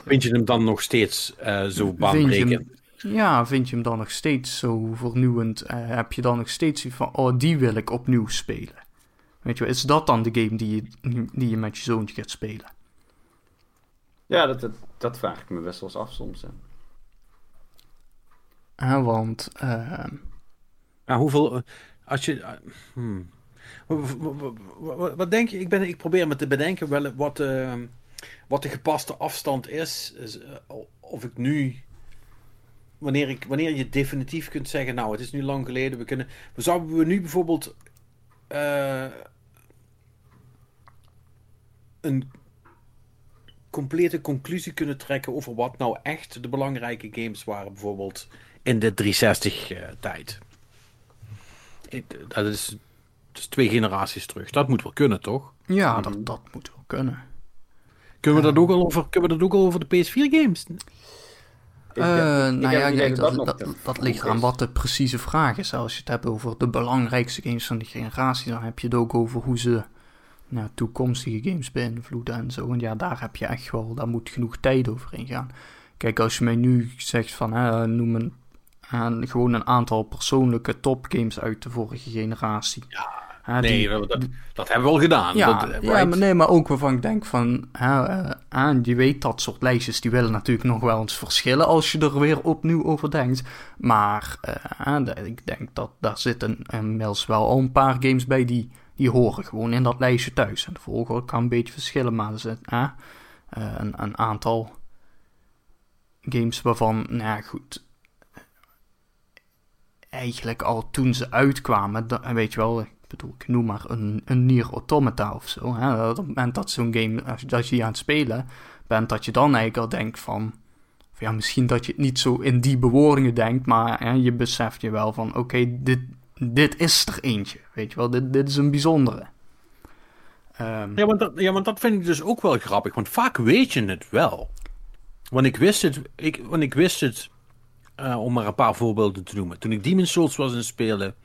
vind je hem dan nog steeds uh, zo baanbrekend? Ja, vind je hem dan nog steeds zo vernieuwend? Uh, heb je dan nog steeds van, oh, die wil ik opnieuw spelen? Weet je wel, is dat dan de game die je, die je met je zoontje gaat spelen? Ja, dat, dat, dat vraag ik me best wel eens af soms. Hè. Uh, want. Uh... Ja, hoeveel. Eh, als je. Uh, hmm. wat, denk je? Ik, ben, ik probeer me te bedenken wel, wat, ehm, wat de gepaste afstand is. is eh, of ik nu. Wanneer, ik, wanneer je definitief kunt zeggen, nou, het is nu lang geleden, we kunnen. Zouden we nu bijvoorbeeld. een complete conclusie kunnen trekken over wat nou echt de belangrijke games waren, bijvoorbeeld in de 360-tijd. Eh, dat is, twee generaties terug. Dat moet wel kunnen, toch? Ja, dat, dat moet wel kunnen. Kunnen we, dat ook al over, kunnen we dat ook al over de PS4-games? Uh, nou ja, kijk, dat, dat, dat, ligt aan wat de precieze vraag is. Als je het hebt over de belangrijkste games van die generatie, dan heb je het ook over hoe ze nou, toekomstige games beïnvloeden en zo. En ja, daar heb je echt wel, daar moet genoeg tijd over ingaan. Kijk, als je mij nu zegt van, hè, noem een en gewoon een aantal persoonlijke topgames uit de vorige generatie. Ja, nee, dat, dat, hebben we al gedaan. Ja, dat, ja maar, nee, maar ook waarvan ik denk van... Hè, uh, je weet dat soort lijstjes, die willen natuurlijk nog wel eens verschillen... als je er weer opnieuw over denkt. Maar uh, ik denk dat daar zitten inmiddels wel al een paar games bij... die, die horen gewoon in dat lijstje thuis. En de volgorde kan een beetje verschillen, maar er zit uh, een, een aantal games waarvan... Nou ja, goed eigenlijk al toen ze uitkwamen, weet je wel, ik bedoel, ik noem maar een, een Nier Automata of zo. Hè? Op het moment dat zo'n game, als, je aan het spelen bent, dat je dan eigenlijk al denkt van, ja, misschien dat je het niet zo in die bewoordingen denkt, maar hè, je beseft je wel van, oké, dit, dit is er eentje, weet je wel, dit, dit is een bijzondere. Um, ja, want dat, ja, want dat vind ik dus ook wel grappig, want vaak weet je het wel. Want ik wist het, ik, want ik wist het uh, om maar een paar voorbeelden te noemen. Toen ik Demon's Souls was in het spelen,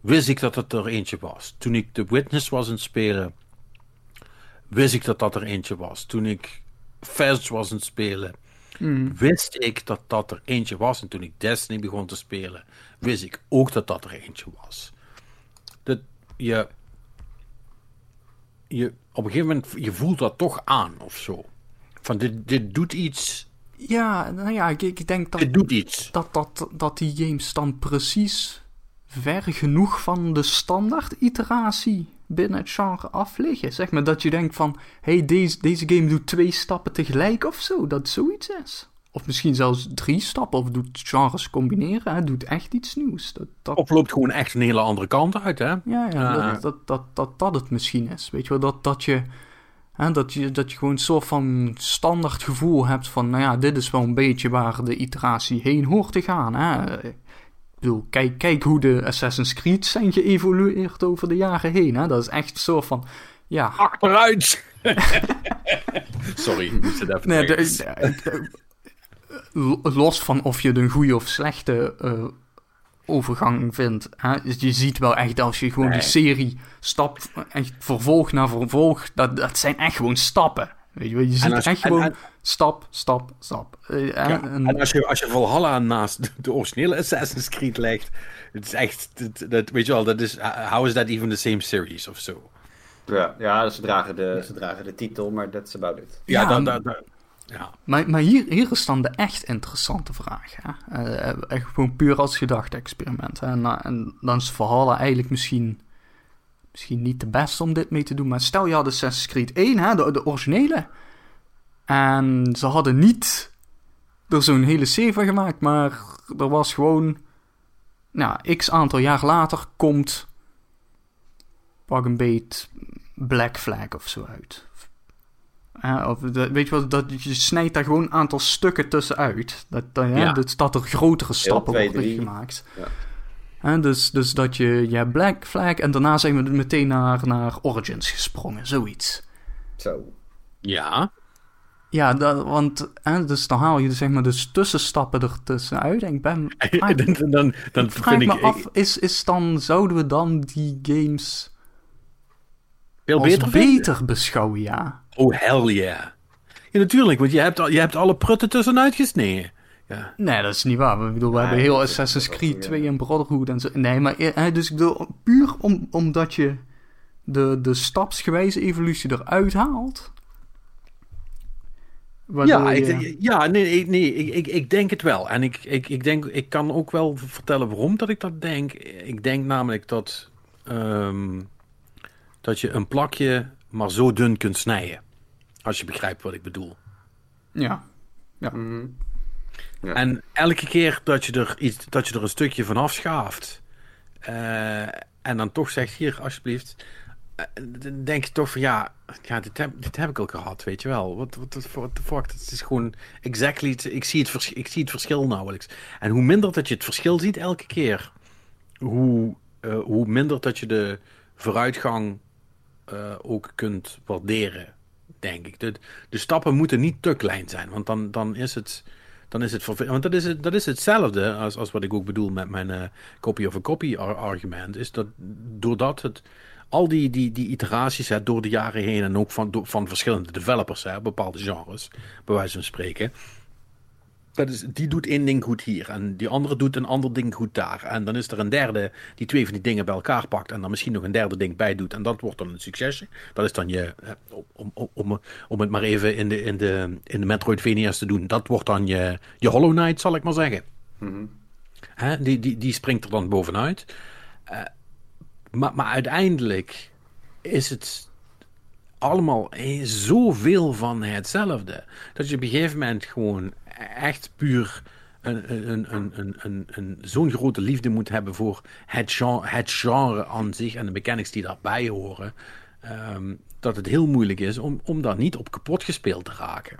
wist ik dat het er eentje was. Toen ik The Witness was in het spelen, wist ik dat dat er eentje was. Toen ik Fast was in het spelen, mm. wist ik dat dat er eentje was. En toen ik Destiny begon te spelen, wist ik ook dat dat er eentje was. Dat je, je op een gegeven moment, je voelt dat toch aan of zo. Van dit, dit doet iets ja, nou ja, ik, ik denk dat, het doet iets. Dat, dat, dat die games dan precies ver genoeg van de standaard iteratie binnen het genre af liggen. Zeg maar dat je denkt van, hey, deze, deze game doet twee stappen tegelijk of zo. Dat zoiets is. of misschien zelfs drie stappen, of doet genres combineren. Hè? Doet echt iets nieuws. Dat, dat, Of loopt gewoon echt een hele andere kant uit, hè? ja, ja. Dat, dat, dat, dat dat het misschien is. Weet je wel, dat, dat je... Hè, dat, je, dat je gewoon een soort van standaard gevoel hebt van, nou ja, dit is wel een beetje waar de iteratie heen hoort te gaan. Hè? Ik bedoel, kijk, kijk hoe de Assassin's Creed zijn geëvolueerd over de jaren heen. Hè? Dat is echt een soort van, ja... Achteruit! [LAUGHS] Sorry, ik moest het even Nee, de- zeggen. de- de- los van of je het een goede of slechte eh, overgang vindt. Hè? Dus je ziet wel echt als je gewoon Nee. die serie stap, echt vervolg na vervolg, dat, dat zijn echt gewoon stappen. Weet je, wel? je ziet als- echt en- gewoon en- stap, stap, stap. Eh, Ja, en- als je, als je Valhalla naast de- originele Assassin's Creed legt, het is echt, dat, dat, weet je wel, dat is, how is that even the same series of zo? Ja, ja ze, dragen de, ze dragen de titel, maar that's about it. Ja, Ja, dan, dan, dan- ja. Maar, maar hier, hier is dan de echt interessante vraag. Hè? Eh, echt gewoon puur als gedachte-experiment. hè. En, dan is Valhalla eigenlijk misschien, misschien niet de beste om dit mee te doen. Maar stel je had Assassin's Creed 1, hè, de, originele. En ze hadden niet er zo'n hele serie gemaakt. Maar er was gewoon... Nou, x aantal jaar later komt... Pak een beet Black Flag of zo uit. Of de- weet je wat, dat, je snijdt daar gewoon een aantal stukken tussenuit. Dat, dat, ja, dat, dat er grotere stappen twee, worden drie. gemaakt. Ja. Dus, dus dat je, je hebt Black Flag en daarna zijn we meteen naar, naar Origins gesprongen, zoiets. Zo. Ja, Ja, dat, want hè, dus dan haal je zeg maar dus tussenstappen er tussenuit. En ik ben, [LAUGHS] vraag, dan, dan, dan ik vraag vind me ik, af, is, is dan, zouden we dan die games veel als beter beter, beschouwen, ja? Oh, hell yeah. Ja, natuurlijk, want je hebt, al- je hebt alle prutten tussenuit gesneden. Ja. Nee, dat is niet waar. Ik bedoel, we hebben heel Assassin's Creed ook, 2 ja. en Brotherhood en zo. Nee, maar eh, dus ik bedoel, puur om, omdat je de, de stapsgewijze evolutie eruit haalt. Ja, je- ik, ja, nee, nee, nee ik, ik, ik denk het wel. En ik, ik, ik denk, ik kan ook wel vertellen waarom dat ik dat denk. Ik denk namelijk dat, ehm, dat je een plakje maar zo dun kunt snijden. Als je begrijpt wat ik bedoel. ja. Mhm. Ja. En elke keer dat je er, iets, dat je er een stukje van afschaaft. eh, en dan toch zegt, hier, alsjeblieft. eh, dan denk je toch van, ja, ja dit, heb, dit heb ik al gehad, weet je wel. Wat wat what the fuck, het is gewoon exactly, ik zie, het vers, ik zie het verschil nauwelijks. En hoe minder dat je het verschil ziet elke keer, hoe, eh, hoe minder dat je de vooruitgang eh, ook kunt waarderen, denk ik. De, de stappen moeten niet te klein zijn, want dan, dan is het... Dan is het vervelend. Want dat is, het, dat is hetzelfde als, als wat ik ook bedoel met mijn eh, copy of a copy ar- argument. Is dat doordat het al die, die, die iteraties hè, door de jaren heen en ook van, van verschillende developers, hè, bepaalde genres, bij wijze van spreken. Dat is, die doet één ding goed hier en die andere doet een ander ding goed daar. En dan is er een derde die twee van die dingen bij elkaar pakt en dan misschien nog een derde ding bij doet. En dat wordt dan een succesje. Dat is dan je, eh, om, om, om, om het maar even in de, in de, in de Metroidvania's te doen, dat wordt dan je, je Hollow Knight, zal ik maar zeggen. Mhm. Hè, die, die, die springt er dan bovenuit. Eh, maar, maar uiteindelijk is het allemaal eh, zoveel van hetzelfde. Dat je op een gegeven moment gewoon echt puur een, een, een, een, een, zo'n grote liefde moet hebben voor het genre, het genre aan zich en de mechanics die daarbij horen. ehm, dat het heel moeilijk is om, om daar niet op kapot gespeeld te raken.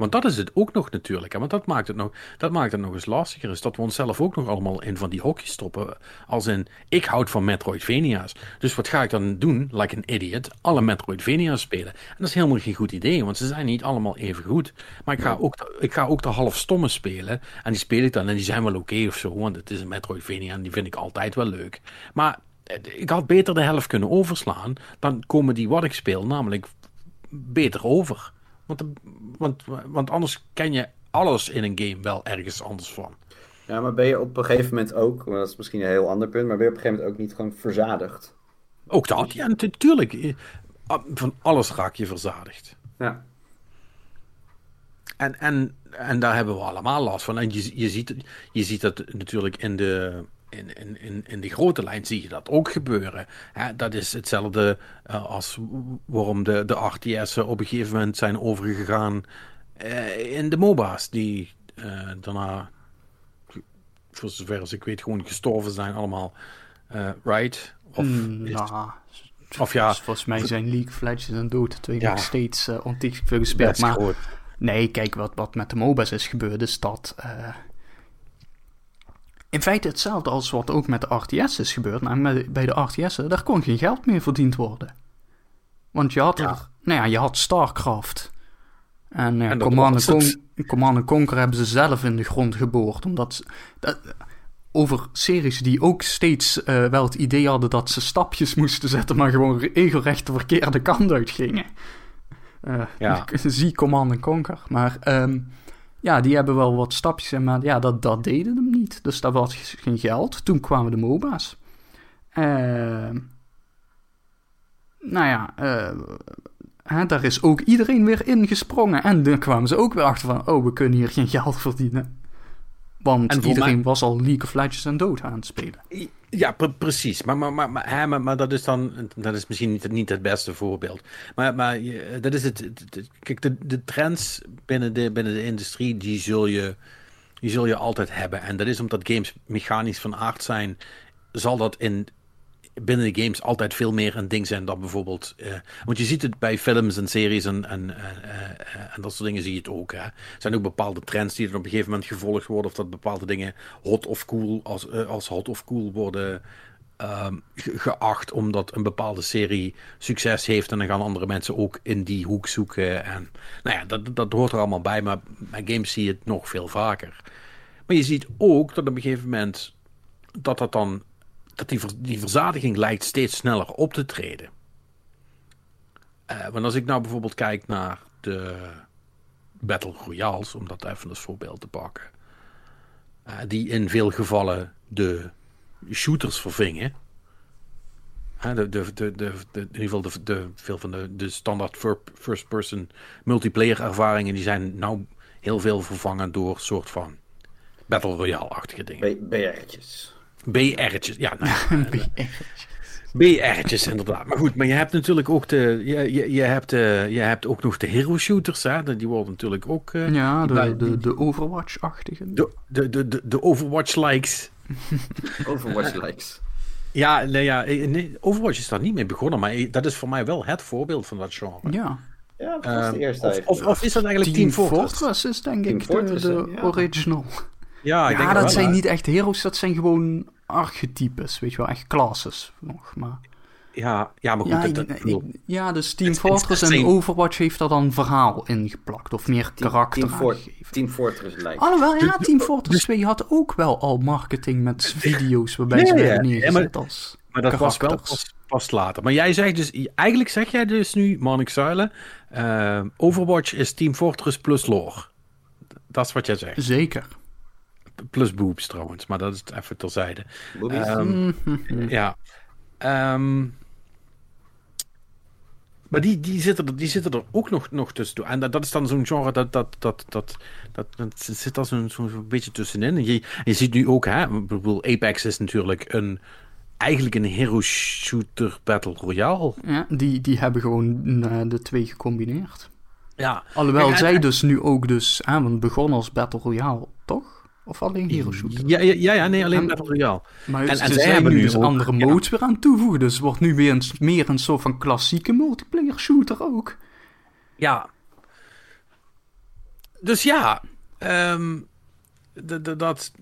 Want dat is het ook nog natuurlijk. Hè? Want dat maakt, het nog, dat maakt het nog eens lastiger. Is dat we onszelf ook nog allemaal in van die hokjes stoppen. Als in, ik houd van Metroidvania's. Dus wat ga ik dan doen, like an idiot, alle Metroidvania's spelen. En dat is helemaal geen goed idee, want ze zijn niet allemaal even goed. Maar ik ga ook, ik ga ook de half stomme spelen. En die speel ik dan en die zijn wel oké of zo. Want het is een Metroidvania en die vind ik altijd wel leuk. Maar eh, ik had beter de helft kunnen overslaan. Dan komen die wat ik speel namelijk beter over. Want, want, want anders ken je alles in een game wel ergens anders van. Ja, maar ben je op een gegeven moment ook, dat is misschien een heel ander punt, maar ben je op een gegeven moment ook niet gewoon verzadigd? Ook dat, ja, natuurlijk. Eh, Van alles raak je verzadigd. Ja. En, en, en daar hebben we allemaal last van. En je, je, ziet, je ziet dat natuurlijk in de, in, in, in, in de grote lijn zie je dat ook gebeuren. Hè, dat is hetzelfde eh, als waarom de, de RTS'en op een gegeven moment zijn overgegaan eh, in de MOBA's die eh, daarna, voor zover als ik weet, gewoon gestorven zijn allemaal. Right? Of, Mm, is- nou, of ja, volgens mij zijn League of Legends en Dota 2 Ja. nog steeds uh, ontiegelijk veel gespeeld. Maar nee, kijk, wat, wat met de MOBA's is gebeurd, is dat... in feite hetzelfde als wat ook met de RTS is gebeurd. Nou, met, bij de RTS'en, daar kon geen geld meer verdiend worden. Want je had, Ja. er, nou ja, je had StarCraft. En, eh, En Command. Con- Command Conquer hebben ze zelf in de grond geboord. Omdat ze- dat, over series die ook steeds eh, wel het idee hadden dat ze stapjes moesten zetten, maar gewoon regelrecht de verkeerde kant uit gingen. Eh, Ja. [LAUGHS] Zie Command and Conquer. Maar ehm, ja, die hebben wel wat stapjes, en maar ja, dat, dat deden hem niet. Dus daar was geen geld. Toen kwamen de MOBA's. Ehm nou ja, eh, hè, daar is ook iedereen weer ingesprongen. En dan kwamen ze ook weer achter van, oh, we kunnen hier geen geld verdienen. Want iedereen mij- was al League of Legends en Dota aan het spelen. Ja, pre- precies. Maar, maar, maar, maar, hè, maar, maar dat is dan dat is misschien niet, niet het beste voorbeeld. Maar, maar je- dat is het. het- het- Kijk, de, de trends binnen de, binnen de industrie, die zul, je, die zul je altijd hebben. En dat is omdat games mechanisch van aard zijn, zal dat in, binnen de games altijd veel meer een ding zijn dan bijvoorbeeld. eh, want je ziet het bij films en series en, en, eh, eh, en dat soort dingen zie je het ook. Hè. Er zijn ook bepaalde trends die er op een gegeven moment gevolgd worden. Of dat bepaalde dingen hot of cool als, als hot of cool worden ehm, ge- geacht. Omdat een bepaalde serie succes heeft. En dan gaan andere mensen ook in die hoek zoeken. En nou ja, dat, dat hoort er allemaal bij. Maar bij games zie je het nog veel vaker. Maar je ziet ook dat op een gegeven moment dat dat dan die, die verzadiging lijkt steeds sneller op te treden. Eh, want als ik nou bijvoorbeeld kijk naar de Battle Royales, om dat even als voorbeeld te pakken, eh, die in veel gevallen de shooters vervingen. De, de, de, de, in ieder geval de, de, veel van de, de standaard fir- first-person multiplayer ervaringen, die zijn nou heel veel vervangen door soort van Battle Royale-achtige dingen. BR'tjes. BR'tjes, ja, nou, [LAUGHS] BR'tjes inderdaad. Maar goed, maar je hebt natuurlijk ook de, je, je, je, hebt, eh, je hebt ook nog de hero shooters, hè? Die worden natuurlijk ook. eh, Ja, de, de, de Overwatch-achtige. de, de, de, de, de Overwatch likes. [LAUGHS] Overwatch likes. Ja, nee, ja, eh, nee, Overwatch is daar niet mee begonnen, maar eh, dat is voor mij wel het voorbeeld van dat genre. Ja. Ja, dat was Ehm, de eerste of, eigenlijk. of, of is dat eigenlijk Team, Fortress? is denk Team ik de, Fortress, de hè? Ja. original. Ja, ik ja, denk dat wel, zijn hè. niet echt heroes, dat zijn gewoon archetypes, weet je wel, echt classes nog. Maar, Ja, ja, maar goed, ja, dat, dat, ik- ik bedoel, ik- ja, dus Team Het- het- Fortress het en zijn- Overwatch heeft daar dan verhaal ingeplakt, of meer Team- karakter Team. Team Fortress likes. Alhoewel, ja, Team Fortress 2 had ook wel al marketing met video's waarbij ze werden ja, neergezet maar- als maar dat was wel pas, pas later. Maar jij zegt dus, eigenlijk zeg jij dus nu, Marnik Zuilen, eh, Overwatch is Team Fortress plus lore. Dat is wat jij zegt. Zeker. Plus boobs trouwens, maar dat is even terzijde. Ehm, Mhm. Ja. Ehm, maar die, die, zitten er, die zitten er ook nog, nog tussen. En dat, dat is dan zo'n genre dat, dat, dat, dat, dat, dat zit daar zo'n beetje tussenin. En je, je ziet nu ook, hè, ik bedoel, Apex is natuurlijk een, eigenlijk een hero shooter battle royale. Ja, die, die hebben gewoon eh, de twee gecombineerd. Ja, Alhoewel en- zij dus nu ook dus, hè, want begonnen als Battle Royale, toch? Of alleen Hero Shooter? ja, ja, ja, ja, nee, alleen En- battle royale. Maar En- ze en zij zijn hebben nu nu dus ook- andere ja. modes weer aan het toevoegen. Dus het wordt nu weer een, meer een soort van klassieke multiplayer shooter ook. Ja. Dus ja, ehm, d- dat.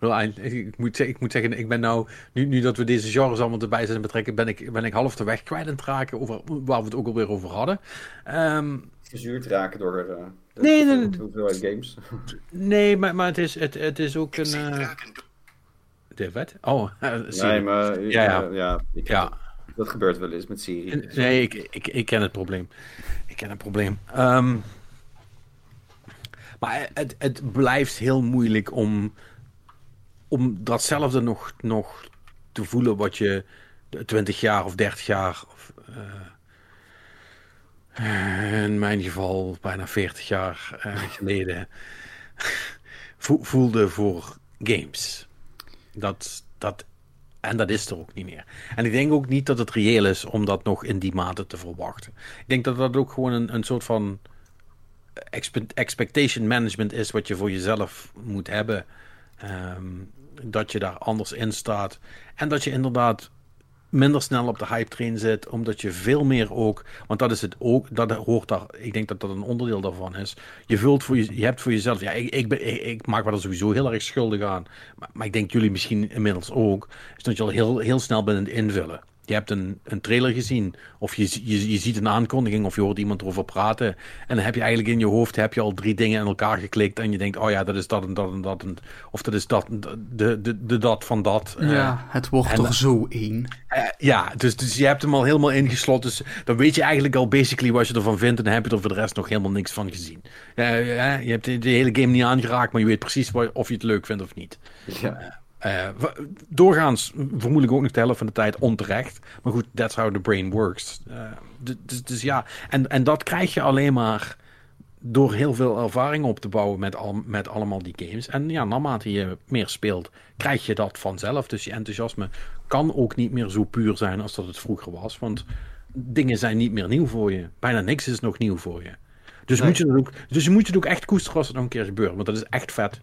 [LAUGHS] ik moet, ik moet zeggen, ik ben nou, nu, nu dat we deze genres allemaal erbij zijn betrekken, ben ik, ben ik half de weg kwijt aan het raken over waar we het ook alweer over hadden. Ehm, Verzuurd raken door eh, de, Nee, nee, hoeveelheid games. nee, maar, maar het, is, het, het is ook een. eh de wat? Oh, [LAUGHS] Siri. Nee, maar Ja, ja, ja. ja, ik- Ja. dat gebeurt wel eens met Siri. Nee, ik, ik, ik ken het probleem. Ik ken het probleem. Ehm, maar het, het blijft heel moeilijk om, om datzelfde nog, nog te voelen wat je 20 jaar of 30 jaar, of, eh, in mijn geval bijna 40 jaar eh, geleden, vo- voelde voor games. Dat, dat, en dat is er ook niet meer. En ik denk ook niet dat het reëel is om dat nog in die mate te verwachten. Ik denk dat dat ook gewoon een, een soort van expe- expectation management is wat je voor jezelf moet hebben. Ehm, dat je daar anders in staat. En dat je inderdaad minder snel op de hype train zit, omdat je veel meer ook, want dat is het ook, dat hoort daar, ik denk dat dat een onderdeel daarvan is. Je vult voor je, je hebt voor jezelf, ja, ik, ik, ben, ik, maak me er sowieso heel erg schuldig aan, maar, maar, ik denk jullie misschien inmiddels ook, is dat je al heel, heel snel bent in het invullen je hebt een, een trailer gezien, of je, je, je ziet een aankondiging, of je hoort iemand erover praten. En dan heb je eigenlijk in je hoofd heb je al drie dingen in elkaar geklikt. En je denkt, oh ja, dat is dat en dat en dat. En, of dat is dat, de, de, de dat van dat. Ja, uh, het wordt er zo één. Uh, ja, dus, dus je hebt hem al helemaal ingesloten. Dus dan weet je eigenlijk al basically wat je ervan vindt. En dan heb je er voor de rest nog helemaal niks van gezien. Uh, je hebt de, de, hele game niet aangeraakt, maar je weet precies wat, of je het leuk vindt of niet. Ja. Uh, doorgaans vermoedelijk ook nog de helft van de tijd onterecht. Maar goed, that's how the brain works. Uh, dus, dus, ja, en, en dat krijg je alleen maar door heel veel ervaring op te bouwen met, al, met allemaal die games. En ja, naarmate je meer speelt, krijg je dat vanzelf. Dus je enthousiasme kan ook niet meer zo puur zijn als dat het vroeger was. Want dingen zijn niet meer nieuw voor je. Bijna niks is nog nieuw voor je. Dus, moet je ook, dus je moet het ook echt koesteren als het nog een keer gebeurt. Want dat is echt vet.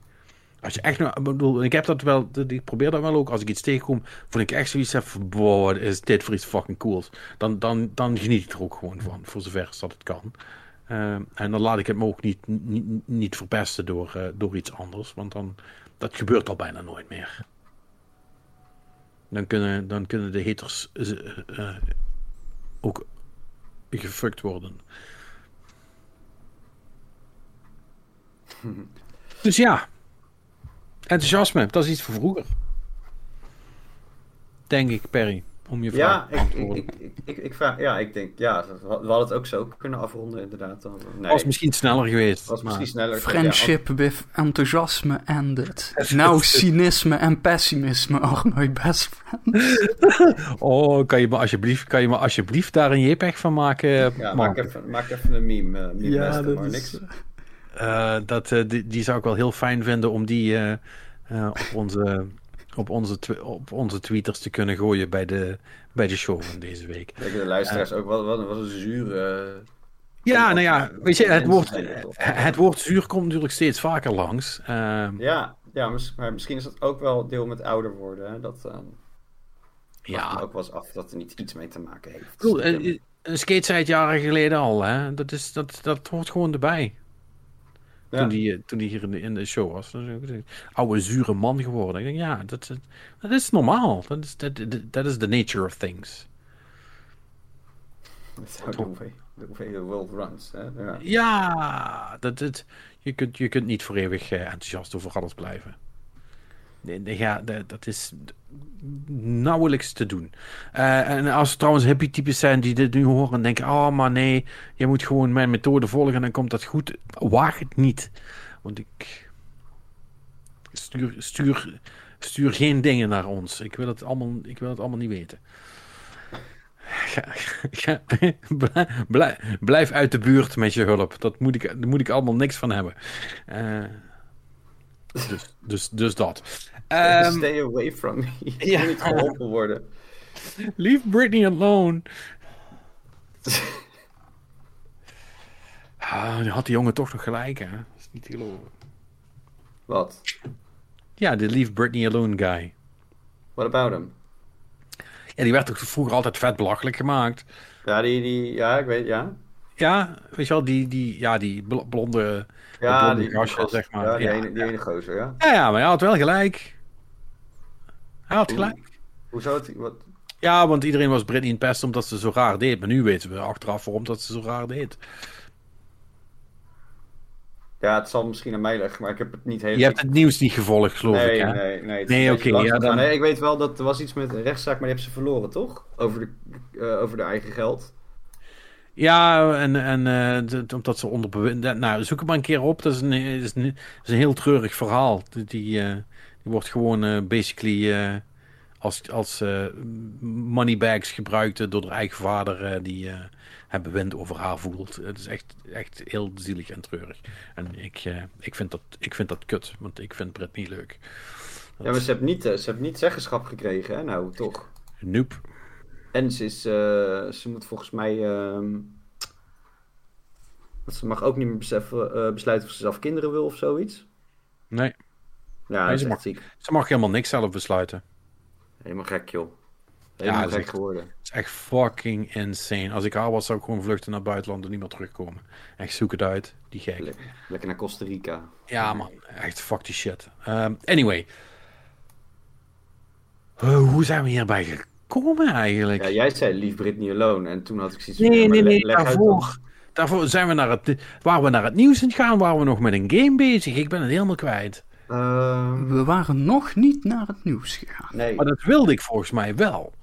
Als je echt, nou, bedoel, ik heb dat wel, ik probeer dat wel ook. Als ik iets tegenkom, vond ik echt zoiets van, wow, wat is dit voor iets fucking cools. Dan, dan, dan geniet ik er ook gewoon van, voor zover als dat het kan. Uh, en dan laat ik het me ook niet, niet, niet verpesten door, uh, door iets anders, want dan, dat gebeurt al bijna nooit meer. Dan kunnen, dan kunnen de haters uh, ook gefukt worden. [LAUGHS] dus ja, Enthousiasme, dat is iets voor vroeger. Denk ik, Perry. Om je vraag ja, ik, ik, ik, ik, ik, vraag, ja, ik denk, ja, we hadden het ook zo kunnen afronden, inderdaad. Nee, was misschien sneller geweest. Was misschien sneller. Friendship ja, with enthousiasme ended. [LAUGHS] Now cynisme en pessimisme are [LAUGHS] my best friends. [LAUGHS] oh, kan je, me alsjeblieft, kan je me alsjeblieft daar een JPEG van maken? Ja, maak even, maak even een meme. Uh, meme ja, beste, maar is... niks. Uh, dat, uh, die, die, zou ik wel heel fijn vinden om die uh, op, onze, op, onze op onze tweeters te kunnen gooien bij de, bij de show van deze week. De luisteraars ook wel, wel, wel een zure... Ja, nou ja, weet je, het woord, het woord zuur komt natuurlijk steeds vaker langs. ja, ja, maar misschien is dat ook wel deel met ouder worden. Hè? Dat ja. ook wel eens af dat er niet iets mee te maken heeft. Cool, een, een skate jaren geleden al, hè? Dat, is, dat, dat hoort gewoon erbij. Toen, die, toen die hier in de, in de show was. Oude, zure man geworden. Ik denk, ja, dat, dat is normaal. Dat is, dat, dat is the nature of things. That's how the way, the way the world runs. Hè? Ja, ja dat, dat, je, kunt, je kunt niet voor eeuwig uh, enthousiast over alles blijven. Ja, dat is nauwelijks te doen. Uh, en als er trouwens hippie types zijn die dit nu horen en denken: oh, maar nee, je moet gewoon mijn methode volgen en dan komt dat goed. Waag het niet. Want ik stuur, stuur, stuur geen dingen naar ons. Ik wil het allemaal, ik wil het allemaal niet weten. [LAUGHS] blijf, blijf uit de buurt met je hulp. Dat moet ik, daar moet ik allemaal niks van hebben. Uh, dus, dus, dus dat. Um, Stay away from me. [LAUGHS] Ik ja. niet geholpen worden. Leave Britney alone. [LAUGHS] ah, had die jongen toch nog gelijk, hè? Dat is niet te geloven. Wat? Ja, de Leave Britney Alone guy. What about him? Ja, die werd toch vroeger altijd vet belachelijk gemaakt. Ja, die, die ja, ik weet, ja. Ja, weet je wel, die, die, ja, die blonde, ja, die, gastje, zeg maar. Ja, die, ja, ene, die ene gozer, ja. ja. Ja, maar hij had wel gelijk. Hij had gelijk. Hoe zou het... Wat? Ja, want iedereen was Britney in pest omdat ze zo raar deed. Maar nu weten we achteraf waarom dat ze zo raar deed. Ja, het zal misschien aan mij liggen, maar ik heb het niet helemaal... Je hebt het nieuws niet gevolgd, geloof nee, ik, hè? Nee, nee. Nee, oké. Okay, ja, dan... nee, ik weet wel dat er was iets met een rechtszaak, maar die hebben ze verloren, toch? Over de, uh, over de eigen geld. Ja, en, en uh, omdat ze onder. Nou, zoek het maar een keer op. Dat is een, is een, is een heel treurig verhaal. Die, uh, die wordt gewoon uh, basically als, als moneybags gebruikt door de eigen vader die het bewind over haar voelt. Het is echt, echt heel zielig en treurig. En ik, ik, vind dat, ik vind dat kut, want ik vind Brit niet leuk. Dat... Ja, maar ze hebben niet, ze hebben niet zeggenschap gekregen, hè? Nou, toch? Nope. En ze, is, uh, ze moet volgens mij. Uh, Want ze mag ook niet meer beseffen, eh, besluiten of ze zelf kinderen wil of zoiets. Nee, Ja, Nee, dat is ze mag- ziek. ze mag helemaal niks zelf besluiten. Helemaal gek, joh. Ja, Helemaal dat is gek echt- geworden. Het is echt fucking insane. Als ik haar was, zou ik gewoon vluchten naar het buitenland en niet meer terugkomen. Echt, zoek het uit. Die gek. Le- lekker naar Costa Rica. Ja, man. Echt fuck die shit. Ehm, anyway. Eh, hoe zijn we hierbij gekomen eigenlijk? Ja, jij zei lief Britney Alone. En toen had ik zoiets Nee, nee, nee, daarvoor. Daarvoor zijn we naar het, waren we naar het nieuws aan het gaan, waren we nog met een game bezig. Ik ben het helemaal kwijt. Ehm, We waren nog niet naar het nieuws gegaan. nee. Maar dat wilde ik volgens mij wel.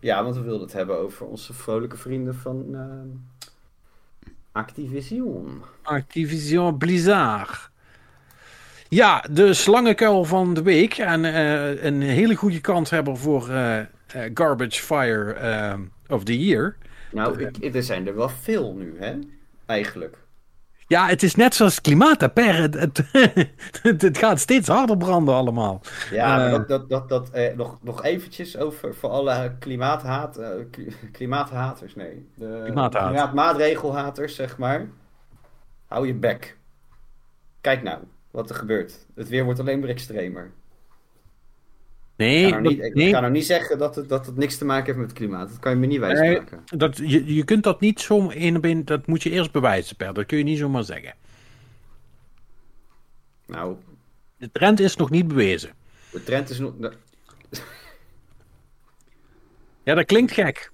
Ja, want we wilden het hebben over onze vrolijke vrienden van ehm, Activision. Activision Blizzard. Ja, de slangenkuil van de week. En eh, een hele goede kans hebben voor eh, Garbage Fire eh, of the Year. Nou, ik, er zijn er wel veel nu, hè? Eigenlijk. Ja, het is net zoals klimaat. [LAUGHS] Het, het, gaat steeds harder branden allemaal. Ja, maar Eh. dat, dat, dat, eh, nog, nog eventjes over voor alle klimaathaat, eh, kli- klimaathaters, nee. De Klimaathaat. klimaatmaatregelhaters, zeg maar. Hou je bek. Kijk nou wat er gebeurt. Het weer wordt alleen maar extremer. Ik Nee, ga nou niet, ik nee nou niet zeggen dat het, dat het niks te maken heeft met het klimaat. Dat kan je me niet Nee. wijsmaken. dat, je, je kunt dat niet zo één op één, dat moet je eerst bewijzen, Per. Dat kun je niet zomaar zeggen. Nou, De trend is nog niet bewezen. de trend is nog... Ja, dat klinkt gek.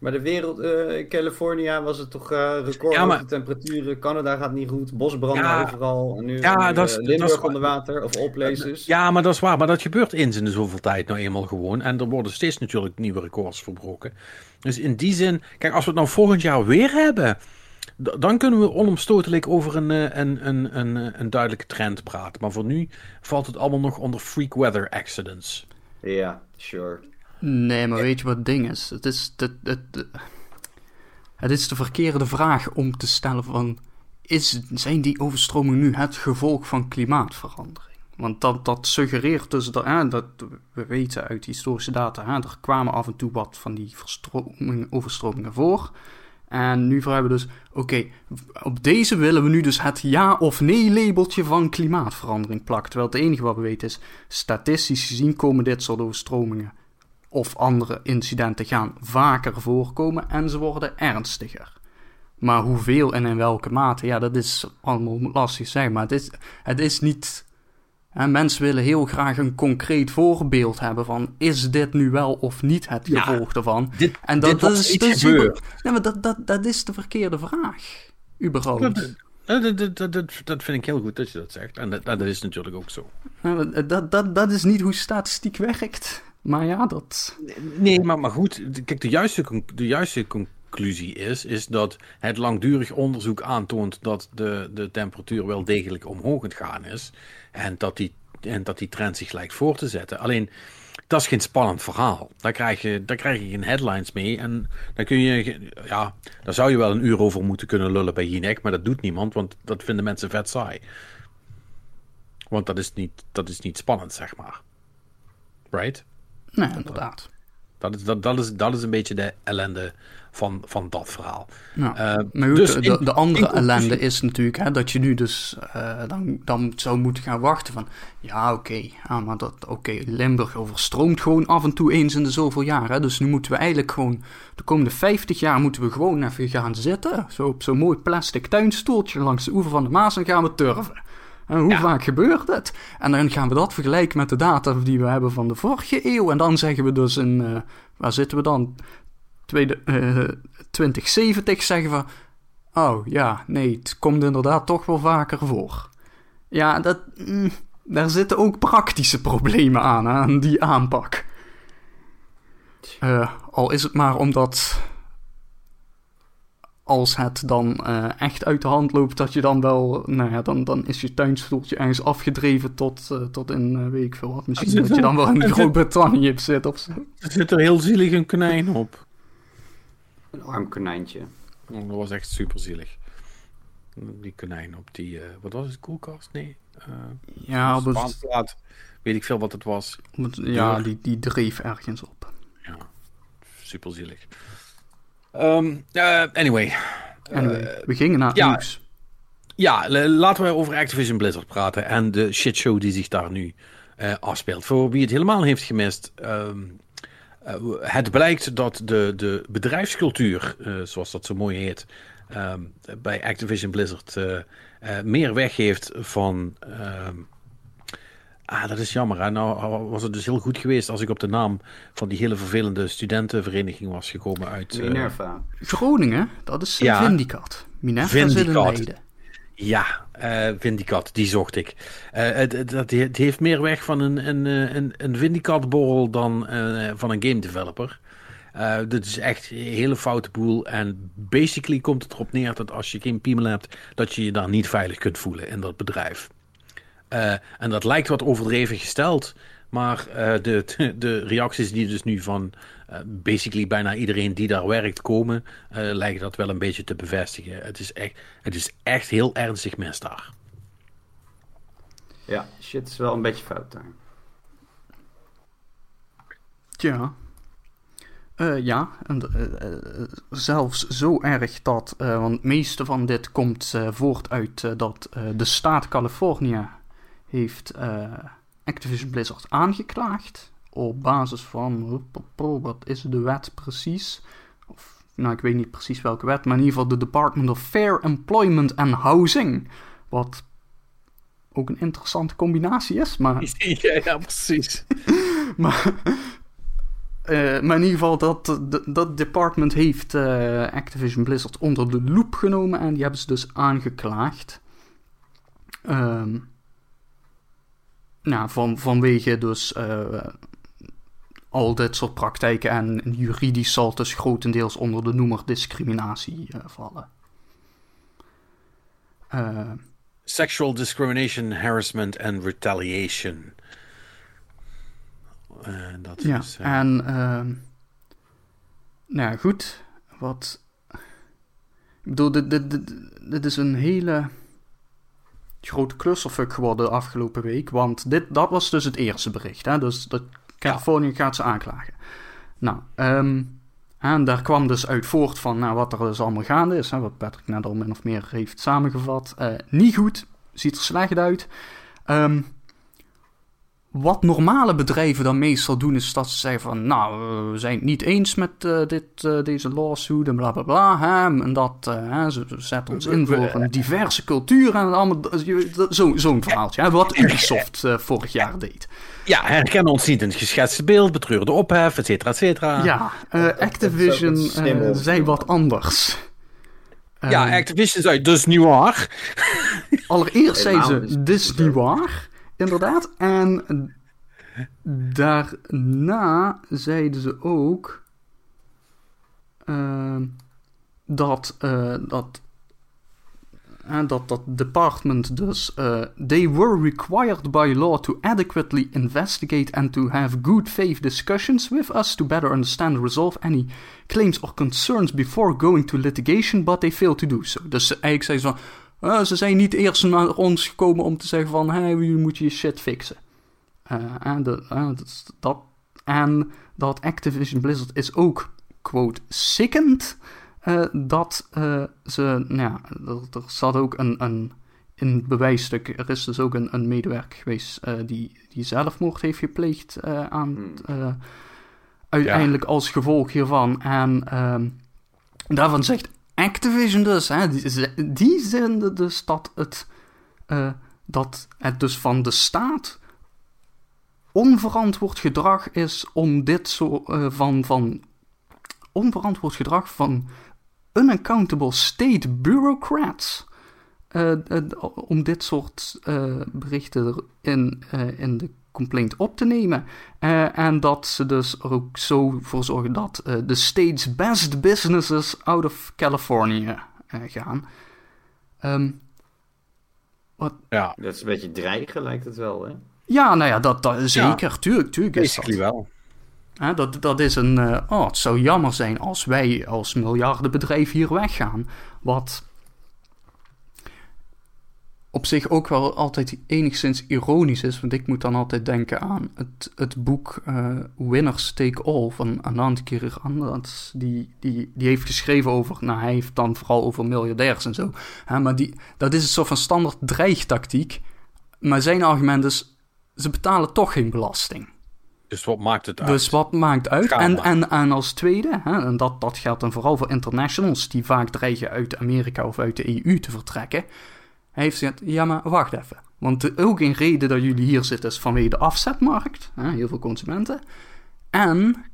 Maar de wereld, in California was het toch eh record Ja, maar- hoge temperaturen. Canada gaat niet goed. Bosbranden Ja. overal. En nu, Ja, nu, dat is- eh, dat is- onder water. Of places. Ja, maar dat is waar. Maar dat gebeurt eens in de zoveel tijd nou eenmaal gewoon. En er worden steeds natuurlijk nieuwe records verbroken. Dus in die zin, kijk, als we het nou volgend jaar weer hebben, dan kunnen we onomstotelijk over een, een, een, een, een duidelijke trend praten. Maar voor nu valt het allemaal nog onder freak weather accidents. Ja, sure. Nee, maar weet je wat het ding is? Het is, het, het, het, is de verkeerde vraag om te stellen van... Is, zijn die overstromingen nu het gevolg van klimaatverandering? Want dat, dat suggereert dus dat, dat we weten uit historische data, er kwamen af en toe wat van die verstromingen, overstromingen voor. En nu vragen we dus, oké, op deze willen we nu dus het ja of nee labeltje van klimaatverandering plakken. Terwijl het enige wat we weten is, statistisch gezien komen dit soort overstromingen of andere incidenten gaan vaker voorkomen en ze worden ernstiger. Maar hoeveel en in welke mate, ja, dat is allemaal lastig zeggen. Maar het is, het is niet. Hè, mensen willen heel graag een concreet voorbeeld hebben van: is dit nu wel of niet het gevolg ervan? Dit, En dat, dit dat is iets dus gebeurd. Nee, maar dat, dat, dat is de verkeerde vraag. Überhaupt. Dat, dat, dat, dat, dat, dat vind ik heel goed dat je dat zegt. En dat, dat is natuurlijk ook zo. Dat, dat, dat is niet hoe statistiek werkt. Maar ja, dat. Nee, maar, maar goed. Kijk, de juiste, de juiste conclusie is, is dat het langdurig onderzoek aantoont dat de, de temperatuur wel degelijk omhoog aan gaan is. En dat, die, en dat die trend zich lijkt voor te zetten. Alleen, dat is geen spannend verhaal. Daar krijg je, daar krijg je geen headlines mee. En dan kun je, ja, daar zou je wel een uur over moeten kunnen lullen bij Jinek. Maar dat doet niemand, want dat vinden mensen vet saai. Want dat is niet, dat is niet spannend, zeg maar. Right? Nee, inderdaad. Dat is, dat, dat, is, dat is een beetje de ellende van, van dat verhaal. Nou, Eh, maar goed, dus de, in- de andere ellende is natuurlijk hè, dat je nu dus eh, dan, dan zou moeten gaan wachten van... Ja, oké, ja, maar dat, oké, Limburg overstroomt gewoon af en toe eens in de zoveel jaar. Hè, dus nu moeten we eigenlijk gewoon... De komende 50 jaar moeten we gewoon even gaan zitten. Zo op zo'n mooi plastic tuinstoeltje langs de oever van de Maas en gaan we turven. En hoe Ja. vaak gebeurt het? En dan gaan we dat vergelijken met de data die we hebben van de vorige eeuw. En dan zeggen we dus in... eh, waar zitten we dan? Tweede, eh, 2070 zeggen we... Oh ja, nee, het komt inderdaad toch wel vaker voor. Ja, dat, mm, daar zitten ook praktische problemen aan, aan die aanpak. Eh, al is het maar omdat als het dan eh, echt uit de hand loopt, dat je dan wel, nou ja, dan, dan is je tuinstoeltje ergens afgedreven tot, eh, tot in, eh, weet ik veel wat. Misschien dat je dan wel in er- Groot-Brittannië zit of zo. Er zit er heel zielig een konijn op. Een arm konijntje. Oh, dat was echt super zielig. Die konijn op die, eh, wat was het, koelkast? Nee. eh Ja, op het-. Weet ik veel wat het was. ja die, die dreef ergens op. Ja, super zielig. Ehm, eh, anyway. Anyway, we gingen naar ja. nieuws. Ja, laten we over Activision Blizzard praten en de shitshow die zich daar nu eh, afspeelt. Voor wie het helemaal heeft gemist. ehm, eh, het blijkt dat de, de bedrijfscultuur, eh, zoals dat zo mooi heet, ehm, bij Activision Blizzard eh, eh, meer weggeeft van. Ah, dat is jammer. Hè? Nou was het dus heel goed geweest als ik op de naam van die hele vervelende studentenvereniging was gekomen uit. eh, Minerva. Groningen, dat is Ja. ja. Vindicat. Minerva zit in Vindicat. Leiden. Ja, eh Vindicat, die zocht ik. Eh, het, het, het het heeft meer weg van een, een, eh, een, een Vindicat-borrel dan eh, van een game developer. Eh dit is echt een hele foute boel. En basically komt het erop neer dat als je geen piemel hebt, dat je je daar niet veilig kunt voelen in dat bedrijf. Eh, en dat lijkt wat overdreven gesteld. Maar eh, de, [LAUGHS] de reacties die dus nu van eh, basically bijna iedereen die daar werkt komen, eh, lijken dat wel een beetje te bevestigen. Het is echt, het is echt heel ernstig mis daar. Ja, shit is wel een beetje fout daar. Tja. Eh, ja, en, zelfs zo erg dat, eh, want het meeste van dit komt eh, voort uit dat eh, de staat Californië heeft eh, Activision Blizzard aangeklaagd op basis van, wat is de wet precies? Of, nou, ik weet niet precies welke wet, maar in ieder geval de Department of Fair Employment and Housing, wat ook een interessante combinatie is, maar [LAUGHS] Ja, ja precies. [LAUGHS] maar, eh, maar in ieder geval, dat, dat, department heeft eh, Activision Blizzard onder de loep genomen en die hebben ze dus aangeklaagd. Ehm, nou, van, vanwege dus eh, al dit soort praktijken en juridisch zal het dus grotendeels onder de noemer discriminatie eh, vallen. Eh, Sexual discrimination, harassment en retaliation. Dat Ja, is, en ehm nou ja, goed, wat... Ik bedoel, dit, dit, dit, dit is een hele grote clusterfuck geworden de afgelopen week, want dit, dat was dus het eerste bericht, hè? dus dat Californië gaat ze aanklagen. Nou, ehm, en daar kwam dus uit voort van nou, wat er dus allemaal gaande is, hè, wat Patrick net al min of meer heeft samengevat. Eh, niet goed, ziet er slecht uit. Ehm, wat normale bedrijven dan meestal doen, is dat ze zeggen van, nou, eh, we zijn het niet eens met eh, dit, eh, deze lawsuit en bla bla bla. Hè, en dat, eh, hè, ze ze zetten ons in voor een diverse cultuur en allemaal, zo- zo'n verhaaltje. Hè, wat Ubisoft vorig jaar deed. Ja, herkennen ons niet in het geschetste beeld, betreurde ophef, et cetera, et cetera. Ja, eh, Activision zei wat anders. Ja, Activision zei, dus niet waar. Allereerst zei ze, zo. niet waar, inderdaad. En daarna zeiden ze ook ehm, dat, eh, dat, dat dat department dus... eh, they were required by law to adequately investigate and to have good faith discussions with us to better understand and resolve any claims or concerns before going to litigation, but they failed to do so. Dus eigenlijk zei ze. Uh, ze zijn niet eerst naar ons gekomen om te zeggen van... Hey, jullie moeten je shit fixen. Uh, en, de, uh, dat, dat, en dat Activision Blizzard is ook, quote, sickened... Uh, dat ze... Nou ja, er, zat ook een... een in het bewijsstuk, er is dus ook een, een medewerker geweest... Uh, die, die zelfmoord heeft gepleegd uh, aan... Hmm. uiteindelijk ja. als gevolg hiervan. En ehm, daarvan zegt Activision dus, hè, die, zenden dus dat het, uh, dat het dus van de staat onverantwoord gedrag is om dit soort uh, van, van onverantwoord gedrag van unaccountable state bureaucrats. Uh, om dit soort berichten in, in de complaint op te nemen. Uh, en dat ze dus er ook zo voor zorgen dat uh, de state's best businesses out of California uh, gaan. Um, wat? Ja. Dat is een beetje dreigen, lijkt het wel, hè? Ja, nou ja, dat, dat zeker. Ja. Tuurlijk, tuurlijk is Basically dat. wel. Dat, dat is een... oh, het zou jammer zijn als wij als miljardenbedrijf hier weggaan. Wat op zich ook wel altijd enigszins ironisch is. Want ik moet dan altijd denken aan het, het boek uh, Winners Take All van Anand Giridharadas. Die, die, die heeft geschreven over, nou hij heeft dan vooral over miljardairs en zo. maar die, dat is een soort van standaard dreigtactiek. Maar zijn argument is, ze betalen toch geen belasting. Dus wat maakt het uit? Dus wat maakt uit? En, en, en als tweede, hè, en dat, dat geldt dan vooral voor internationals die vaak dreigen uit Amerika of uit de EU te vertrekken. Hij heeft gezegd, ja maar wacht even. Want ook een reden dat jullie hier zitten is vanwege de afzetmarkt. Hè, heel veel consumenten. En,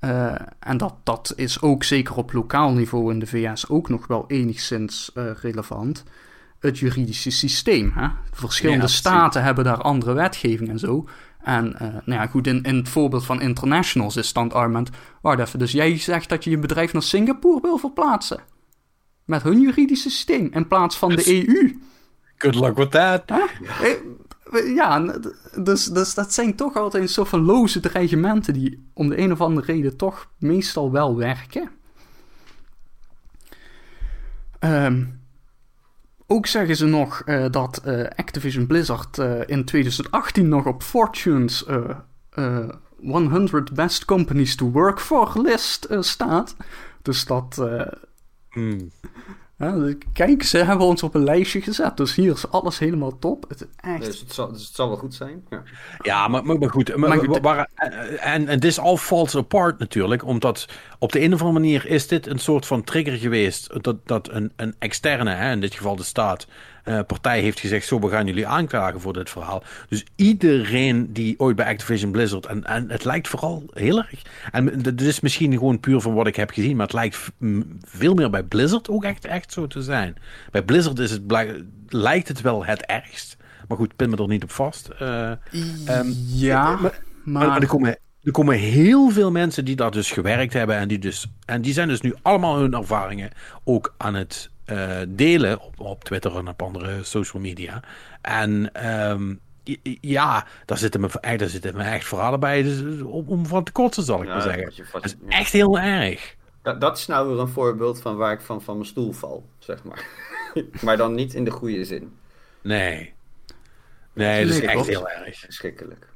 uh, en dat, dat is ook zeker op lokaal niveau in de VS ook nog wel enigszins uh, relevant. Het juridische systeem. Hè? Verschillende ja, staten hebben daar andere wetgeving en zo. En uh, nou ja, goed, in, in het voorbeeld van internationals is standaardment... Wacht even, dus jij zegt dat je je bedrijf naar Singapore wil verplaatsen? Met hun juridische systeem in plaats van de EU? Good luck with that. Huh? Ja, dus, dus dat zijn toch altijd een soort van loze dreigementen die om de een of andere reden toch meestal wel werken. Um, ook zeggen ze nog uh, dat uh, Activision Blizzard uh, in 2018 nog op Fortune's 100 Best Companies to Work For list staat. Dus dat. Mm. Ja, kijk, ze hebben ons op een lijstje gezet. Dus hier is alles helemaal top. Het, echt... dus, het zal, dus het zal wel goed zijn. Ja, ja maar, maar, goed. Maar, goed waar, en het is al falls apart natuurlijk. Omdat op de een of andere manier is dit een soort van trigger geweest. Dat, dat een, een externe, hè, in dit geval de staat, uh, partij heeft gezegd: Zo, we gaan jullie aanklagen voor dit verhaal. Dus iedereen die ooit bij Activision Blizzard. En, en het lijkt vooral heel erg. En dit is misschien gewoon puur van wat ik heb gezien. Maar het lijkt veel meer bij Blizzard ook echt, echt zo te zijn. Bij Blizzard is het, lijkt het wel het ergst. Maar goed, pin me er niet op vast. Uh, um, ja, maar, maar, maar er komen er komen heel veel mensen die daar dus gewerkt hebben en die, dus, en die zijn dus nu allemaal hun ervaringen ook aan het uh, delen op, op Twitter en op andere social media. En um, ja, daar zitten, me, daar zitten me echt verhalen bij dus, om, om van te kotsen, zal ik ja, maar zeggen. dat is echt heel erg. Dat, dat, is nou weer een voorbeeld van waar ik van, van mijn stoel val, zeg maar. [LAUGHS] maar dan niet in de goede zin. Nee. Nee, dat is echt heel erg. Schrikkelijk.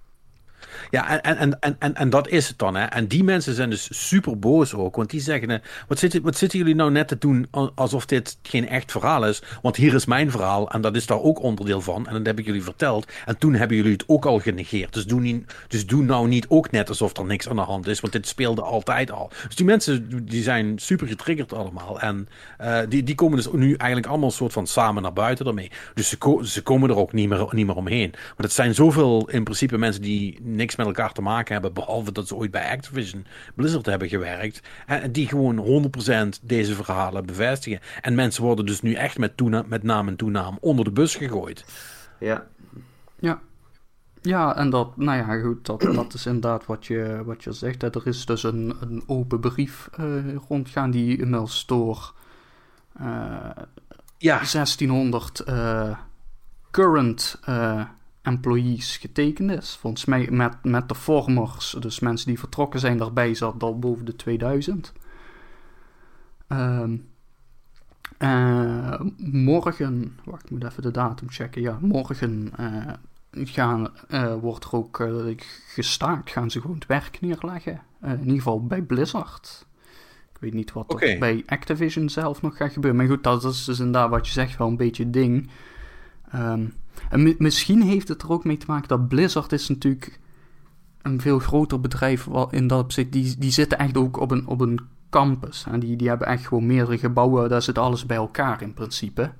Ja, en, en, en, en, en dat is het dan. Hè. En die mensen zijn dus super boos ook. Want die zeggen, wat zitten, wat zitten jullie nou net te doen alsof dit geen echt verhaal is? Want hier is mijn verhaal en dat is daar ook onderdeel van. En dat heb ik jullie verteld. En toen hebben jullie het ook al genegeerd. Dus doe, niet, dus doe nou niet ook net alsof er niks aan de hand is. Want dit speelde altijd al. Dus die mensen die zijn super getriggerd allemaal. En uh, die, die komen dus nu eigenlijk allemaal soort van samen naar buiten ermee. Dus ze, komen er ook niet meer, niet meer omheen. Maar het zijn zoveel in principe mensen die niks met elkaar te maken hebben, behalve dat ze ooit bij Activision Blizzard hebben gewerkt, en die gewoon 100% deze verhalen bevestigen. En mensen worden dus nu echt met, met naam en toenaam onder de bus gegooid. Ja. Ja. Ja, en dat, nou ja, goed, dat, dat is inderdaad wat je, wat je zegt. Er is dus een, een open brief uh, rondgaan die inmiddels door uh, ja. 1600 uh, current employees getekend is. Volgens mij met, met de formers, dus mensen die vertrokken zijn, daarbij zat al boven de 2000. Um, uh, morgen, wacht, ik moet even de datum checken. Ja, morgen uh, gaan, uh, wordt er ook gestaakt. Gaan ze gewoon het werk neerleggen. in ieder geval bij Blizzard. Ik weet niet wat er bij Activision zelf nog gaat gebeuren. Maar goed, dat is dus inderdaad wat je zegt wel een beetje ding. Um, en misschien heeft het er ook mee te maken dat Blizzard is natuurlijk een veel groter bedrijf in dat opzicht. Die, die zitten echt ook op een, op een campus. En die, die hebben echt gewoon meerdere gebouwen. Daar zit alles bij elkaar in principe.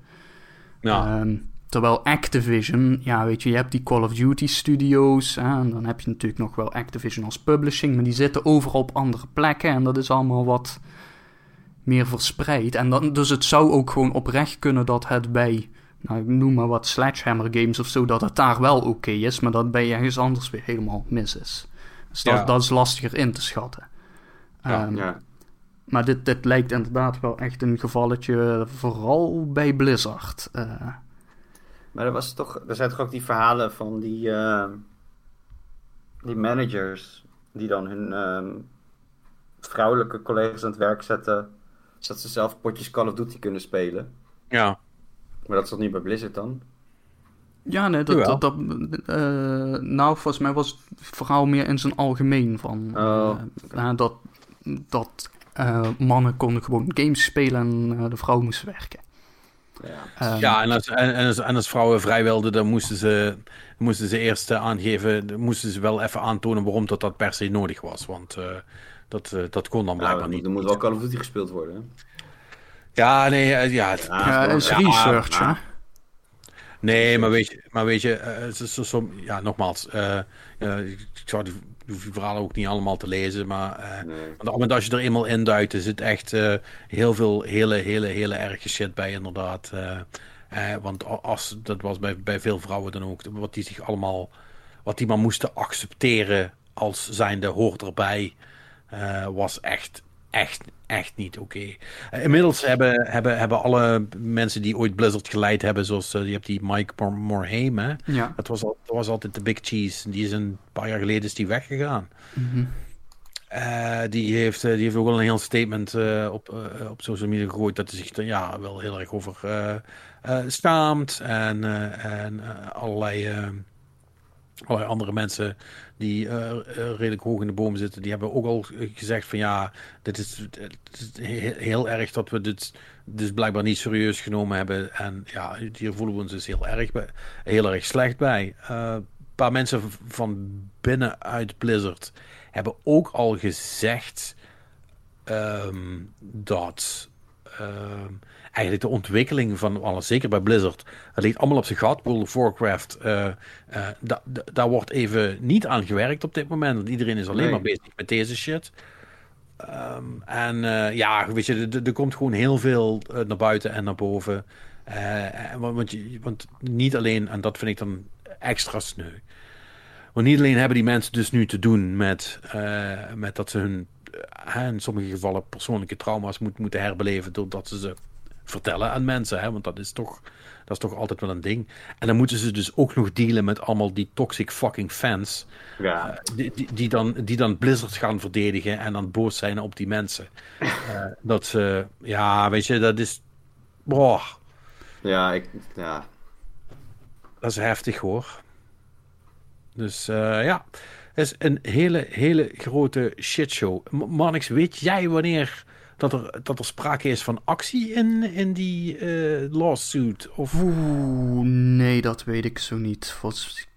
Ja. Ehm, terwijl Activision, ja, weet je, je hebt die Call of Duty studios. Hè, en dan heb je natuurlijk nog wel Activision als publishing. Maar die zitten overal op andere plekken. En dat is allemaal wat meer verspreid. En dan, dus het zou ook gewoon oprecht kunnen dat het bij nou, ik noem maar wat Sledgehammer games of zo, dat het daar wel oké is, maar dat bij ergens anders weer helemaal mis is. Dus dat, dat is lastiger in te schatten. Ja, um, ja. Maar dit, dit lijkt inderdaad wel echt een gevalletje, vooral bij Blizzard. Uh, maar er, was toch, er zijn toch ook die verhalen van die, uh, die managers die dan hun uh, vrouwelijke collega's aan het werk zetten, zodat ze zelf potjes Call of Duty kunnen spelen. Ja. Maar dat is toch niet bij Blizzard dan? Ja, nee, dat, Jawel. dat, dat eh, nou, volgens mij was het verhaal meer in zijn algemeen van Oh, eh, nou, dat, dat eh, mannen konden gewoon games spelen en eh, de vrouw moest werken. ja. Ehm, Ja, en als, en, en als, en als vrouwen vrij wilden, dan moesten ze, moesten ze eerst eh, aangeven, moesten ze wel even aantonen waarom dat, dat per se nodig was. Want eh, dat, eh, dat kon dan blijkbaar Nou, niet. er moet wel Call of Duty gespeeld worden. hè? Ja, nee, eh, ja, het- ja, gewoon- is ja, research, ja. hè? nee, maar weet je, maar weet je eh, zo- zo- ja, nogmaals, eh, eh, ik zou die, die verhalen ook niet allemaal te lezen, maar eh, Nee. want het dat je er eenmaal induikt, er zit echt eh, heel veel hele, hele, hele erge shit bij, inderdaad. Want als, dat was bij, bij veel vrouwen dan ook, wat die zich allemaal, wat die maar moesten accepteren als zijnde hoort erbij, was echt, echt, echt niet oké. Eh, inmiddels hebben, hebben, hebben alle mensen die ooit Blizzard geleid hebben, zoals eh, je hebt die Mike Mor- Morhaime, hè? Ja. Dat was, al, dat was altijd de Big Cheese. Die is een paar jaar geleden is die weggegaan. Eh, die, heeft, die heeft ook wel een heel statement op, op social media gegooid dat hij zich er ja, wel heel erg over schaamt. En, en allerlei, allerlei andere mensen die eh, eh, redelijk hoog in de boom zitten, die hebben ook al gezegd van ja, dit is, heel erg dat we dit dus blijkbaar niet serieus genomen hebben. En ja, hier voelen we ons dus heel erg, bij, heel erg slecht bij. Eh, een paar mensen van binnenuit Blizzard hebben ook al gezegd ehm, dat ehm, eigenlijk de ontwikkeling van alles, zeker bij Blizzard, het ligt allemaal op zijn gat. World of Warcraft, eh, eh, da- da- daar wordt even niet aan gewerkt op dit moment. Want iedereen is alleen Nee. maar bezig met deze shit. Ehm, en eh, ja, weet je, er- komt gewoon heel veel naar buiten en naar boven. Want, want, je- want niet alleen, en dat vind ik dan extra sneu. Want niet alleen hebben die mensen dus nu te doen met, met dat ze hun, in sommige gevallen, persoonlijke trauma's moet, moeten herbeleven doordat ze ze vertellen aan mensen. Hè? Want dat is, toch, dat is toch altijd wel een ding. En dan moeten ze dus ook nog dealen met allemaal die toxic fucking fans. Ja. Eh, die, die, die, dan, die dan Blizzard gaan verdedigen en dan boos zijn op die mensen. [LAUGHS] Eh, dat ze, ja, weet je, dat is. Boah, Ja, ik, ja. dat is heftig hoor. Dus eh, ja, het is een hele, hele grote shitshow. M- Marnix, weet jij wanneer dat er, dat er sprake is van actie in, in die eh, lawsuit? Of... Oeh, nee, dat weet ik zo niet. Volgens,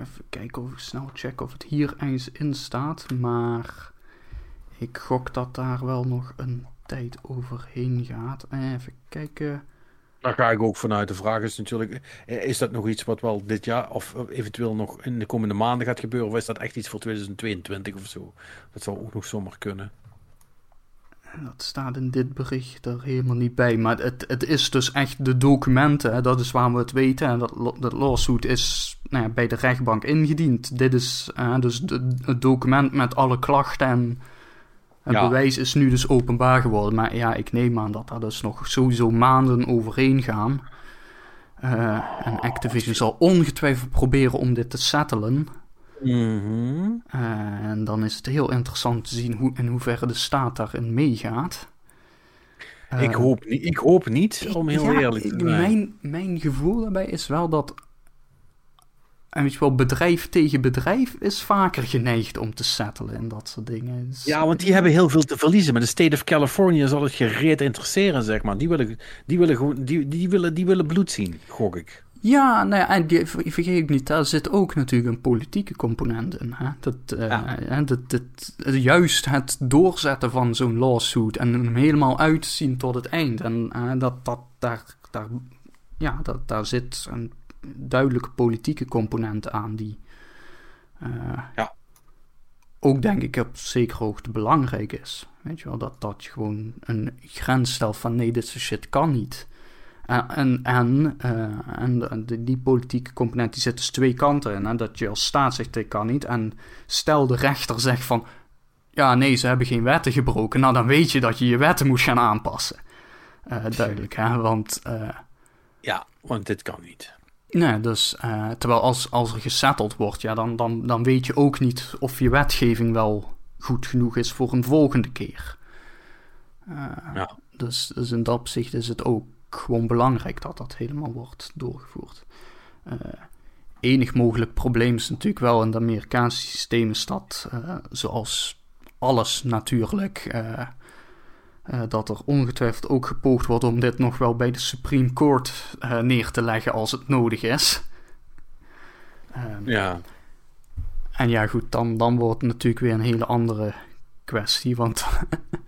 even kijken of ik snel check of het hier ergens in staat. Maar ik gok dat daar wel nog een tijd overheen gaat. Even kijken. Daar ga ik ook vanuit. De vraag is natuurlijk, eh, is dat nog iets wat wel dit jaar of eventueel nog in de komende maanden gaat gebeuren? Of is dat echt iets voor 2022 of zo? Dat zou ook nog zomaar kunnen. Dat staat in dit bericht er helemaal niet bij. Maar het, het is dus echt de documenten. hè, Dat is waar we het weten. En dat, dat lawsuit is nou ja, bij de rechtbank ingediend. Dit is dus de, het document met alle klachten. En het Ja. bewijs is nu dus openbaar geworden. Maar ja, ik neem aan dat daar dus nog sowieso maanden overheen gaan. Eh, en Activision zal ongetwijfeld proberen om dit te settelen. Mhm. En dan is het heel interessant te zien hoe, in hoeverre de staat daarin meegaat. ik, Eh, hoop niet, ik hoop niet, om heel ja, eerlijk te zijn. Mijn, mijn gevoel daarbij is wel dat. En weet je wel, bedrijf tegen bedrijf is vaker geneigd om te settelen en dat soort dingen. Dus- Ja, want die hebben heel veel te verliezen. Maar de State of California zal het gereed interesseren, zeg maar. Die willen, die willen, gewoon, die, die willen, die willen bloed zien, gok ik. Ja, nou ja, en die, ver- vergeet ik niet, daar zit ook natuurlijk een politieke component in. Hè? Dat, eh, Ja. dat, juist het doorzetten van zo'n lawsuit en hem helemaal uitzien tot het eind. En eh, dat, dat, daar, daar, ja, dat, daar zit een duidelijke politieke component aan die eh, Ja. ook denk ik op zekere hoogte belangrijk is. Weet je wel, dat, dat je gewoon een grens stelt van nee, dit soort shit kan niet. En, en, en, eh, en de- die politieke component die zit dus twee kanten in. Hè? Dat je als staat zegt dit kan niet. En stel de rechter zegt van ja, nee, ze hebben geen wetten gebroken. Nou, dan weet je dat je je wetten moet gaan aanpassen. Eh, duidelijk, hè? Want eh, Ja, want dit kan niet. Nee, dus terwijl als, als er gesetteld wordt, ja, dan, dan, dan weet je ook niet of je wetgeving wel goed genoeg is voor een volgende keer. Ja. dus, dus in dat opzicht is het ook gewoon belangrijk dat dat helemaal wordt doorgevoerd. Eh, enig mogelijk probleem is natuurlijk wel in de Amerikaanse systeem is dat, eh, zoals alles natuurlijk, eh, dat er ongetwijfeld ook gepoogd wordt om dit nog wel bij de Supreme Court neer te leggen als het nodig is. Ehm, Ja. en ja, goed, dan, dan wordt het natuurlijk weer een hele andere kwestie. Want [LAUGHS]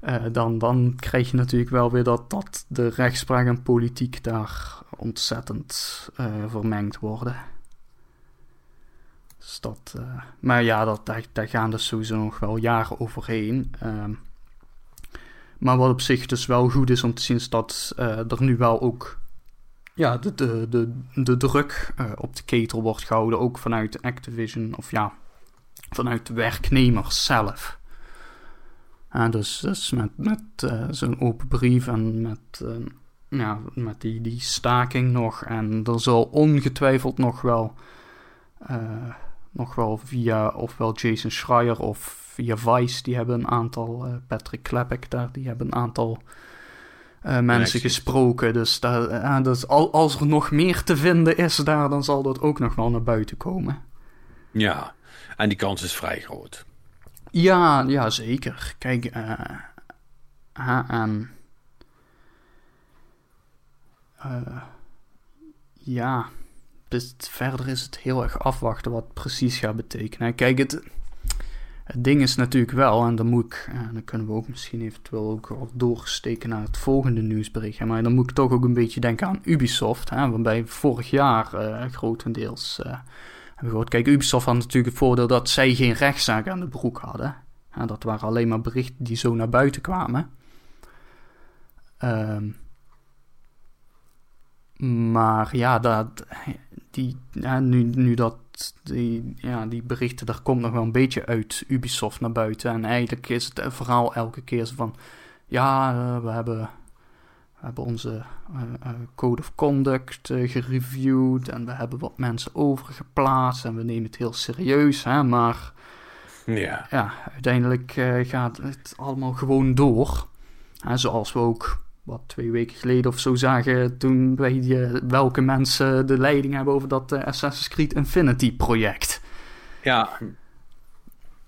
eh, dan, dan krijg je natuurlijk wel weer dat, dat de rechtspraak en politiek daar ontzettend eh, vermengd worden. Dus dat, eh, maar ja, dat, daar, gaan dus sowieso nog wel jaren overheen. Ehm, maar wat op zich dus wel goed is om te zien, is dat er nu wel ook ja, de, de, de, de druk op de ketel wordt gehouden, ook vanuit Activision, of ja, vanuit de werknemers zelf. Ja, dus, dus met, met eh, zo'n open brief en met, eh, ja, met die, die staking nog. En er zal ongetwijfeld nog wel, eh, nog wel via ofwel Jason Schreier of via Vice, die hebben een aantal, eh, Patrick Klepek daar, die hebben een aantal mensen gesproken. Dus, daar, eh, dus al, als er nog meer te vinden is daar, dan zal dat ook nog wel naar buiten komen. Ja. En die kans is vrij groot. Ja, ja zeker. Kijk, en, eh, ja, dus verder is het heel erg afwachten wat precies gaat betekenen. Kijk, het, het ding is natuurlijk wel, en dan moet ik, eh, dan kunnen we ook misschien eventueel ook doorsteken naar het volgende nieuwsbericht. Maar dan moet ik toch ook een beetje denken aan Ubisoft, hè, waarbij vorig jaar eh, grotendeels hebben gehoord. Kijk, Ubisoft had natuurlijk het voordeel dat zij geen rechtszaak aan de broek hadden. Ja, dat waren alleen maar berichten die zo naar buiten kwamen. Ehm, maar ja, dat, die, nu, nu dat die, ja, die berichten, daar komt nog wel een beetje uit Ubisoft naar buiten. En eigenlijk is het verhaal elke keer zo van... Ja, eh, we hebben we hebben onze eh, eh, code of conduct eh, gereviewd en we hebben wat mensen overgeplaatst en we nemen het heel serieus, hè, maar Ja. ja, uiteindelijk gaat het allemaal gewoon door. Hè, zoals we ook wat twee weken geleden of zo zagen toen wij welke mensen de leiding hebben over dat Assassin's Creed Infinity project. Ja,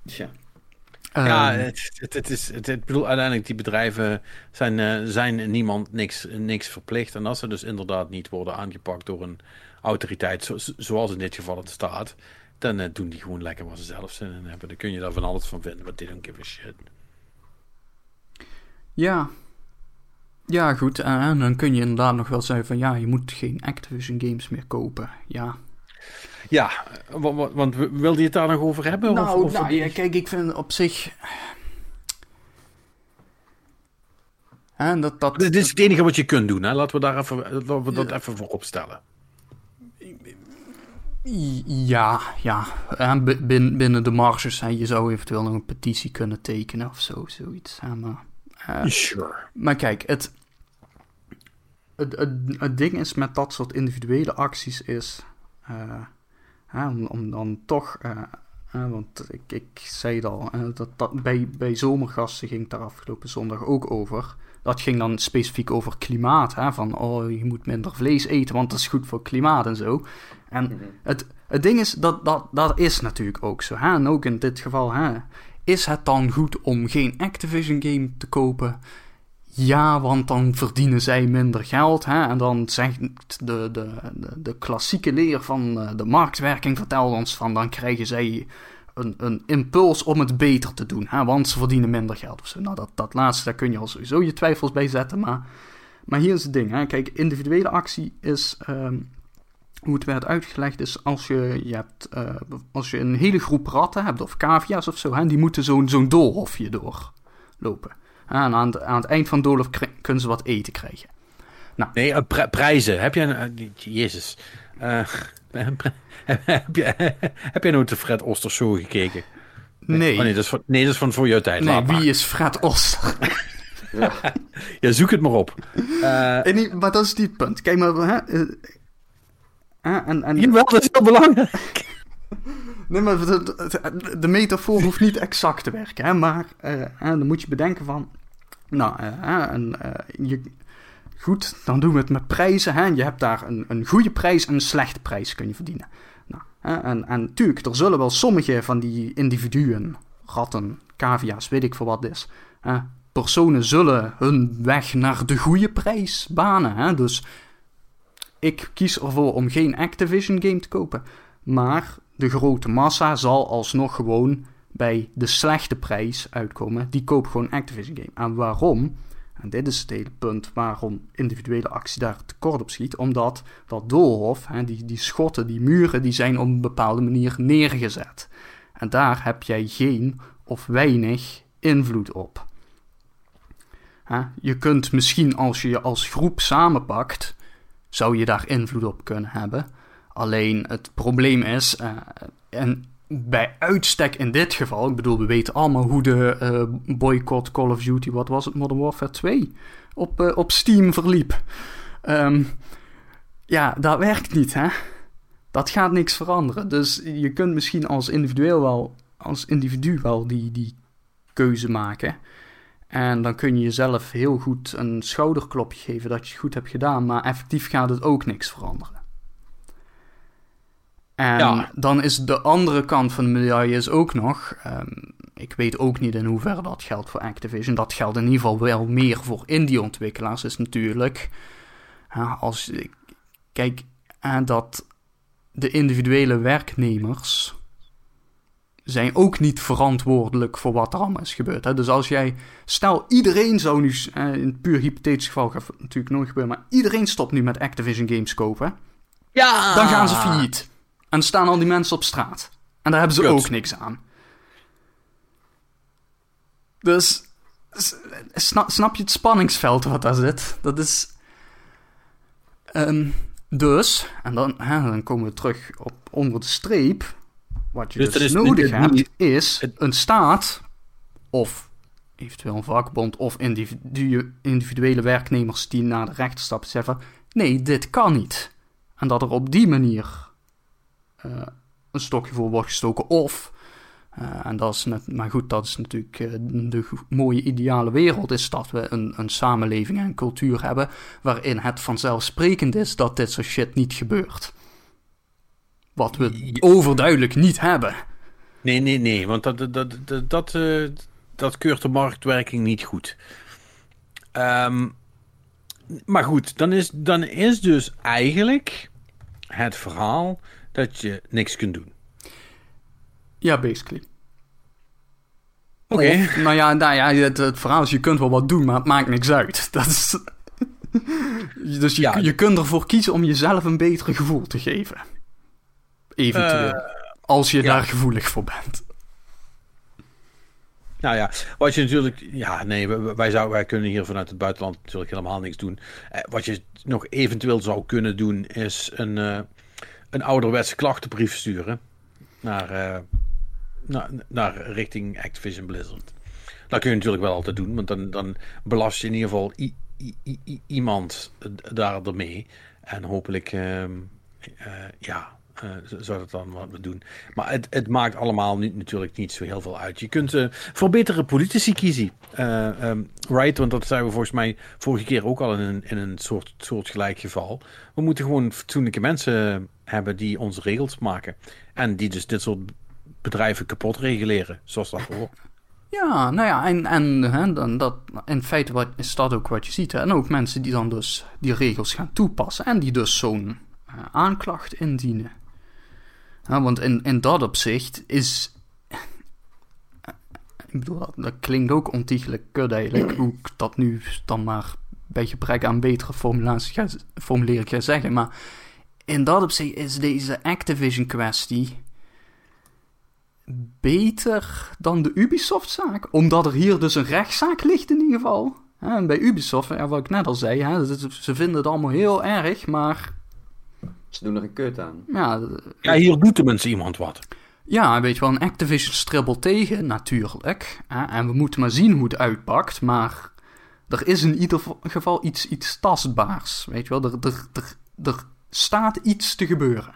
Tja. Ja Ehm, het, het, het is, het, ik bedoel, uiteindelijk die bedrijven zijn, eh, zijn niemand niks, niks verplicht. En als ze dus inderdaad niet worden aangepakt door een autoriteit, zo- zoals in dit geval het staat, dan eh, doen die gewoon lekker wat ze zelf zin in hebben. Dan kun je daar van alles van vinden, but they don't give a shit. Ja. Ja, goed. En, en dan kun je inderdaad nog wel zeggen van ja, je moet geen Activision games meer kopen. Ja. Ja, wa- wa- want w- wilde je het daar nog over hebben? Nou, of, of nou ja, kijk, ik vind op zich. Hè, dat, dat, Dit is het enige wat je kunt doen. Hè? Laten we daar even, laten we dat Ja. even voor opstellen. Ja, ja. En bi- bin- binnen de marges, hè, je zou eventueel nog een petitie kunnen tekenen of zo, zoiets. Hè, maar, eh, Sure. maar kijk, het, het, het, het ding is met dat soort individuele acties is... eh, hè, om, om dan toch... eh, hè, want ik, ik zei het al, hè, dat, dat bij, bij zomergasten ging het daar afgelopen zondag ook over. Dat ging dan specifiek over klimaat. Hè, van, oh, je moet minder vlees eten, want dat is goed voor klimaat en zo. En Mhm. het, het ding is, dat, dat, dat is natuurlijk ook zo. Hè? En ook in dit geval, hè? is het dan goed om geen Activision game te kopen? Ja, want dan verdienen zij minder geld. Hè? En dan zegt de, de, de, de klassieke leer van eh, de marktwerking vertelt ons van... dan krijgen zij een, een impuls om het beter te doen. Hè? Want ze verdienen minder geld of zo. Nou, dat, dat laatste, daar kun je al sowieso je twijfels bij zetten. Maar, maar hier is het ding. Hè? Kijk, individuele actie is... ehm, hoe het werd uitgelegd is als je, je hebt, eh, als je een hele groep ratten hebt of cavia's of zo, hè, die moeten zo'n zo'n doolhofje doorlopen. En aan, het- aan het eind van het doolhof kunnen ze wat eten krijgen. Nee, eh, pri- prijzen. Heb jij... een- eh, Jezus. Eh, [LAUGHS] heb, jij, heb jij [LAUGHS] nooit de Fred Oster show gekeken? Nee, Oh, nee, dat is van, nee, dat is van voor jouw tijd. nee wie is Fred Oster? [LAUGHS] Ja. Ja, zoek het maar op. Eh, En die- maar dat is niet het punt. Kijk maar, hè, en, en, jawel, dat is heel belangrijk. Nee, maar de, de, de metafoor hoeft niet exact te werken, hè, maar eh, dan moet je bedenken van, nou, eh, eh, je, goed, dan doen we het met prijzen. Hè? Je hebt daar een, een goede prijs en een slechte prijs kun je verdienen. Nou? En, natuurlijk, er zullen wel sommige van die individuen, ratten, cavia's, weet ik veel wat is. Hè? Personen zullen hun weg naar de goede prijs banen. Hè? Dus ik kies ervoor om geen Activision game te kopen. Maar de grote massa zal alsnog gewoon bij de slechte prijs uitkomen. Die koopt gewoon Activision game. En waarom? En dit is het hele punt waarom individuele actie daar tekort op schiet. Omdat dat doolhof, hè, die, die schotten, die muren, die zijn op een bepaalde manier neergezet. En daar heb jij geen of weinig invloed op. Je kunt misschien als je je als groep samenpakt, zou je daar invloed op kunnen hebben. Alleen het probleem is, uh, en bij uitstek in dit geval, ik bedoel, we weten allemaal hoe de uh, boycott Call of Duty, wat was het, Modern Warfare 2, op, uh, op Steam verliep. Um, ja, dat werkt niet, hè. Dat gaat niks veranderen. Dus je kunt misschien als individueel wel, als individu wel die, die keuze maken. En dan kun je jezelf heel goed een schouderklopje geven dat je het goed hebt gedaan, maar effectief gaat het ook niks veranderen. En ja. dan is de andere kant van de medaille is ook nog. Um, ik weet ook niet in hoeverre dat geldt voor Activision. Dat geldt in ieder geval wel meer voor indie-ontwikkelaars. Is natuurlijk. Uh, als kijk, uh, dat de individuele werknemers. zijn ook niet verantwoordelijk voor wat er allemaal is gebeurd. Hè? Dus als jij. Stel, iedereen zou nu. Uh, in het puur hypothetisch geval gaat natuurlijk nooit gebeuren. Maar iedereen stopt nu met Activision Games kopen. Ja! Dan gaan ze failliet. En dan staan al die mensen op straat. En daar hebben ze Kut. ook niks aan. Dus snap, snap, je het spanningsveld wat daar zit? Dat is. Um, dus, en dan, hè, dan komen we terug op onder de streep. Wat je dus, dus nodig hebt, niet, is het... een staat of eventueel een vakbond of individu individuele werknemers die naar de rechter stappen zeggen: nee, dit kan niet. En dat er op die manier een stokje voor wordt gestoken. Of, uh, en dat is net, maar goed, dat is natuurlijk uh, de mooie ideale wereld, is dat we een, een samenleving en cultuur hebben waarin het vanzelfsprekend is dat dit soort shit niet gebeurt. Wat we overduidelijk niet hebben. Nee, nee, nee, want dat, dat, dat, dat, uh, dat keurt de marktwerking niet goed. Um, maar goed, dan is, dan is dus eigenlijk het verhaal dat je niks kunt doen. Ja, basically. Oké. Okay. Nou ja, nou ja het, het, verhaal is, je kunt wel wat doen, maar het maakt niks uit. [LAUGHS] Dat is... dus je, ja. je kunt ervoor kiezen om jezelf een beter gevoel te geven. Eventueel. Uh, als je ja. daar gevoelig voor bent. Nou ja, wat je natuurlijk. Ja, nee, wij, zou, wij kunnen hier vanuit het buitenland natuurlijk helemaal niks doen. Eh, wat je nog eventueel zou kunnen doen, is een. Uh, een ouderwetse klachtenbrief sturen naar, uh, naar, naar richting Activision Blizzard. Dat kun je natuurlijk wel altijd doen, want dan, dan belast je in ieder geval iemand daar ermee. En hopelijk, uh, ja, uh, zou dat dan wat we doen. Maar het, het maakt allemaal niet, natuurlijk niet zo heel veel uit. Je kunt uh, voor betere politici kiezen. Um, right, want dat zijn we volgens mij vorige keer ook al in een, in een soort, soort gelijk geval. We moeten gewoon fatsoenlijke mensen hebben die onze regels maken. En die dus dit soort bedrijven kapot reguleren, zoals dat hoort. Ja, nou ja, en, en dan, dat, in feite wat, is dat ook wat je ziet. Hè? En ook mensen die dan dus die regels gaan toepassen en die dus zo'n uh, aanklacht indienen. Ja, want in, in dat opzicht is. Ik bedoel, dat, dat klinkt ook ontiegelijk kut eigenlijk, hoe ik dat nu dan maar bij gebrek aan betere formulatie ga, formulering ga zeggen. Maar in dat opzicht is deze Activision kwestie beter dan de Ubisoft-zaak. Omdat er hier dus een rechtszaak ligt in ieder geval. En bij Ubisoft, ja, wat ik net al zei, hè, ze vinden het allemaal heel erg, maar... Ze doen er een kut aan. Ja, ja hier doet tenminste iemand wat. Ja, weet je wel, een Activision stribbelt tegen, natuurlijk. Hè, en we moeten maar zien hoe het uitpakt, maar... Er is in ieder geval iets, iets tastbaars, weet je wel. Er, er, er, er staat iets te gebeuren.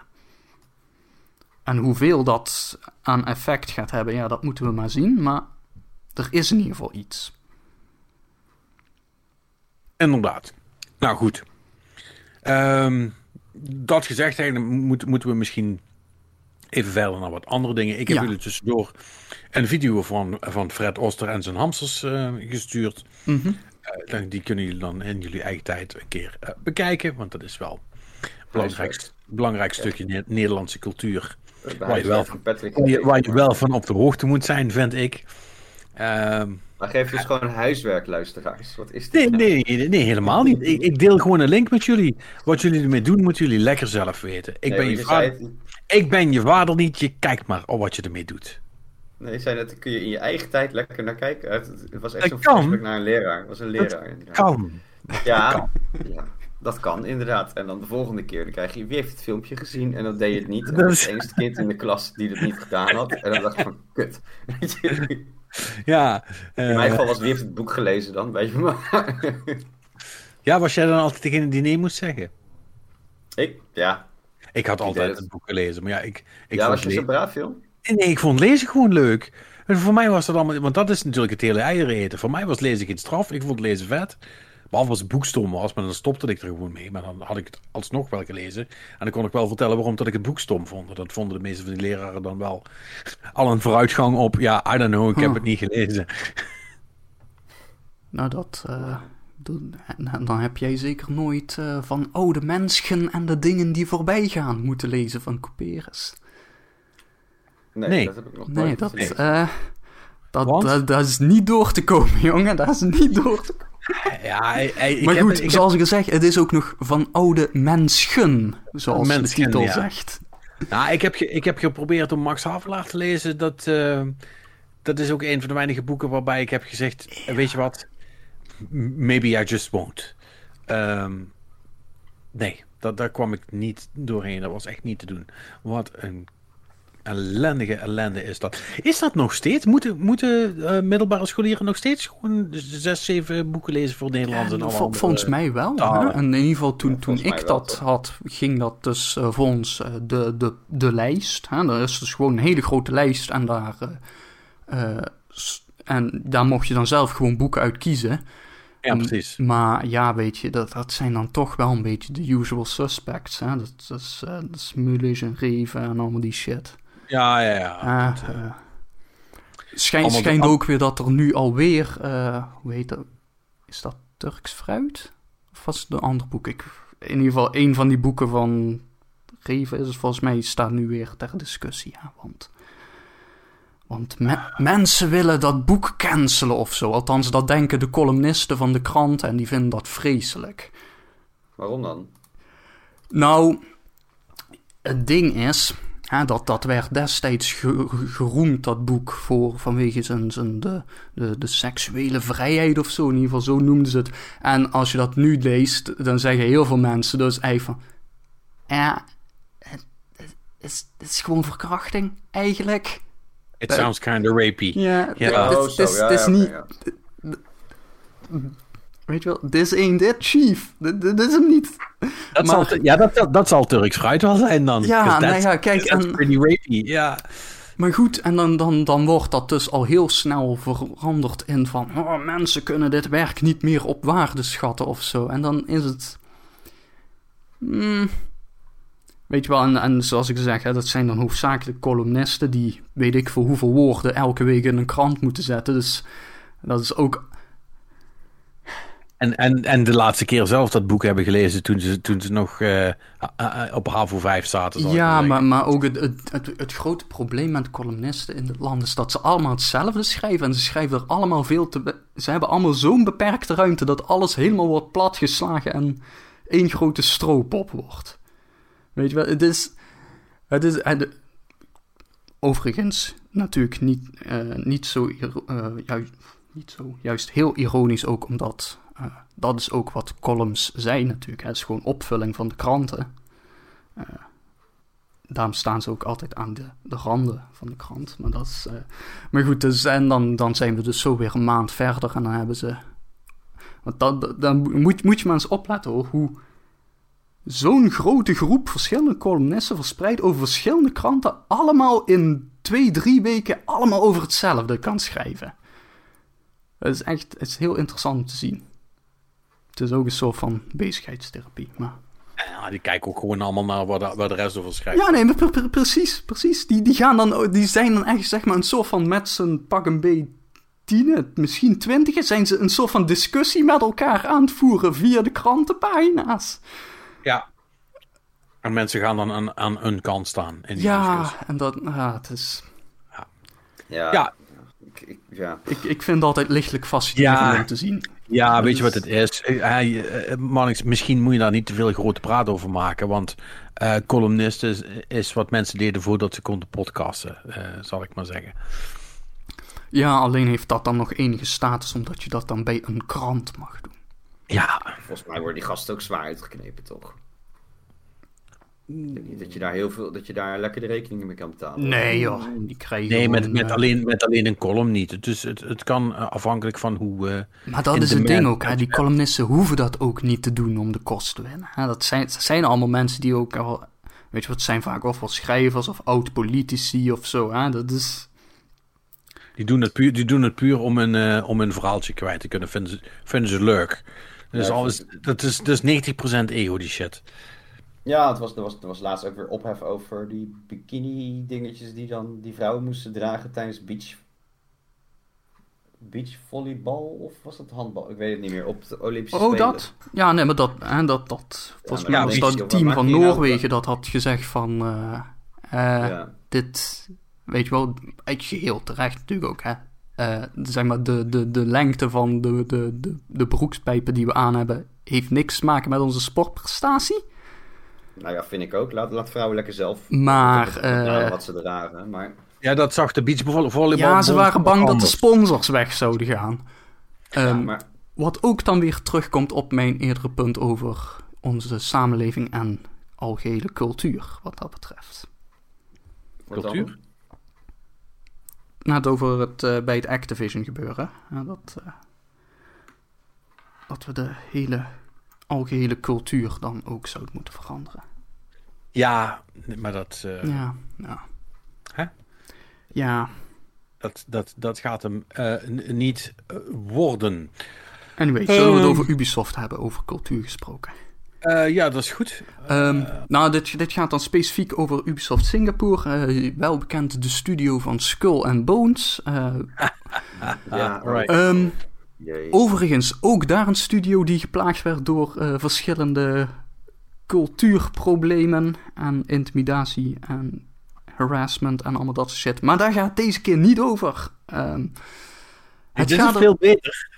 En hoeveel dat aan effect gaat hebben, ja, dat moeten we maar zien. Maar er is in ieder geval iets. Inderdaad. Nou goed. Ehm, dat gezegd moet, moeten we misschien even verder naar wat andere dingen. Ik heb Ja. jullie tussendoor een video van, van Fred Oster en zijn hamsters eh, gestuurd. Mhm. Eh, die kunnen jullie dan in jullie eigen tijd een keer eh, bekijken. Want dat is wel belangrijk, belangrijk stukje Ne- Nederlandse cultuur. Waar je, wel, van waar, je, waar je wel van op de hoogte moet zijn, vind ik. Ehm, Maar geef dus gewoon huiswerk, luisteraars. Wat is nee, dit? nee, nee, nee, helemaal niet. Ik, ik deel gewoon een link met jullie. Wat jullie ermee doen, moeten jullie lekker zelf weten. Ik, Nee, ben, je vader, het- ik ben je vader niet. Je kijkt maar op wat je ermee doet. Nee, je zei daar kun je in je eigen tijd lekker naar kijken. Het, het was echt Dat zo'n naar een leraar. Het was een leraar. inderdaad. Kan. Ja, kan. ja, dat kan inderdaad. En dan de volgende keer, dan krijg je, wie heeft het filmpje gezien? En dan deed je het niet. [LAUGHS] En Dat is- het enige kind in de klas die het niet gedaan had. En dan dacht ik van, kut. [LAUGHS] Ja, In eh, mijn geval was wie heeft het boek gelezen dan, weet je maar. [LAUGHS] ja, was jij dan altijd degene die nee moest zeggen? ik, ja. Ik had altijd het. het boek gelezen, maar ja, ik, ik ja, was je zo braaf, joh? Nee, ik vond lezen gewoon leuk. En voor mij was dat allemaal, want dat is natuurlijk het hele eieren eten. Voor mij was lezen geen straf, ik vond lezen vet. Behalve als het boek stom was, maar dan stopte ik er gewoon mee. Maar dan had ik het alsnog wel gelezen. En dan kon ik wel vertellen waarom dat ik het boek stom vond. Dat vonden de meeste van die leraren dan wel al een vooruitgang op. Ja, I don't know, ik heb Huh. het niet gelezen. Nou, dat. eh, en dan heb jij zeker nooit eh, van oude mensen en de dingen die voorbij gaan moeten lezen van Couperus. Nee, Nee. dat heb ik nog Nee, nooit dat, eh, dat, dat is niet door te komen, [LAUGHS] jongen. Dat is niet door te komen. Ja, hij- hij- ik maar heb- goed, heb- zoals ik al zeg, het is ook nog van oude mensen, zoals Mensen, de titel ja. zegt. Nou, ik heb, ge- ik heb geprobeerd om Max Havelaar te lezen. Dat, eh, dat is ook een van de weinige boeken waarbij ik heb gezegd: Weet je wat? Maybe I just won't. Ehm, nee, dat, daar kwam ik niet doorheen. Dat was echt niet te doen. Wat een ellendige ellende is dat. Is dat nog steeds? Moeten, moeten eh, middelbare scholieren nog steeds gewoon zes, zeven boeken lezen voor Nederlands en Ja, vol- andere- volgens mij wel. hè. En in ieder geval toen, Ja, toen ik wel, dat toch? had, ging dat dus eh, volgens eh, de, de, de lijst. Hè. Er is dus gewoon een hele grote lijst en daar, en daar mocht je dan zelf gewoon boeken uit kiezen. Ja, precies. Maar ja, weet je, dat, dat zijn dan toch wel een beetje de usual suspects. Hè. Dat, dat is, dat is Mulisch en Reven en allemaal die shit. Ja, ja, ja. Schijn, de- schijnt ook weer dat er nu alweer, eh hoe heet dat? Is dat Turks fruit? Of was het een ander boek? Ik, in ieder geval, een van die boeken van Reven is volgens mij, staat nu weer ter discussie. Ja, want want me- mensen willen dat boek cancelen of zo. Althans, dat denken de columnisten van de krant en die vinden dat vreselijk. Waarom dan? Nou, het ding is, hè, dat, dat werd destijds ge- ge- geroemd, dat boek, voor, vanwege zijn, zijn de, de, de seksuele vrijheid of zo. In ieder geval, zo noemden ze het. En als je dat nu leest, dan zeggen heel veel mensen dus eigenlijk van... Ja, het, is, het is gewoon verkrachting, eigenlijk. It sounds kind of rapey. Ja, Ja. het oh, is- ja, ja, oké, niet... ja. Weet je wel, this ain't it, chief. Dit, is hem niet. Dat Maar- zal, ja, dat, dat, dat zal Turks fruit wel zijn dan. Ja, nou ja, kijk, en- pretty rapey, ja. Maar goed, en dan, dan, dan wordt dat dus al heel snel veranderd in van... Oh, mensen kunnen dit werk niet meer op waarde schatten of zo. En dan is het... Hmm, weet je wel, en, en zoals ik zeg, hè, dat zijn dan hoofdzakelijk columnisten... die weet ik voor hoeveel woorden elke week in een krant moeten zetten. Dus dat is ook... En, en, en de laatste keer zelf dat boek hebben gelezen toen ze, toen ze nog ah, op HAVO 5 zaten. Ja, maar, maar ook het, het, het, het grote probleem met columnisten in het land is dat ze allemaal hetzelfde schrijven. En ze schrijven er allemaal veel te. Ze hebben allemaal zo'n beperkte ruimte dat alles helemaal wordt platgeslagen en één grote stroopop wordt. Weet je wel, het is. Het is het- overigens natuurlijk niet, eh, niet, zo, eh, juist, niet zo. Juist heel ironisch ook omdat. Dat is ook wat columns zijn natuurlijk. hè. Het is gewoon opvulling van de kranten. Eh, daarom staan ze ook altijd aan de, de randen van de krant. Maar, dat is, eh, maar goed, dus, en dan, dan zijn we dus zo weer een maand verder en dan hebben ze... Want dan moet, moet je maar eens opletten hoor, hoe zo'n grote groep verschillende columnisten verspreid over verschillende kranten allemaal in twee, drie weken allemaal over hetzelfde kan schrijven. Het is echt het is heel interessant om te zien. Het is ook een soort van bezigheidstherapie. Maar... Ja, die kijken ook gewoon allemaal naar waar de, waar de rest over schrijft. Ja, nee, maar pre- pre- precies, precies. Die, die, gaan dan, die zijn dan echt zeg maar een soort van met z'n pak een B tien, misschien twintig, zijn ze een soort van discussie met elkaar aan het voeren via de krantenpagina's. Ja. En mensen gaan dan aan, aan hun kant staan. In die Ja, discussie. en dat, ja, het is, Ja. Ja. Ik, ik, ja. ik, ik vind het altijd lichtelijk fascinerend Ja. om te zien. Ja, weet je wat het is? Eh, Hij, eh, Mannix, misschien moet je daar niet te veel grote praat over maken. Want eh columnist is, is wat mensen deden voordat ze konden podcasten, eh, zal ik maar zeggen. Ja, alleen heeft dat dan nog enige status omdat je dat dan bij een krant mag doen. Ja, Volgens mij worden die gasten ook zwaar uitgeknepen, toch? Ik denk niet dat je daar heel veel, dat je daar lekker de rekeningen mee kan betalen. Nee joh, die krijgen nee, met, met, eh, alleen, met alleen een column niet. Dus het, het kan eh, afhankelijk van hoe... eh, Maar dat is het ding ook, hè. die columnisten hoeven dat ook niet te doen om de kost te winnen. Hè. Dat, zijn, dat zijn allemaal mensen die ook al, weet je wat, het zijn vaak of wel schrijvers of oud-politici of zo. Hè. Dat is, die, doen het puur, die doen het puur om een, eh, om een verhaaltje kwijt te kunnen. Vinden ze, vinden ze leuk. Dus Ja, ik alles, dat is, dat is 90% ego, die shit. Ja, het was, er, was, er was laatst ook weer ophef over die bikini-dingetjes die dan die vrouwen moesten dragen tijdens beach. Beachvolleybal of was dat handbal? Ik weet het niet meer. Op de Olympische oh, Spelen. dat? Ja, nee, maar dat, hè, dat, dat volgens mij was dat team van nou? Noorwegen dat had gezegd van, eh, eh, Ja. dit, weet je wel, geheel terecht natuurlijk ook, hè. Eh, zeg maar, de, de, de lengte van de, de, de, de broekspijpen die we aan hebben, heeft niks te maken met onze sportprestatie. Nou ja, vind ik ook. Laat, laat vrouwen lekker zelf Maar, eh, wat ze dragen. Maar Ja, dat zag de beachvolleybal. Ja, ze waren bang dat de sponsors weg zouden gaan. ja, Ehm, maar Wat ook dan weer terugkomt op mijn eerdere punt over onze samenleving en algehele cultuur, wat dat betreft. Cultuur? Net over het eh, bij het Activision gebeuren. hè, dat, eh, dat we de hele algehele cultuur dan ook zouden moeten veranderen. Ja, maar dat, eh, Ja, ja. Hè? Ja, dat, dat, dat gaat hem eh, niet eh, worden. anyway, zullen we het Ehm. over Ubisoft hebben, over cultuur gesproken? Eh, ja, dat is goed. Ehm, nou, dit, dit gaat dan specifiek over Ubisoft Singapore. eh, wel bekend de studio van Skull and Bones. Eh, [LAUGHS] Ja, right. ehm, Jee. overigens ook daar een studio die geplaagd werd door eh, verschillende cultuurproblemen en intimidatie en harassment en allemaal dat soort shit. Maar daar gaat het deze keer niet over. Ehm, het Dit gaat is er- veel beter.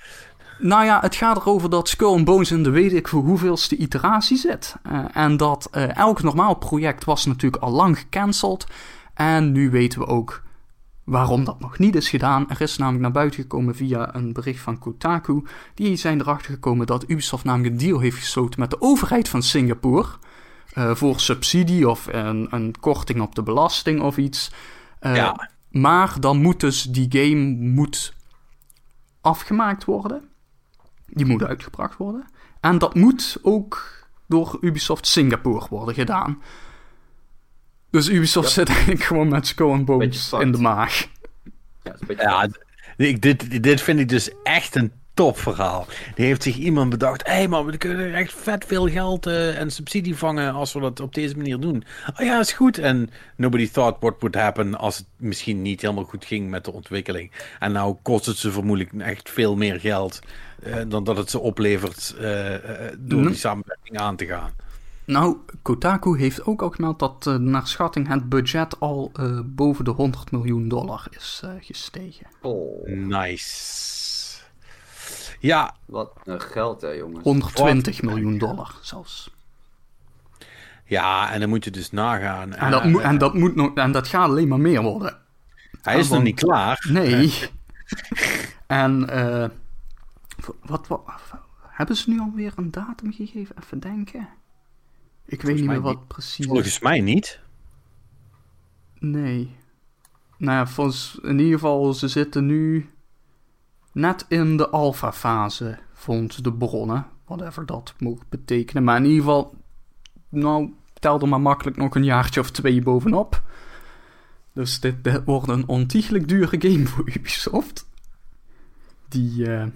nou ja, het gaat erover dat Skull and Bones in de weet ik voor hoeveelste iteratie zit. Eh, en dat eh, elk normaal project was natuurlijk al lang gecanceld. En nu weten we ook waarom dat nog niet is gedaan. Er is namelijk naar buiten gekomen via een bericht van Kotaku. Die zijn erachter gekomen dat Ubisoft namelijk een deal heeft gesloten met de overheid van Singapore. eh, voor subsidie of een, een korting op de belasting of iets. Eh, Ja. Maar dan moet dus die game moet afgemaakt worden. Die moet uitgebracht worden. En dat moet ook door Ubisoft Singapore worden gedaan. Dus Ubisoft Ja. zit eigenlijk gewoon met Skull Bones in de maag. Ja, dit, dit vind ik dus echt een topverhaal. Die heeft zich iemand bedacht. Hé hey man, we kunnen echt vet veel geld eh, en subsidie vangen als we dat op deze manier doen. Oh ja, is goed. En nobody thought what would happen als het misschien niet helemaal goed ging met de ontwikkeling. En nou kost het ze vermoedelijk echt veel meer geld eh, dan dat het ze oplevert eh, eh, door Mhm. die samenwerking aan te gaan. Nou, Kotaku heeft ook al gemeld dat eh, naar schatting het budget al eh, boven de 100 miljoen dollar is eh, gestegen. Oh, Nice. Ja, wat een geld hè jongens. 120 miljoen dollar zelfs. ja, en dan moet je dus nagaan. En dat, moet, en, dat moet nog, en dat gaat alleen maar meer worden. hij is nog niet klaar. Nee. [LAUGHS] en eh, wat, wat, hebben ze nu alweer een datum gegeven? Even denken. Ik weet niet meer wat niet. precies. Volgens mij niet. Nee. Nou ja, volgens, in ieder geval, ze zitten nu net in de alpha-fase, volgens de bronnen. Whatever dat mogen betekenen. Maar in ieder geval, nou, tel er maar makkelijk nog een jaartje of twee bovenop. Dus dit, dit wordt een ontiegelijk dure game voor Ubisoft. Die, eh,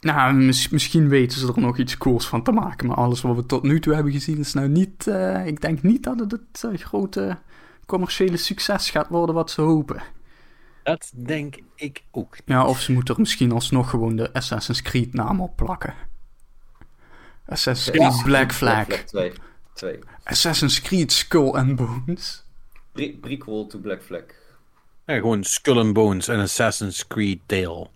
Nou, mis- misschien weten ze er nog iets cools van te maken. Maar alles wat we tot nu toe hebben gezien is nou niet... eh, ik denk niet dat het het eh, grote commerciële succes gaat worden wat ze hopen. Dat denk ik ook. Ja, of ze moeten er misschien alsnog gewoon de Assassin's Creed naam op plakken. Assassin's Creed Black Flag. 2. 2. Assassin's Creed Skull and Bones. Pre prequel to Black Flag. Ja, gewoon Skull and Bones en Assassin's Creed Tale.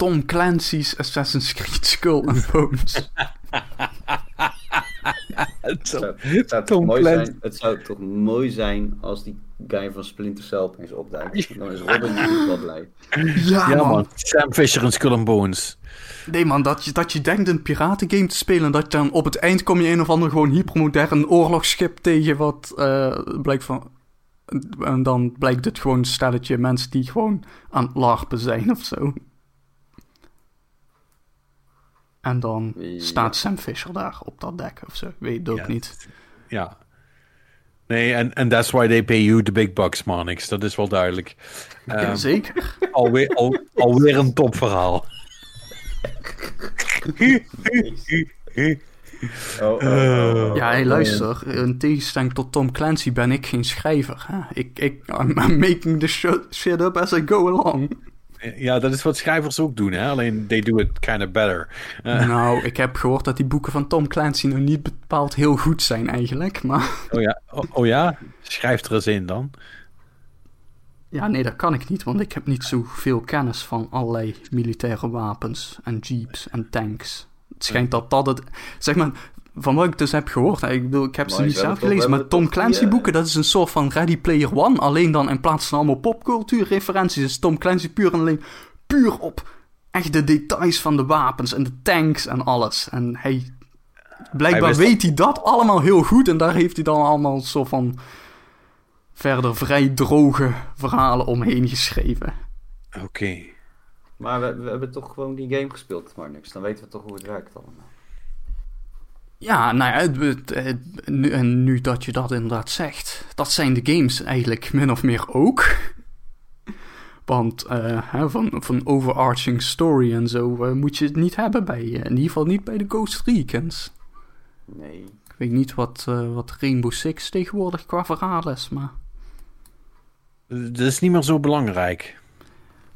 Tom Clancy's Assassin's Creed Skull and Bones. Het zou, het, zou toch Tom mooi zijn, het zou toch mooi zijn als die guy van Splinter Cell opeens opduikt. Dan is Robin niet wel blij. ja, Ja, man. man. Sam Fisher en Skull and Bones. Nee man, dat je, dat je denkt een piratengame te spelen en dat je dan op het eind kom je een of ander gewoon hypermodern oorlogsschip tegen wat eh, blijkt van... En dan blijkt het gewoon een stelletje mensen die gewoon aan het larpen zijn of zo. En dan Ja. staat Sam Fisher daar op dat dek of zo. Weet het ook Ja. niet. Ja. Nee, en and that's why they pay you the big bucks, Marnix. Dat is wel duidelijk. Ja, Ehm, zeker. alweer, al, alweer een topverhaal. Oh, oh, oh. Ja, hey, luister. In tegenstelling tot Tom Clancy ben ik geen schrijver. Hè? Ik, ik, I'm, making the shit, shit up as I go along. Ja, dat is wat schrijvers ook doen, hè? alleen they do it kind of better. Eh, Nou, ik heb gehoord dat die boeken van Tom Clancy nog niet bepaald heel goed zijn eigenlijk. Maar [LAUGHS] oh, ja. Oh, oh ja, schrijf er eens in dan. ja, nee, dat kan ik niet. Want ik heb niet zoveel kennis van allerlei militaire wapens en jeeps en tanks. Het schijnt dat dat het... Zeg maar, van wat ik dus heb gehoord... Ik bedoel, ik heb ze Maar niet zelf gelezen. Maar Tom Clancy boeken, dat is een soort van Ready Player One. Alleen dan in plaats van allemaal popcultuurreferenties... is Tom Clancy puur en alleen puur op echt de details van de wapens en de tanks en alles. En hij... Blijkbaar Hij weet hij dat allemaal heel goed. En daar heeft hij dan allemaal een soort van... verder vrij droge verhalen omheen geschreven. Oké. Maar we, we hebben toch gewoon die game gespeeld, maar niks. Dan weten we toch hoe het werkt allemaal. Ja, nou ja, het- het- het- nu, en nu dat je dat inderdaad zegt, dat zijn de games eigenlijk min of meer ook. Want eh, hè, van, van overarching story en zo eh, moet je het niet hebben bij, eh, in ieder geval niet bij de Ghost Recons. Nee. Ik weet niet wat, wat Rainbow Six tegenwoordig qua verhaal is, maar... Dat is niet meer zo belangrijk.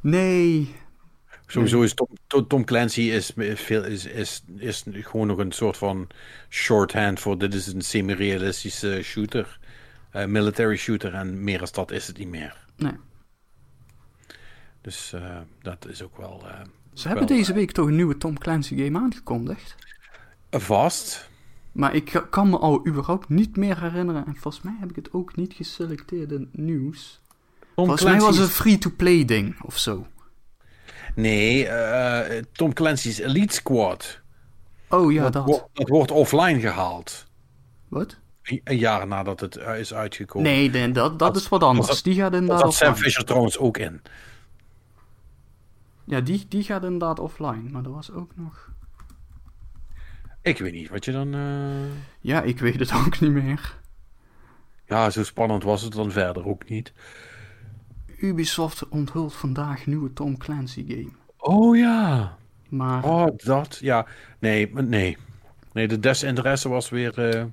Nee, Sowieso is Tom, To- Tom Clancy is, veel, is, is, is gewoon nog een soort van shorthand voor dit is een semi-realistische shooter. eh, military shooter en meer als dat is het niet meer. nee. Dus eh, dat is ook wel eh, Ze hebben deze week toch een nieuwe Tom Clancy game aangekondigd. vast. Maar ik kan me al überhaupt niet meer herinneren. En volgens mij heb ik het ook niet geselecteerd in het nieuws. Tom Volgens mij was het een free-to-play ding of zo. Nee, eh, Tom Clancy's Elite Squad. Oh ja, dat, dat. wo- dat wordt offline gehaald. Wat? Een- jaar nadat het eh, is uitgekomen. Nee, nee, dat, dat Dat- is wat anders. dat- Die gaat inderdaad zat Sam. Fisher trouwens ook in. Ja, die, die gaat inderdaad offline. Maar er was ook nog... Ik weet niet wat je dan... eh, Ja, ik weet het [LAUGHS] ook niet meer. Ja, zo spannend was het dan verder ook niet. Ubisoft onthult vandaag nieuwe Tom Clancy game. Oh ja. Maar Oh, dat. Ja. Nee, nee. Nee, de desinteresse was weer eh,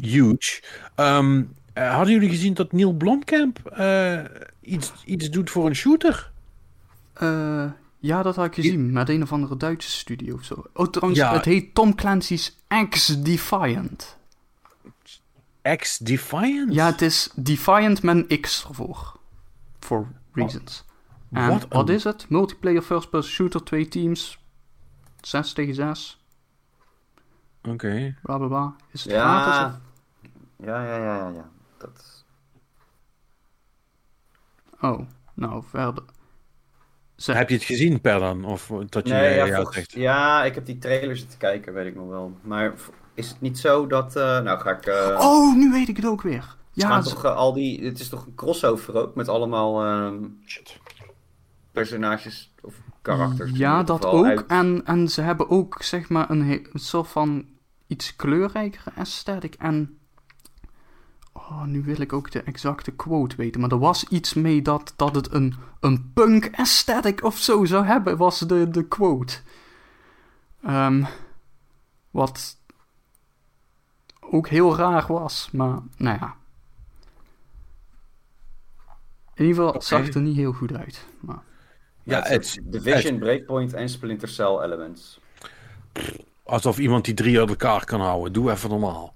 huge. Ehm, eh, hadden jullie gezien dat Neil Blomkamp eh, iets, iets doet voor een shooter? ja, dat had ik gezien. Met een of andere Duitse studio of zo. Oh, trouwens, Ja. het heet Tom Clancy's X-Defiant. X Defiant? Ja, het is Defiant met een X ervoor. For reasons. En Wat wat, een- is het? Multiplayer first person shooter, twee teams. 6 tegen 6. Oké. Bla bla bla. Is het gratis? Ja. Of... Ja, ja, ja, ja, ja. Dat... Oh, nou verder. Ze... Heb je het gezien, Per dan? Of dat je Nee, ja, ja, volgens- zegt? ja, ik heb die trailer zitten kijken, weet ik nog wel. Maar is het niet zo dat... eh, nou, ga ik... eh, Oh, nu weet ik het ook weer. Ja, gaan ze- toch eh, al die... Het is toch een crossover ook, met allemaal ehm, Shit. personages of karakters. ja dat ook. uit- En, en ze hebben ook, zeg maar, een, soort van iets kleurrijkere aesthetic. En. Oh, nu wil ik ook de exacte quote weten. Maar er was iets mee dat, dat het een, een punk aesthetic of zo zou hebben, was de, de quote. Ehm, wat ook heel raar was, maar nou ja. In ieder geval zag het er niet heel goed uit. Maar, Ja, het het, is Division, Breakpoint en Splinter Cell Elements. alsof iemand die drie uit elkaar kan houden. Doe even normaal.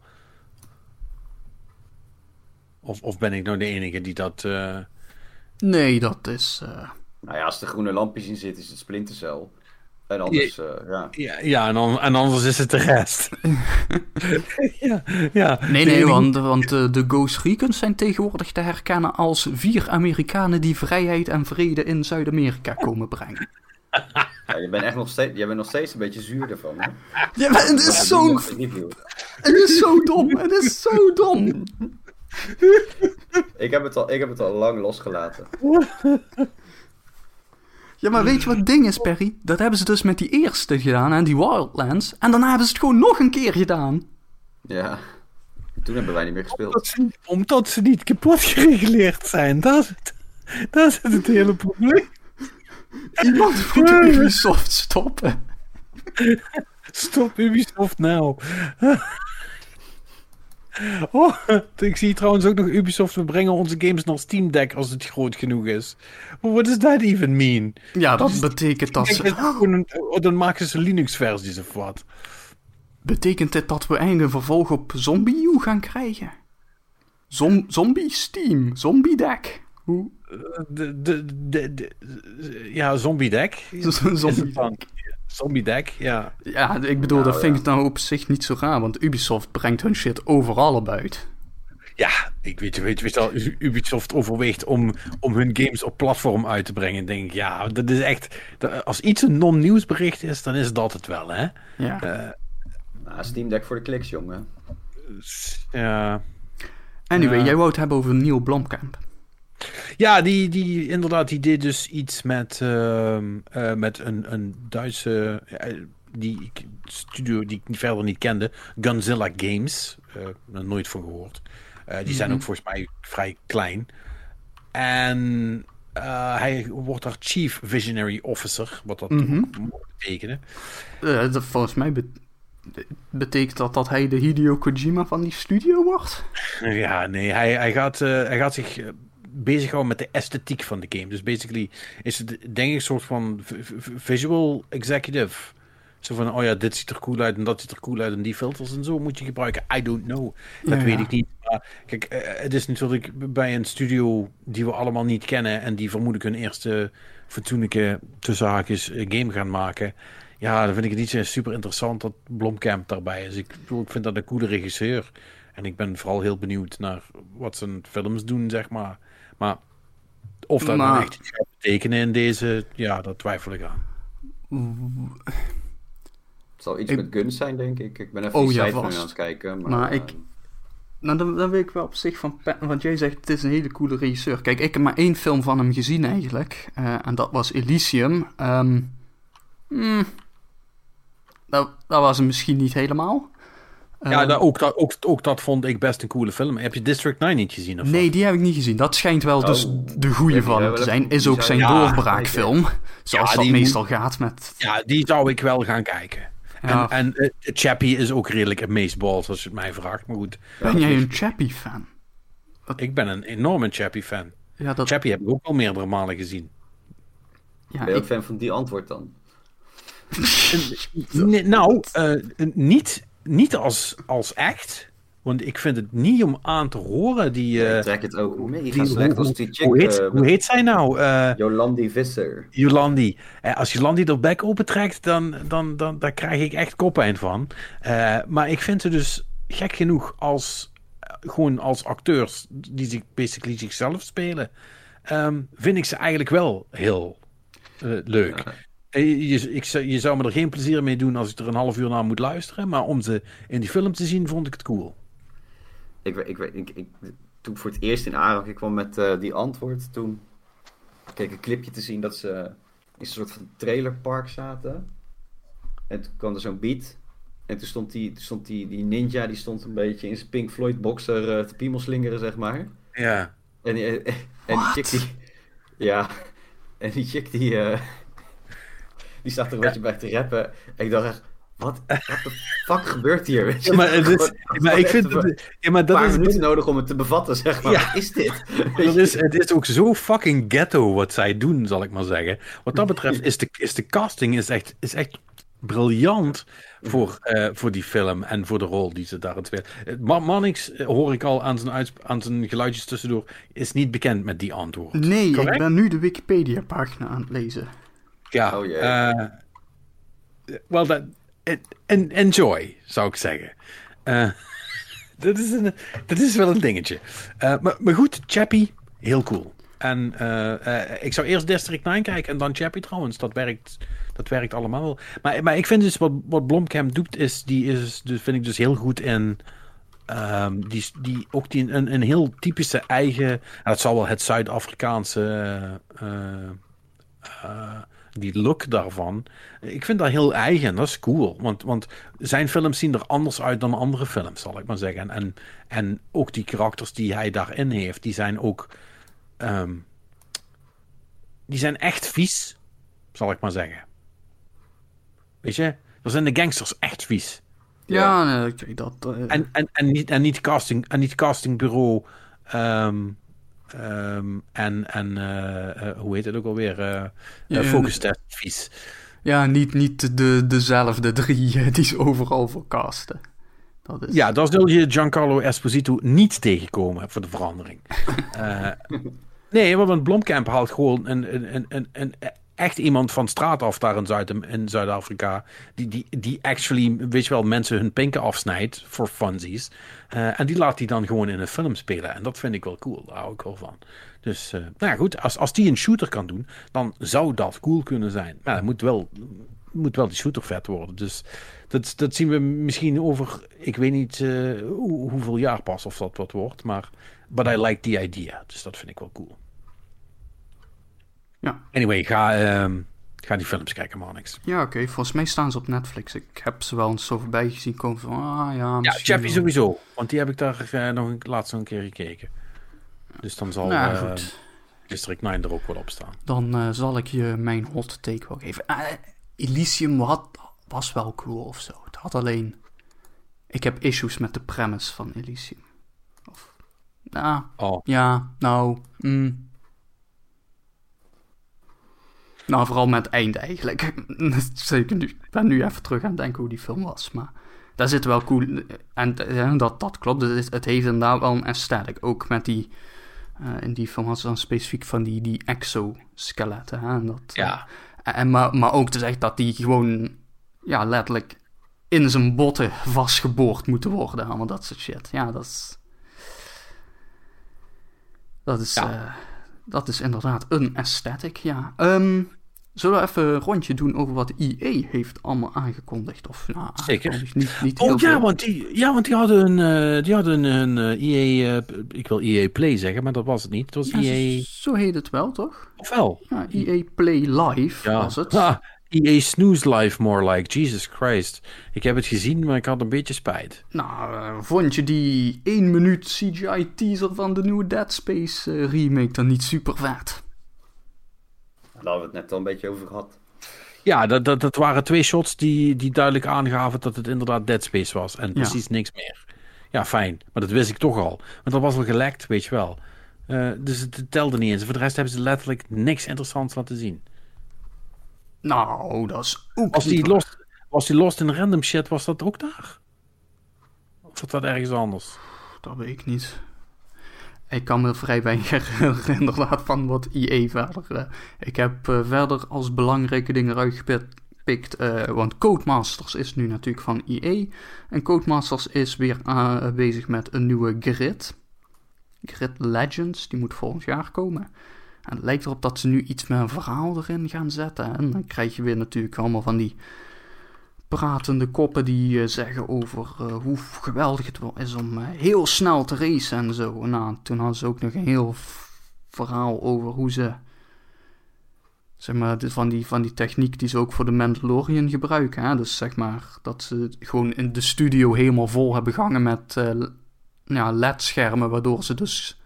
Of, of ben ik nou de enige die dat... eh, nee, dat is. eh, Nou ja, als er groene lampjes in zitten, is het Splinter Cell. En anders, eh, ja. Ja, ja en, dan, en anders is het de rest. [LAUGHS] ja, ja. Nee, nee, want, want eh, de Ghost Recons zijn tegenwoordig te herkennen als vier Amerikanen die vrijheid en vrede in Zuid-Amerika komen brengen. [LAUGHS] ja je bent echt nog steeds, jij bent nog steeds een beetje zuur ervan. Hè? Ja, maar het is zo, het is zo dom, het is zo dom. Ik heb, het al, ik heb het al lang losgelaten. [LAUGHS] Ja, maar weet je wat het ding is, Perry? Dat hebben ze dus met die eerste gedaan, en die Wildlands. En daarna hebben ze het gewoon nog een keer gedaan. Ja. Toen hebben wij niet meer gespeeld. Omdat ze, omdat ze niet kapot gereguleerd zijn. Dat is het, dat is het hele probleem. Iemand [LAUGHS] moet Ubisoft stoppen. Stop Ubisoft nou. [LAUGHS] Oh, ik zie trouwens ook nog Ubisoft. We brengen onze games naar Steam Deck als het groot genoeg is. What does that even mean? Ja, dat betekent dat ze... een- oh, dan maken ze Linux-versies of wat. Betekent dit dat we eindelijk vervolg op Zombie U gaan krijgen? Zom zombie Steam, Zombie Deck. Hoe? De, de, de, de- ja, Zombie Deck. [LAUGHS] Zombie dan? Zombie Deck, ja. Ja, ik bedoel, Nou, dat vind ja. ik nou op zich niet zo raar, want Ubisoft brengt hun shit overal op uit. Ja, ik weet je, weet je, weet wel, Ubisoft overweegt om, om hun games op platform uit te brengen. Denk ik, ja, dat is echt. Als iets een non-nieuwsbericht is, dan is dat het wel, hè? Ja. Eh, Nou, Steam Deck voor de kliks, jongen. ja. Anyway, ja. jij wou het hebben over Neil Blomkamp. Ja, die, die inderdaad, die deed dus iets met, ehm, eh, met een, een Duitse eh, die ik- studio die ik verder niet kende, Gunzilla Games. Eh nog nooit van gehoord. Eh, die zijn Mhm. ook volgens mij vrij klein. En hij wordt daar Chief Visionary Officer, wat dat ook moet betekenen. Dat, volgens mij be- betekent dat dat hij de Hideo Kojima van die studio wordt. [LAUGHS] Ja, nee, hij, hij, gaat, hij gaat zich bezighouden met de esthetiek van de game. Dus basically is het denk ik een soort van visual executive. Zo van, oh ja, dit ziet er cool uit en dat ziet er cool uit en die filters en zo moet je gebruiken. I don't know. Dat Ja, weet ik niet. Maar kijk, eh, het is natuurlijk bij een studio die we allemaal niet kennen en die vermoedelijk hun eerste fatsoenlijke tussen haakjes eh, game gaan maken. Ja, dan vind ik het niet zo super interessant dat Blomkamp daarbij is. Ik, ik vind dat een coole regisseur. En ik ben vooral heel benieuwd naar wat zijn films doen, zeg maar. Maar of dat nou Maar- echt iets gaat betekenen in deze, ja, dat twijfel ik aan. Het zal iets Ik- met guns zijn, denk ik. Ik ben even Oh, ja, site van vast. aan het kijken. Maar, Maar eh, ik- Nou, dan, dan weet ik wel op zich van... Want jij zegt, het is een hele coole regisseur. Kijk, ik heb maar één film van hem gezien eigenlijk. eh, en dat was Elysium. Ehm hmm, dat, dat was hem misschien niet helemaal. Ja, Eh, dat, ook, dat, ook, ook dat vond ik best een coole film. Heb je District 9 niet gezien? Of wat? Nee, die heb ik niet gezien. Dat schijnt wel dus Oh. de goede van te zijn. Is ook zijn Ja, doorbraakfilm. Zoals Ja, dat die meestal gaat met... Ja, die zou ik wel gaan kijken. Ja. En, en eh, Chappie is ook redelijk amazeballs als je het mij vraagt. Maar goed, Ben jij een Chappie-fan? ik ben een enorme Chappie fan. Ja, dat... Chappie heb ik ook al meerdere malen gezien. Ja, ben je ook ik- fan van die antwoord dan? Nee, nou, eh, niet, niet als, als echt. Want ik vind het niet om aan te horen. Die, eh, ik trek het ook mega die- slecht hoe, als die chick. hoe, heet, eh, hoe heet zij nou? Eh Jolandi Visser. Jolandi. Eh, als Jolandi er bek opentrekt, dan, dan, dan, daar krijg ik echt koppijn van. Eh, maar ik vind ze dus gek genoeg als eh, gewoon als acteurs die zich basically zichzelf spelen, ehm, vind ik ze eigenlijk wel heel eh, leuk. Ja. Eh, Je, ik, zou- je zou me er geen plezier mee doen als ik er een half uur naar moet luisteren, maar om ze in die film te zien, vond ik het cool. Ik, weet- ik, weet- ik, ik, toen ik voor het eerst in aanraking kwam met eh, die antwoord, toen kreeg ik een clipje te zien dat ze in een soort van trailerpark zaten. En toen kwam er zo'n beat. En toen stond, die, toen stond die, die ninja, die stond een beetje in zijn Pink Floyd boxer eh, te piemelslingeren, zeg maar. Ja. En die, [LAUGHS] en die chick die... Ja. [LAUGHS] En die chick die... eh, die staat er een Ja. beetje bij te rappen. En ik dacht echt... wat, wat de fuck gebeurt hier? Weet je? Ja, maar, het is, Gewoon- maar ik vind het, ja, maar dat paar is, minuten nodig om het te bevatten, zeg maar. Ja. Wat is dit? [LAUGHS] Het is, het is ook zo fucking ghetto wat zij doen, zal ik maar zeggen. Wat dat betreft [LAUGHS] is de, is de casting is echt, is echt briljant voor, eh, voor die film en voor de rol die ze daarin spelen. Eh, Ma Mannix, eh, hoor ik al aan zijn, aan zijn geluidjes tussendoor, is niet bekend met die antwoord. Nee, Correct? ik ben nu de Wikipedia-pagina aan het lezen. Ja, Oh, jee. eh, well, that, en- en- enjoy, zou ik zeggen. Eh, [LAUGHS] dat, is een, dat is wel een dingetje. Eh, maar, maar goed, Chappie, heel cool. En ik zou eerst District 9 kijken en dan Chappie trouwens. Dat werkt, dat werkt allemaal wel. Maar, maar ik vind dus wat, wat Blomkamp doet, is, die is, dus vind ik dus heel goed in... ehm, die, die, ook die, een, een heel typische eigen... en dat zal wel het Zuid-Afrikaanse... die look daarvan. Ik vind dat heel eigen. Dat is cool. Want, want zijn films zien er anders uit dan andere films, zal ik maar zeggen. En, en, en ook die karakters die hij daarin heeft, die zijn ook. ehm, die zijn echt vies, zal ik maar zeggen. Weet je, er zijn de gangsters echt vies. Ja, nee, dat... eh, En, en, en, niet, en, niet casting, en niet castingbureau. ehm, ehm, en en eh, eh, hoe heet het ook alweer? eh focus test ja, niet, niet de, dezelfde drie die ze overal voor casten. Dat is... Ja, daar zul je Giancarlo Esposito niet tegenkomen voor de verandering. [LAUGHS] Nee, want Blomkamp haalt gewoon een, een, een, een, een echt iemand van straat af daar in, Zuid, in Zuid-Afrika. Die, die, die actually, weet je wel, mensen hun pinken afsnijdt voor funsies. Eh, en die laat hij dan gewoon in een film spelen. En dat vind ik wel cool, daar hou ik wel van. Dus, eh, nou ja, goed, als, als die een shooter kan doen, dan zou dat cool kunnen zijn. Maar dan moet wel, moet wel die shooter vet worden. Dus dat, dat zien we misschien over, ik weet niet eh, hoe, hoeveel jaar pas of dat wat wordt. Maar, but I like the idea. Dus dat vind ik wel cool. Ja, Anyway, ga, ga die films kijken, man. Niks. ja oké. Volgens mij staan ze op Netflix. Ik heb ze wel eens zo voorbij gezien komen van... Ah ja, Ja, Chappie wel. sowieso. Want die heb ik daar eh, nog een, laatst nog een keer gekeken. Dus dan zal Nou, eh, goed. District 9 er ook wel op staan. Dan eh, zal ik je mijn hot take wel geven. Elysium had, was wel cool of zo. Het had alleen... Ik heb issues met de premise van Elysium. Of... Nou, Oh, ja, nou... mm. Nou, vooral met het einde eigenlijk. [LAUGHS] Zeker nu. Ik ben nu even terug aan het denken hoe die film was. Maar daar zit wel cool... En eh, dat, dat klopt. Het, is- het heeft inderdaad wel een aesthetic. Ook met die... eh, in die film had ze dan specifiek van die, die exoskeletten. Hè? En dat, eh, ja. en, maar, maar ook te zeggen dat die gewoon ja, letterlijk in zijn botten vastgeboord moeten worden. Allemaal dat soort shit. Ja, dat is. Dat is, Ja. eh, dat is inderdaad een aesthetic, ja. Ehm, zullen we even een rondje doen over wat EA heeft allemaal aangekondigd? Of, nou, Zeker. aangekondigd, Niet, niet heel Oh ja want, die, ja, want die hadden een, eh, die hadden een eh, EA, eh, ik wil EA Play zeggen, maar dat was het niet. Het was Ja, EA, zo, zo heet het wel, toch? of wel? Ja, EA Play Live Ja. was het. Ah, EA Snooze Life more like, Jesus Christ. Ik heb het gezien, maar ik had een beetje spijt. Nou, vond je die 1 minuut CGI teaser van de nieuwe Dead Space remake dan niet super vet? Daar hadden we het net al een beetje over gehad. Ja, dat, dat, dat waren twee shots die, die duidelijk aangaven dat het inderdaad Dead Space was. En precies niks meer. Ja, fijn. Maar dat wist ik toch al. Want dat was al gelekt, weet je wel. Eh, dus het, telde niet eens. Voor de rest hebben ze letterlijk niks interessants laten zien. Nou, dat is ook Was niet die, lost, was die lost in random shit, was dat ook daar? Of was dat ergens anders? Dat weet ik niet. Ik kan me vrij weinig [LAUGHS] herinneren van wat EA verder... eh, ik heb eh, verder als belangrijke dingen eruit gepikt... eh, want Codemasters is nu natuurlijk van EA. En Codemasters is weer bezig met een nieuwe grid. Grid Legends, die moet volgend jaar komen. En het lijkt erop dat ze nu iets met een verhaal erin gaan zetten. En dan krijg je weer natuurlijk allemaal van die pratende koppen die eh, zeggen over eh, hoe geweldig het is om eh, heel snel te racen en zo. Nou, toen hadden ze ook nog een heel verhaal over hoe ze, zeg maar, van die, van die techniek die ze ook voor de Mandalorian gebruiken. Hè? Dus zeg maar, dat ze gewoon in de studio helemaal vol hebben gehangen met ja, LED-schermen, waardoor ze dus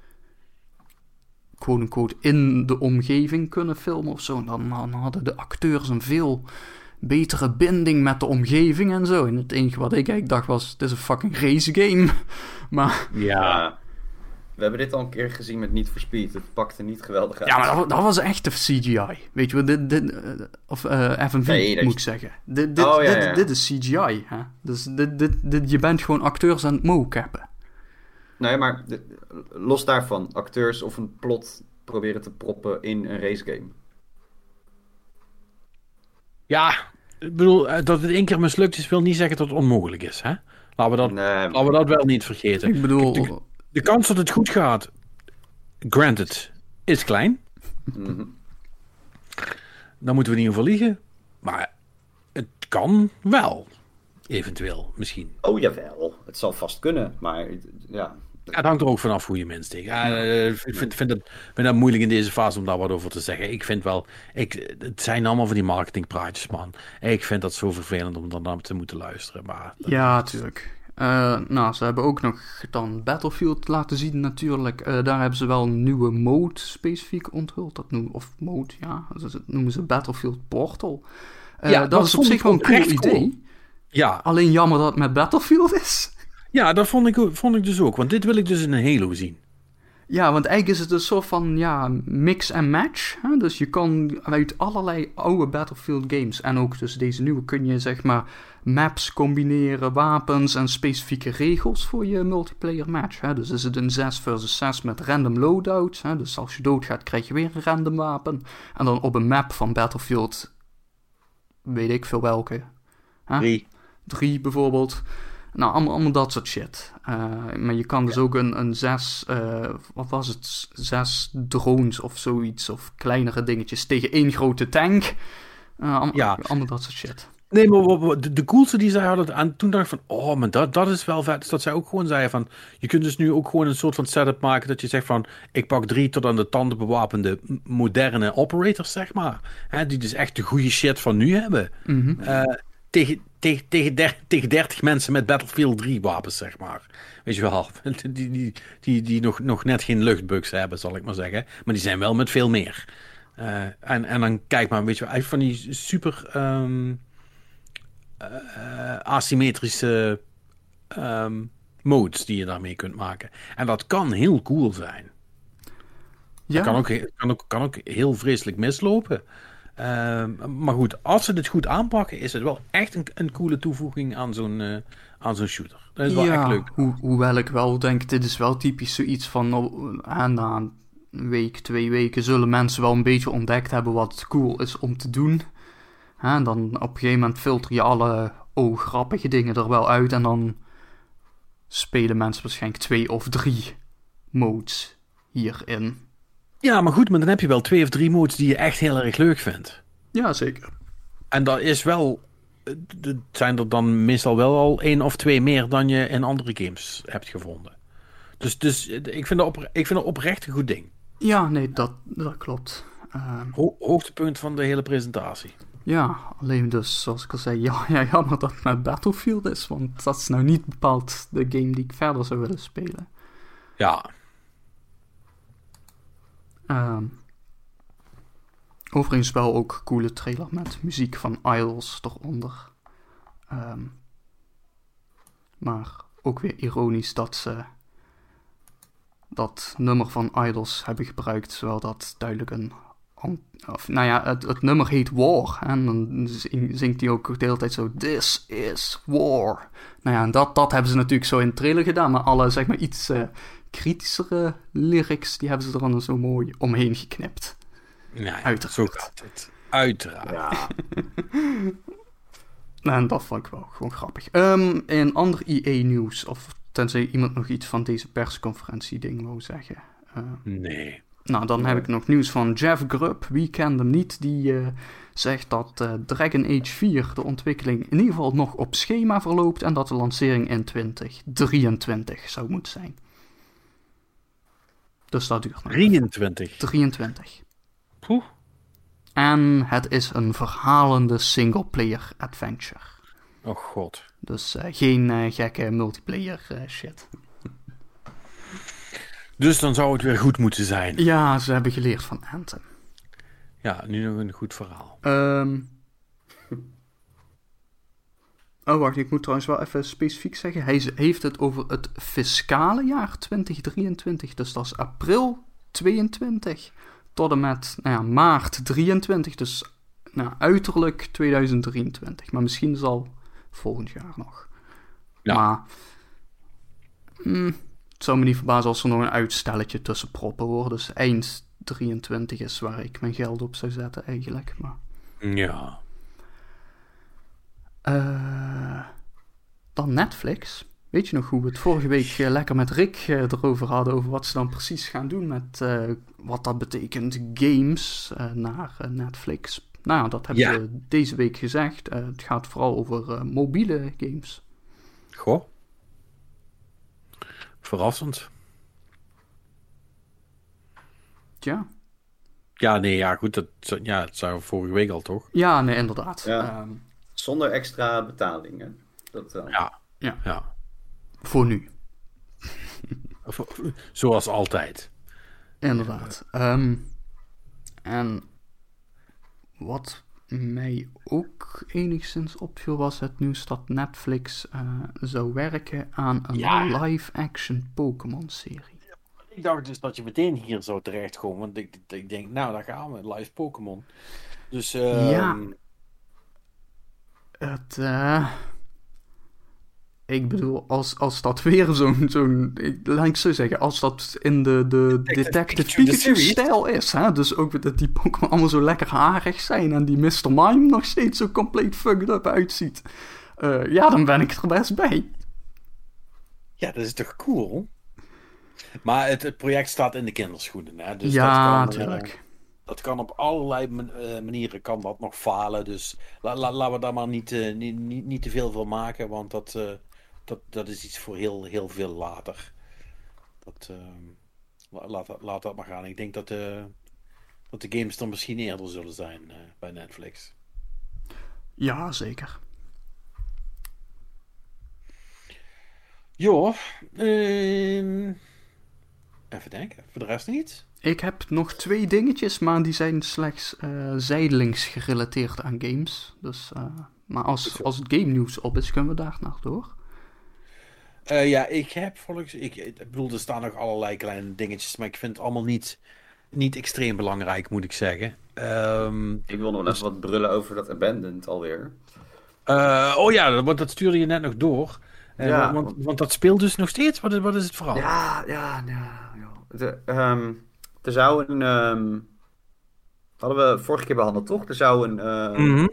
quote-unquote in de omgeving kunnen filmen of zo. En dan hadden de acteurs een veel betere binding met de omgeving en zo. En het enige wat ik eigenlijk dacht was, het is een fucking race game. [LAUGHS] Maar Ja. We hebben dit al een keer gezien met Need for Speed. Het pakte niet geweldig uit. Ja, maar dat, dat was echt de CGI. Weet je wel, dit, dit, eh, of eh FMV Nee, dat moet is- ik zeggen. Dit, dit, Oh, ja, dit, ja. dit is CGI. Hè? Dus dit, dit, dit, je bent gewoon acteurs aan het mocappen. Nee, maar los daarvan. Acteurs of een plot proberen te proppen in een racegame. Ja, ik bedoel, eh, dat het één keer mislukt is, wil niet zeggen dat het onmogelijk is. Hè? Laten, we dat, Nee, laten we dat wel niet vergeten. Ik bedoel, De, de kans dat het goed gaat, granted, is klein. mhm. Dan moeten we niet over liegen. Maar het kan wel. Eventueel, misschien. Oh jawel, het zal vast kunnen. Maar ja, Ja, het hangt er ook vanaf hoe je mensen tegen. Ja, eh, ik vind, vind, het, vind het moeilijk in deze fase om daar wat over te zeggen. Ik vind wel, ik, het zijn allemaal van die marketingpraatjes, man. Ik vind dat zo vervelend om dan te moeten luisteren. Maar ja, tuurlijk. Eh, nou, ze hebben ook nog dan Battlefield laten zien natuurlijk. Eh, daar hebben ze wel een nieuwe mode specifiek onthuld. Dat noemen, of mode, ja. Dat noemen ze Battlefield Portal. Ja, dat, dat is op zich wel een cool. idee. ja, Alleen jammer dat het met Battlefield is. Ja, dat vond ik, vond ik dus ook. Want dit wil ik dus in een Halo zien. Ja, want eigenlijk is het een soort van ja, mix en match. Hè? Dus je kan uit allerlei oude Battlefield games en ook dus deze nieuwe kun je zeg maar maps combineren, wapens en specifieke regels voor je multiplayer match. Hè? Dus is het een 6 versus 6 met random loadouts. Hè? Dus als je doodgaat krijg je weer een random wapen. En dan op een map van Battlefield, weet ik veel welke. Hè? Drie. 3 bijvoorbeeld. Nou, allemaal, allemaal dat soort shit. Eh, maar je kan dus ook een, een zes, eh, wat was het, zes drones of zoiets, of kleinere dingetjes tegen één grote tank. Eh, allemaal, Ja. allemaal dat soort shit. Nee, maar de, de coolste die zij hadden aan toen dacht ik van, oh, maar dat, dat is wel vet. Dus dat zij ook gewoon zeiden van, je kunt dus nu ook gewoon een soort van setup maken dat je zegt van, ik pak drie tot aan de tanden bewapende moderne operators, zeg maar. Hè, die dus echt de goede shit van nu hebben. Eh, tegen, tegen, tegen, der- tegen 30 mensen met Battlefield 3 wapens, zeg maar. Weet je wel, [LAUGHS] die, die, die, die nog, nog net geen luchtbugs hebben, zal ik maar zeggen. Maar die zijn wel met veel meer. Eh, en, en dan kijk maar, weet je wel, van die super ehm, eh, asymmetrische ehm, modes die je daarmee kunt maken. En dat kan heel cool zijn. Ja, Kan, ook, kan, ook, kan ook heel vreselijk mislopen. Ehm, maar goed, als ze dit goed aanpakken, is het wel echt een, een coole toevoeging aan zo'n eh, aan zo'n shooter. Dat is wel ja, echt leuk. Ho hoewel ik wel denk, dit is wel typisch zoiets van, oh, ah, na een week, twee weken zullen mensen wel een beetje ontdekt hebben wat cool is om te doen. En dan op een gegeven moment filter je alle oh, grappige dingen er wel uit en dan spelen mensen waarschijnlijk twee of drie modes hierin. Ja, maar goed, maar dan heb je wel twee of drie modes die je echt heel erg leuk vindt. Ja, zeker. En dat is wel. eh, Het zijn er dan meestal wel al één of twee meer dan je in andere games hebt gevonden. Dus, dus eh, ik, vind het opre- ik vind oprecht een goed ding. Ja, nee, dat, dat klopt. Ho- hoogtepunt van de hele presentatie. Ja, alleen dus, zoals ik al zei, ja, [LAUGHS] ja, jammer dat het met Battlefield is, want dat is nou niet bepaald de game die ik verder zou willen spelen. Ja, Ehm, overigens wel ook coole trailer met muziek van Idols eronder. Ehm, maar ook weer ironisch dat ze dat nummer van Idols hebben gebruikt, terwijl dat duidelijk een... Of, nou ja, het, nummer heet War. En dan zing- zingt hij ook de hele tijd zo, This is War. Nou ja, en dat, dat hebben ze natuurlijk zo in de trailer gedaan, maar alle, zeg maar, iets eh, kritischere lyrics, die hebben ze er dan zo mooi omheen geknipt. nou ja, Uiteraard. zo gaat het. Uiteraard. Ja, [LAUGHS] En dat vond ik wel gewoon grappig. Ehm een ander EA-nieuws, of tenzij iemand nog iets van deze persconferentie-ding wou zeggen. Eh, Nee. nou, dan heb ik nog nieuws van Jeff Grubb. Wie kent hem niet? Die eh, zegt dat eh, Dragon Age 4, de ontwikkeling, in ieder geval nog op schema verloopt. En dat de lancering in 2023 zou moeten zijn. Dus dat duurt nog. 23. 23. Poeh. En het is een verhalende single-player adventure. Oh god. Dus eh, geen eh, gekke multiplayer eh, shit. Dus dan zou het weer goed moeten zijn. Ja, ze hebben geleerd van Anthem. Ja, nu nog een goed verhaal. Ehm, Oh, wacht, ik moet trouwens wel even specifiek zeggen. Hij heeft het over het fiscale jaar 2023. Dus dat is april 22 tot en met nou ja, maart 23. Dus nou, uiterlijk 2023. Maar misschien zal volgend jaar nog. Ja. Maar mm, het zou me niet verbazen als er nog een uitstelletje tussen proppen wordt. Dus eind 23 is waar ik mijn geld op zou zetten eigenlijk. Maar... Ja. Eh, dan Netflix. Weet je nog hoe we het vorige week eh, lekker met Rick eh, erover hadden? Over wat ze dan precies gaan doen met eh, wat dat betekent games eh, naar Netflix. Nou ja, dat hebben Ja. ze deze week gezegd. Het gaat vooral over eh, mobiele games. Goh. Verrassend. Tja. Ja, nee, ja, goed. Dat, ja, het zou vorige week al, toch? Ja, nee, inderdaad. Ja. Ehm, Zonder extra betalingen. Dat, eh, Ja. Ja. ja. voor nu. [LAUGHS] Of- Zoals altijd. Inderdaad. Ehm, en wat mij ook enigszins opviel was het nieuws dat Netflix eh, zou werken aan een Ja. live-action Pokémon-serie. Ik dacht dus dat je meteen hier zou terechtkomen. Want ik, ik denk, nou, daar gaan we. Live Pokémon. Dus, ehm, Ja. Het, eh, ik bedoel, als, als dat weer zo'n, zo'n, ik- laat ik zo zeggen, als dat in de, de Detective. Pikachu-stijl is, hè, dus ook dat die Pokémon allemaal zo lekker harig zijn en die Mr. Mime nog steeds zo compleet fucked up uitziet, eh, ja, dan ben ik er best bij. Ja, dat is toch cool? Maar het, het project staat in de kinderschoenen. Hè? Dus ja, dat kan, natuurlijk. Dat kan op allerlei eh, manieren kan dat nog falen. Dus la, la- laten we daar maar niet, eh, niet, niet, niet te veel van maken. Want dat, eh, dat, dat is iets voor heel, heel veel later. Dat, la- laat, dat- laat dat maar gaan. Ik denk dat, dat de games dan misschien eerder zullen zijn bij Netflix. Ja, zeker. Ja, ehm, even denken. Voor de rest niet? Ik heb nog twee dingetjes, maar die zijn slechts eh, zijdelings gerelateerd aan games. Dus, eh, maar als, als het game nieuws op is, kunnen we daar naar door. Eh, ja, ik heb volgens. Ik, ik bedoel, er staan nog allerlei kleine dingetjes, maar ik vind het allemaal niet, niet extreem belangrijk, moet ik zeggen. Ehm, Ik wil nog even wat brullen over dat Abandoned alweer. eh, oh ja, dat, dat stuurde je net nog door. Ja. want, want dat speelt dus nog steeds. Wat is, wat is het verhaal? Ja, ja, ja. De, ehm, er zou een... ehm, hadden we vorige keer behandeld, toch? Er zou een, eh, Mhm.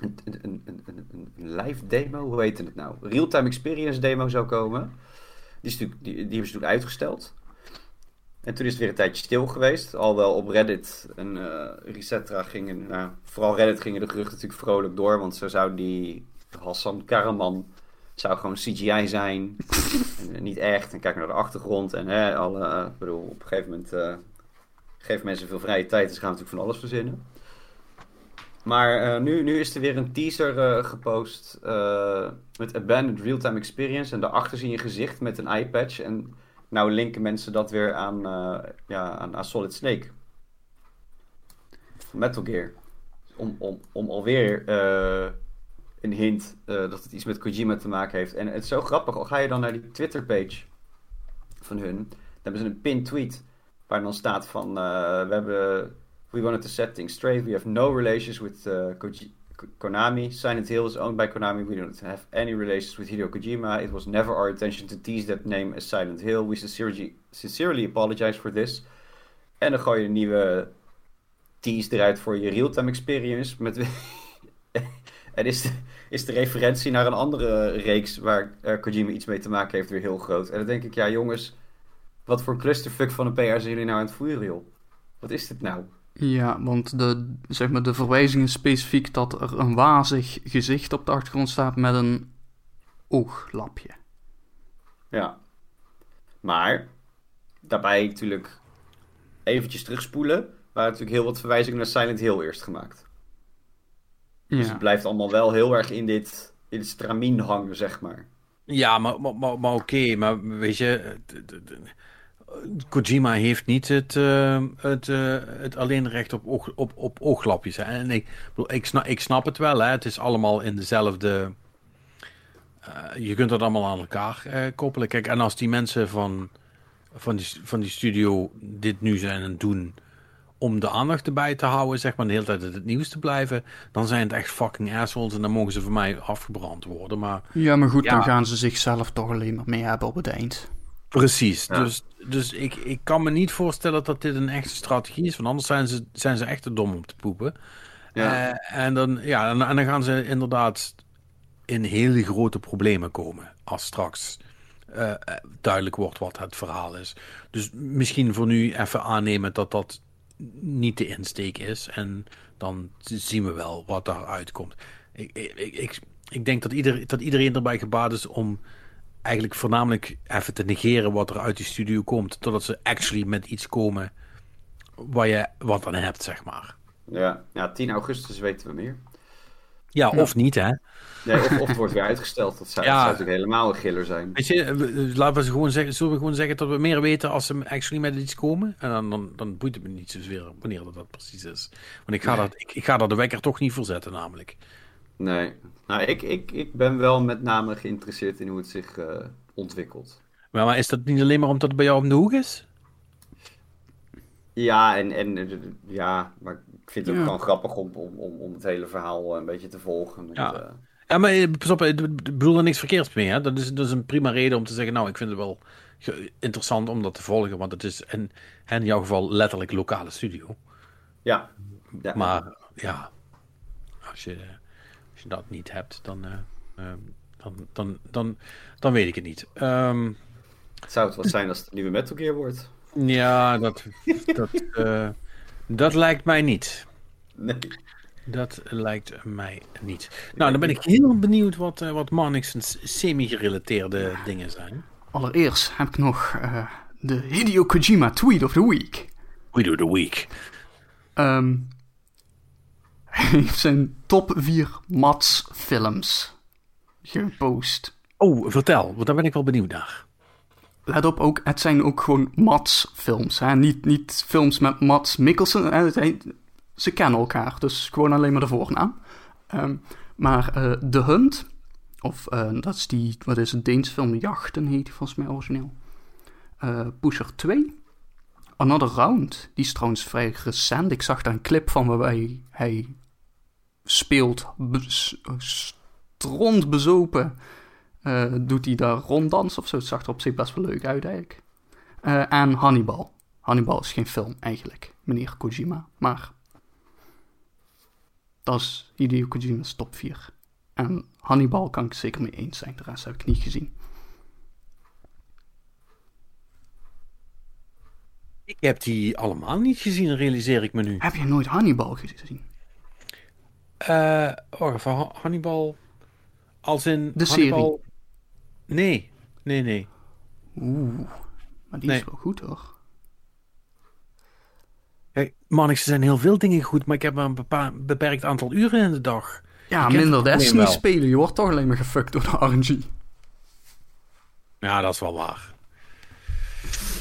een, een, een, een, een- live demo, hoe heet het nou? Real-time experience demo zou komen. Die, is natuurlijk, die, die hebben ze toen uitgesteld. En toen is het weer een tijdje stil geweest. Al wel op Reddit en eh Resettra gingen, nou, vooral Reddit gingen de geruchten natuurlijk vrolijk door. Want zo zou die Hassan Karaman zou gewoon CGI zijn. [LAUGHS] en, eh, niet echt. En kijk naar de achtergrond. En hè, alle, eh, ik bedoel, op een gegeven moment geven mensen veel vrije tijd. Dus gaan natuurlijk van alles verzinnen. Maar eh, nu, nu is er weer een teaser eh, gepost eh, met Abandoned Real-Time Experience. En daarachter zie je een gezicht met een eye patch. En nou linken mensen dat weer aan, ja, aan, Solid Snake. Metal Gear. Om, om, om alweer een hint dat het iets met Kojima te maken heeft. En het is zo grappig. Al ga je dan naar die Twitter-page van hun. Dan hebben ze een pin tweet. Waar dan staat van... eh, we hebben... We wanted to set things straight. We have no relations with uh, Konami. Silent Hill is owned by Konami. We don't have any relations with Hideo Kojima. It was never our intention to tease that name as Silent Hill. We sincerely, sincerely apologize for this. En dan gooi je een nieuwe tease eruit voor je real-time experience. Met [LAUGHS] en is de, is de referentie naar een andere reeks waar eh, Kojima iets mee te maken heeft weer heel groot. En dan denk ik, ja jongens, wat voor clusterfuck van een PR zijn jullie nou aan het voeren, joh? Wat is dit nou? Ja, want de, zeg maar, de verwijzing is specifiek dat er een wazig gezicht op de achtergrond staat met een ooglapje. Ja. Maar, daarbij natuurlijk eventjes terugspoelen, waren natuurlijk heel wat verwijzingen naar Silent Hill eerst gemaakt. Dus Ja, het blijft allemaal wel heel erg in dit, in dit stramien hangen, zeg maar. Ja, maar, maar, maar, maar oké, maar weet je, Kojima heeft niet het, eh, het, eh, het alleen recht op, oog, op, op ooglapjes. Hè? En ik, bedoel, ik, snap, ik snap het wel, hè? het is allemaal in dezelfde, eh, je kunt dat allemaal aan elkaar eh, koppelen. Kijk, en als die mensen van, van, die, van die studio dit nu zijn en doen om de aandacht erbij te houden, zeg maar, de hele tijd het nieuws te blijven, dan zijn het echt fucking assholes en dan mogen ze voor mij afgebrand worden. Maar Ja, maar goed, Ja. dan gaan ze zichzelf toch alleen maar mee hebben op het eind. Precies, Ja. dus, dus ik, ik kan me niet voorstellen dat dit een echte strategie is, want anders zijn ze, zijn ze echt te dom om te poepen. Ja. Eh, en, dan, ja, en, en dan gaan ze inderdaad in hele grote problemen komen als straks eh, eh, duidelijk wordt wat het verhaal is. Dus misschien voor nu even aannemen dat dat niet de insteek is en dan zien we wel wat daaruit komt. Ik, ik, ik, ik, ik denk dat, ieder, dat iedereen erbij gebaat is om eigenlijk voornamelijk even te negeren wat er uit die studio komt, totdat ze actually met iets komen waar je wat aan hebt, zeg maar. Ja. ja, 10 augustus weten we meer. Ja, of niet, hè? Nee, of, of het wordt weer uitgesteld. Dat zou, [LAUGHS] Ja. dat zou natuurlijk helemaal een giller zijn. Weet je, we- laten we gewoon zeggen, zullen we gewoon zeggen dat we meer weten als ze actually met iets komen? En dan, dan, dan boeit het me niet zozeer wanneer dat, dat precies is. Want ik ga, dat, ik, ik ga daar de wekker toch niet voor zetten, namelijk. Nee. Nou, ik, ik, ik ben wel met name geïnteresseerd in hoe het zich eh, ontwikkelt. Maar, maar is dat niet alleen maar omdat het bij jou om de hoek is? Ja, en, en eh, ja, maar ik vind het ook Ja. gewoon grappig om, om, om, om het hele verhaal een beetje te volgen. Met, Ja. eh, Ja, maar eh, pas op, ik bedoel er niks verkeerds mee. Hè? Dat, is, dat is een prima reden om te zeggen, nou, ik vind het wel interessant om dat te volgen. Want het is in, in jouw geval letterlijk lokale studio. ja. ja. Maar ja, als je, als je dat niet hebt, dan, eh, eh, dan, dan, dan, dan weet ik het niet. Ehm, Zou het wat zijn als het een nieuwe Metal Gear wordt? ja, dat, dat, eh, dat lijkt mij niet. Nee. Dat lijkt mij niet. Nou, dan ben ik heel benieuwd wat, eh, wat Marnix's semi-gerelateerde dingen zijn. Allereerst heb ik nog eh, de Hideo Kojima Tweet of the Week. We do the week. Ehm, hij heeft zijn top 4 Mats films gepost. Oh, vertel, want daar ben ik wel benieuwd naar. Let op, ook, het zijn ook gewoon Mats films. Hè? Niet, niet films met Mats Mikkelsen. Hè? Ze kennen elkaar, dus gewoon alleen maar de voornaam. Ehm, maar eh The Hunt, of eh, dat is die, wat is het, Deens film Jachten heet die volgens mij origineel. Eh Pusher 2. Another Round, die is trouwens vrij recent. Ik zag daar een clip van waarbij hij speelt, be- s- stront bezopen eh, doet hij daar ronddans of zo. Het zag er op zich best wel leuk uit eigenlijk. En Hannibal. Hannibal is geen film eigenlijk, meneer Kojima. Maar dat is Hideo Kojima's top 4. En Hannibal kan ik het zeker mee eens zijn. De rest heb ik niet gezien. Ik heb die allemaal niet gezien, realiseer ik me nu. Heb je nooit Hannibal gezien? Eh oh, van Ha- Hannibal. Als in. De Hannibal... Nee, nee, nee. Oeh, maar die Nee. is wel goed hoor. Kijk, Mannix, er zijn heel veel dingen goed, maar ik heb maar een beperkt aantal uren in de dag. Ja, Ik minder Destiny spelen. Je wordt toch alleen maar gefuckt door de RNG. Ja, dat is wel waar.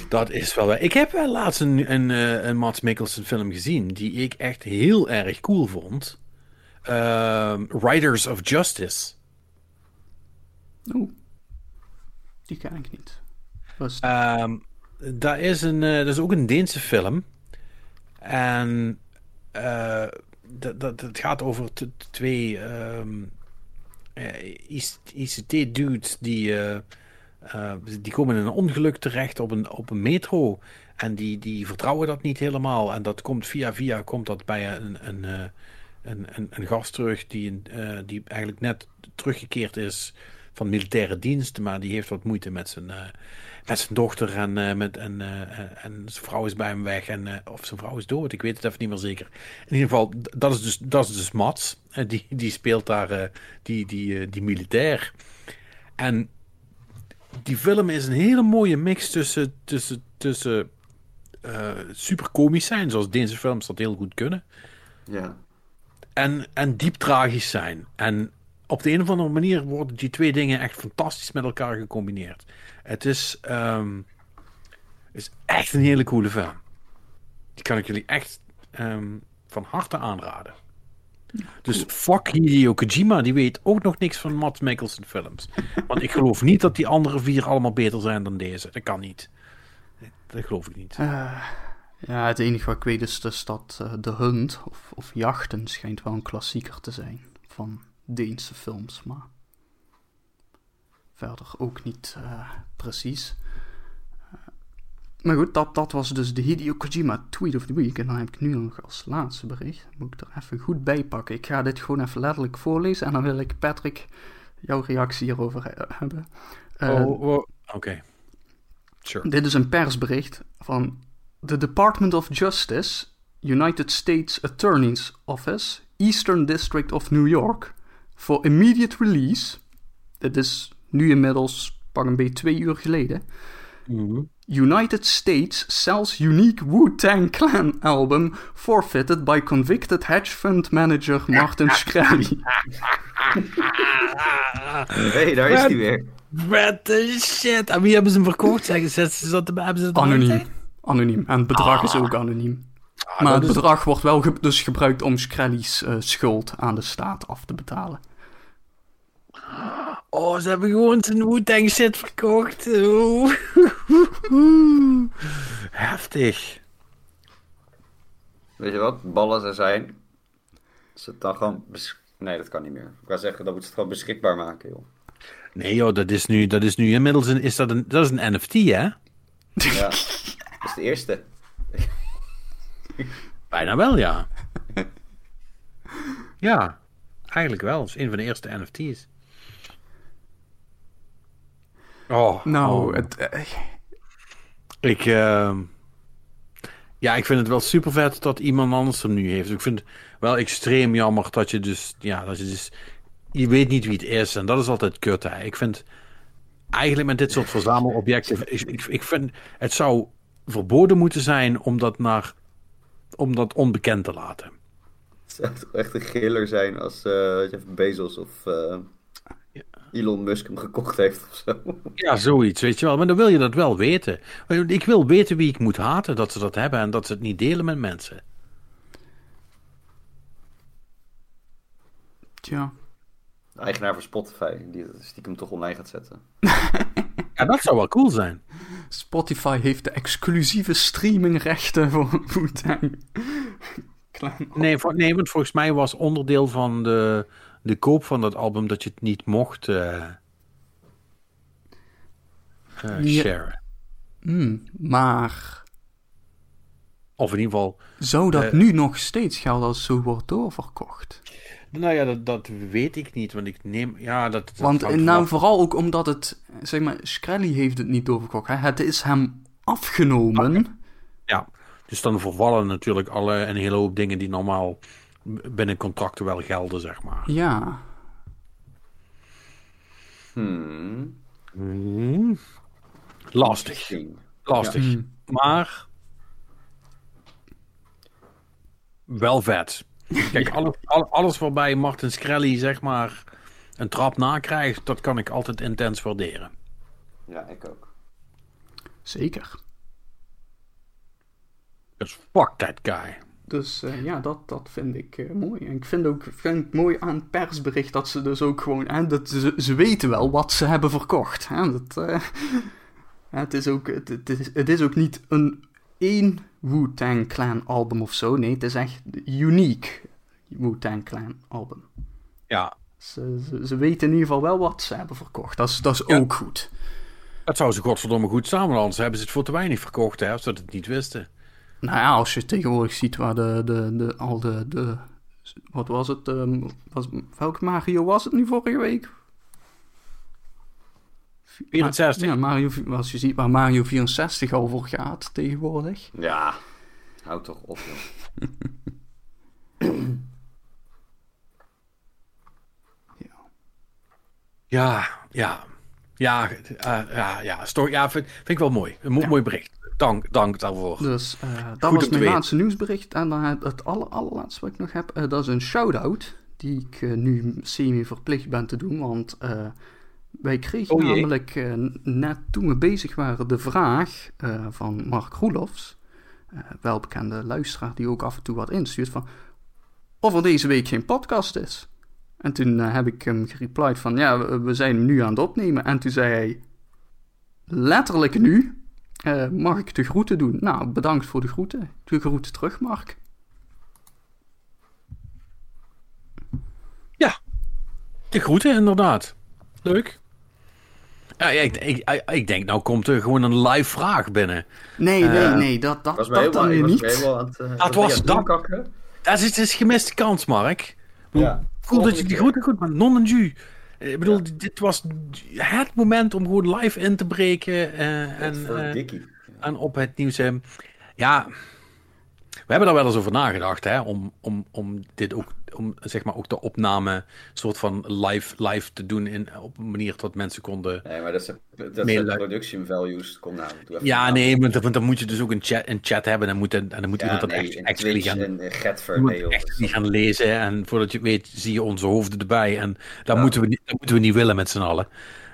Dat is wel waar. Ik heb wel laatst een, een, eh, een Mads Mikkelsen film gezien die ik echt heel erg cool vond. Ehm, Riders of Justice. Oeh, die ken ik niet. Was Ehm dat, is een, eh, dat is ook een Deense film. En eh, dat, dat, het gaat over twee ehm, eh, ICT-dudes die, die komen in een ongeluk terecht op een, op een metro. En die, die vertrouwen dat niet helemaal. En dat komt via via komt dat bij een, een, een, een, gast terug die, eh, die eigenlijk net teruggekeerd is van militaire dienst. Maar die heeft wat moeite met zijn, eh, met zijn dochter en, eh, met, en, en zijn vrouw is bij hem weg. En, of zijn vrouw is dood, ik weet het even niet meer zeker. In ieder geval, dat is dus, dat is dus Mats. Die, die speelt daar die, die, die militair. En die film is een hele mooie mix tussen, tussen, tussen super komisch zijn, zoals Deense films dat heel goed kunnen. Ja. En, en diep tragisch zijn. En op de een of andere manier worden die twee dingen echt fantastisch met elkaar gecombineerd. Het is, ehm, is echt een hele coole film. Die kan ik jullie echt ehm, van harte aanraden. Dus fuck Hideo Kojima, die weet ook nog niks van Matt Mikkelsen films. Want ik geloof niet dat die andere vier allemaal beter zijn dan deze. Dat kan niet. Dat geloof ik niet. Eh, ja, het enige wat ik weet is dus dat uh, De Hunt, of, of Jachten, schijnt wel een klassieker te zijn van Deense films, maar verder ook niet uh, precies. Maar goed, dat, dat was dus de Hideo Kojima Tweet of the Week. En dan heb ik nu nog als laatste bericht. Moet ik er even goed bij pakken. Ik ga dit gewoon even letterlijk voorlezen. En dan wil ik Patrick jouw reactie hierover hebben. Oh, oh oké. Okay. Sure. Dit is een persbericht van The Department of Justice, United States Attorney's Office, Eastern District of New York, for immediate release. Dit is nu inmiddels pak een beetje twee uur geleden. Mm -hmm. United States sells unique Wu-Tang Clan album forfeited by convicted hedge fund manager Martin [LAUGHS] Shkreli. hey, daar is hij weer. What the shit. En wie hebben ze hem verkocht? Zeggen ze, ze dat, hebben ze het anoniem. Anoniem. En het bedrag ah. is ook anoniem. Ah, maar het bedrag is... wordt wel ge dus gebruikt om Shkreli's uh, schuld aan de staat af te betalen. Oh, ze hebben gewoon zijn Wu-Tang shit verkocht. [LAUGHS] Heftig. Weet je wat? Ballen er zijn. Ze het dan gewoon... Nee, dat kan niet meer. Ik ga zeggen, dat moet het gewoon beschikbaar maken, joh. Nee joh, dat is nu, dat is nu inmiddels een, is dat, een, dat is een NFT, hè? Ja, [LAUGHS] [LAUGHS] dat is de eerste. [LAUGHS] Bijna wel, ja. Ja, eigenlijk wel. Het is een van de eerste NFT's. Oh, nou, oh. Het, uh... ik, uh... ja, ik vind het wel super vet dat iemand anders hem nu heeft. Ik vind het wel extreem jammer dat je dus, ja, dat je dus, je weet niet wie het is en dat is altijd kut. Hè. Ik vind eigenlijk met dit soort verzamelobjecten, ik, ik, ik vind het zou verboden moeten zijn om dat naar, om dat onbekend te laten. Het zou toch echt een giller zijn als uh, Jeff Bezos of uh, Elon Musk hem gekocht heeft of zo. Ja, zoiets, weet je wel. Maar dan wil je dat wel weten. Ik wil weten wie ik moet haten dat ze dat hebben en dat ze het niet delen met mensen. Tja. Eigenaar van Spotify, die stiekem toch online gaat zetten. [LAUGHS] ja, dat zou wel cool zijn. Spotify heeft de exclusieve streamingrechten voor [LAUGHS] Wu-Tang. nee, voor, nee, want volgens mij was onderdeel van de, de koop van dat album dat je het niet mocht uh, uh, ja. Mm, maar. Of in ieder geval. Zou dat uh, nu nog steeds gelden als zo wordt doorverkocht? Nou ja, dat, dat weet ik niet, want ik neem... Ja, dat, dat want nou, vooral ook omdat het... Zeg maar, Skrelly heeft het niet doorverkocht. Hè? Het is hem afgenomen. Okay. Ja, dus dan vervallen natuurlijk alle, een hele hoop dingen die normaal binnen contracten wel gelden, zeg maar. Ja. Hmm. Hmm. Lastig. Lastig. Ja. Maar... Wel vet. [LAUGHS] Kijk, alles, alles waarbij Martin Skrelly zeg maar een trap nakrijgt, dat kan ik altijd intens waarderen. Ja, ik ook. Zeker. Dus fuck that guy. Dus uh, ja, dat, dat vind ik uh, mooi. En ik vind ook vind ik mooi aan het persbericht dat ze dus ook gewoon... Hè, dat ze, ze weten wel wat ze hebben verkocht. Hè, dat, uh, [LAUGHS] het, is ook, het, het, is, het is ook niet een één Wu-Tang Clan album of zo. Nee, het is echt uniek Wu-Tang Clan album. Ja. Ze, ze, ze, weten in ieder geval wel wat ze hebben verkocht. Dat is, dat is ja. ook goed. Dat zou ze godverdomme goed samen, anders hebben ze het voor te weinig verkocht, hè, als ze het niet wisten. Nou ja, als je tegenwoordig ziet waar de, de, de, al de, de wat was het, um, was, welk Mario was het nu vorige week? 64. Ja, Mario, als je ziet waar Mario 64 al voor gaat tegenwoordig. Ja, houd toch op, joh. [CLEARS THROAT] ja. Ja, ja. Ja, uh, ja, ja, story, ja vind, vind ik wel mooi. Een mo Ja. mooi bericht. Dank, dank daarvoor. Dus eh, dat Goed was mijn weten. laatste nieuwsbericht. En dan het, het aller, allerlaatste wat ik nog heb, eh, dat is een shout-out. Die ik eh, nu semi-verplicht ben te doen. Want eh, wij kregen Oh namelijk eh, net toen we bezig waren de vraag eh, van Mark Roelofs. eh welbekende luisteraar die ook af en toe wat instuurt van... of er deze week geen podcast is. En toen heb ik hem gereplied van, ja, we, we zijn hem nu aan het opnemen. En toen zei hij, letterlijk nu, eh, mag ik de groeten doen? Nou, bedankt voor de groeten. De groeten terug, Mark. De groeten, inderdaad. Leuk. Ja, ik, ik, ik denk, nou komt er gewoon een live vraag binnen. Nee, nee, Eh, nee, dat, dat, Was dat dan weer niet. aan het, uh, Dat was dat- kakken. Dat is, het is gemiste kans, Mark. Ja. Cool dat je die groeten goed, maar non en ju. Ik bedoel, dit was het moment om gewoon live in te breken eh, en, eh, Dickie. en op het nieuws. eh, ja, we hebben daar wel eens over nagedacht, hè, om, om, om dit ook, om zeg maar ook de opname soort van live, live te doen in, op een manier dat mensen konden. Nee, maar dat is, dat production values. Kom nou, Ja, nee, want, want dan moet je dus ook een chat, een chat hebben en dan moet, en dan moet Ja, iemand dat nee, echt Twitch gaan en eh, echt niet gaan lezen en voordat je weet zie je onze hoofden erbij. En dat, Ja. moeten, we, niet- dat moeten we niet willen met z'n allen.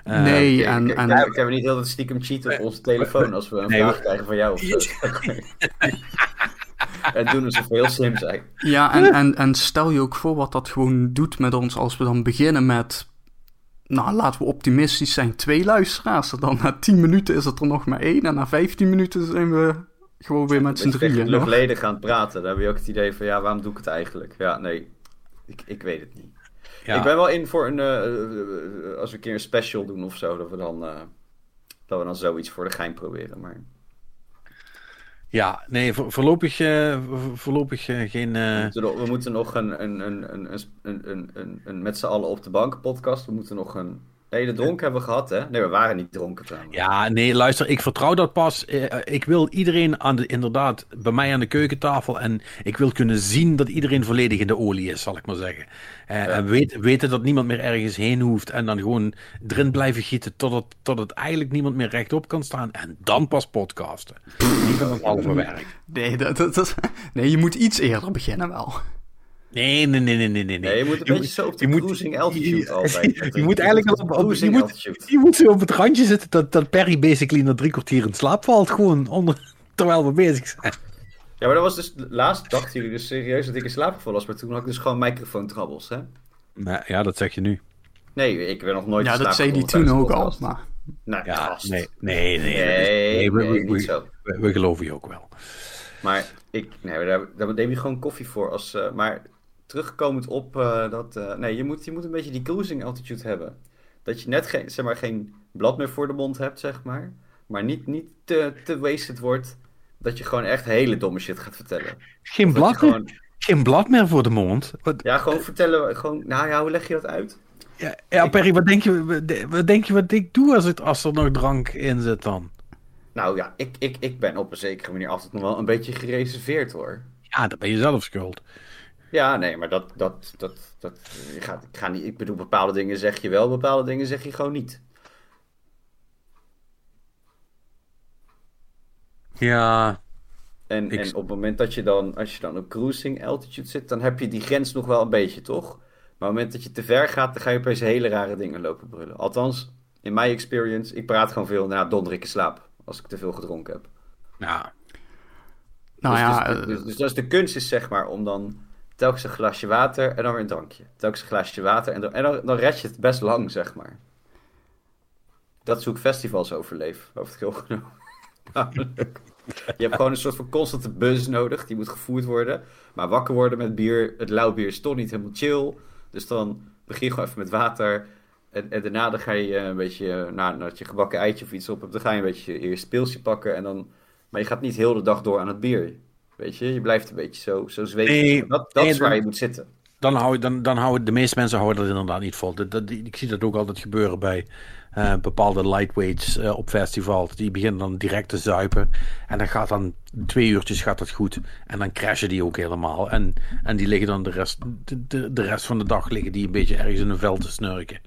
Eh, nee, en, en kijk, hebben we niet heel dat stiekem cheaten op onze telefoon als we een [LAUGHS] Nee, vraag we- krijgen van jou of zo. [LAUGHS] [LAUGHS] en doen alsof we heel slim zijn. Ja, en, en, en stel je ook voor wat dat gewoon doet met ons als we dan beginnen met... Nou, laten we optimistisch zijn, twee luisteraars. Dan na 10 minuten is het er nog maar één. En na 15 minuten zijn we gewoon weer met z'n drieën. de hoor. geleden gaan praten. Dan heb je ook het idee van, ja, waarom doe ik het eigenlijk? Ja, nee, ik, ik weet het niet. Ja. Ik ben wel in voor een, eh, eh, als we een keer een special doen of zo, dat we dan, eh, dat we dan zoiets voor de gein proberen. Maar ja, nee, voor- voorlopig, eh, voor- voorlopig eh, geen... we, eh, moeten nog, we moeten nog een, een, een, een, een, een, een, een met z'n allen op de bank podcast. We moeten nog een... Nee, de dronk hebben we gehad, hè? Nee, we waren niet dronken trouwens. Ja, nee, luister, ik vertrouw dat pas. Eh, ik wil iedereen aan de, inderdaad bij mij aan de keukentafel. En ik wil kunnen zien dat iedereen volledig in de olie is, zal ik maar zeggen. Eh, En weet, weten dat niemand meer ergens heen hoeft. En dan gewoon erin blijven gieten totdat, totdat eigenlijk niemand meer rechtop kan staan. En dan pas podcasten. Niet met een halve werk. Nee, dat, dat, dat- nee, je moet iets eerder beginnen wel. Nee, nee, nee, nee, nee, nee. Nee, je moet een Je beetje zo op de je cruising altitude je- altijd. [LAUGHS] Je moet eigenlijk op, op- je cruising moet, altitude. je moet zo op het randje zitten dat, dat Perry basically na drie kwartier in slaap valt. Gewoon onder, [LAUGHS] terwijl we bezig zijn. Ja, maar dat was dus... Laatst dachten jullie dus serieus dat ik in slaap gevallen was. Maar toen had ik dus gewoon microfoontrabbels, hè? Ja, dat zeg je nu. Nee, ik ben nog nooit Ja, dat zei gevallen toen ook al. Maar Nou, Ja, nee, nee, nee. Nee, we, nee, we- niet we- zo. we- we geloven je ook wel. Maar ik, nee, daar, daar neem je gewoon koffie voor. Als, eh, maar terugkomend op eh, dat. eh, nee, je moet, je moet een beetje die cruising altitude hebben. Dat je net geen, zeg maar, geen blad meer voor de mond hebt, zeg maar. Maar niet, niet te, te wasted wordt. Dat je gewoon echt hele domme shit gaat vertellen. Geen blad, gewoon, geen blad meer voor de mond. Wat, ja, gewoon vertellen. Gewoon, nou ja, hoe leg je dat uit? ja, ja, Perry, wat denk, je, wat, wat denk je wat ik doe als, het, als er nog drank in zit dan? Nou ja, ik, ik, ik ben op een zekere manier altijd nog wel een beetje gereserveerd hoor. Ja, dan ben je zelf schuld. Ja, nee, maar dat, dat, dat, dat, je gaat, ik ga niet, ik bedoel, bepaalde dingen zeg je wel, bepaalde dingen zeg je gewoon niet. Ja, En, Ik- en op het moment dat je dan, als je dan op cruising altitude zit, dan heb je die grens nog wel een beetje, toch? Maar op het moment dat je te ver gaat, dan ga je opeens hele rare dingen lopen brullen. Althans, in mijn experience, ik praat gewoon veel, nou, donder ik in slaap als ik te veel gedronken heb. ja. nou dus, ja, dus, eh, dus, dus, dus de kunst is zeg maar om dan telkens een glasje water en dan weer een drankje. Telkens een glasje water en dan, en dan, red je het best lang, zeg maar. Dat is festivals overleef, over het heel genomen. [LAUGHS] Je hebt gewoon een soort van constante buzz nodig, die moet gevoerd worden. Maar wakker worden met bier, het lauw bier is toch niet helemaal chill. Dus dan begin je gewoon even met water. En, en daarna dan ga je eh, een beetje, eh, na, nadat je gebakken eitje of iets op hebt, dan ga je een beetje je eerste pilsje pakken. En dan, maar je gaat niet heel de dag door aan het bier. Weet je, je blijft een beetje zo, zo zweven. Nee, dat dat nee, is waar dan- je moet zitten. Dan houden, dan, dan houden de meeste mensen houden dat inderdaad niet vol. Dat, dat- ik zie dat ook altijd gebeuren bij eh, bepaalde lightweights eh, op festivals. Die beginnen dan direct te zuipen. En dan gaat dan twee uurtjes gaat dat goed. En dan crashen die ook helemaal. En, en die liggen dan de rest, de, de, de rest van de dag liggen die een beetje ergens in een veld te snurken.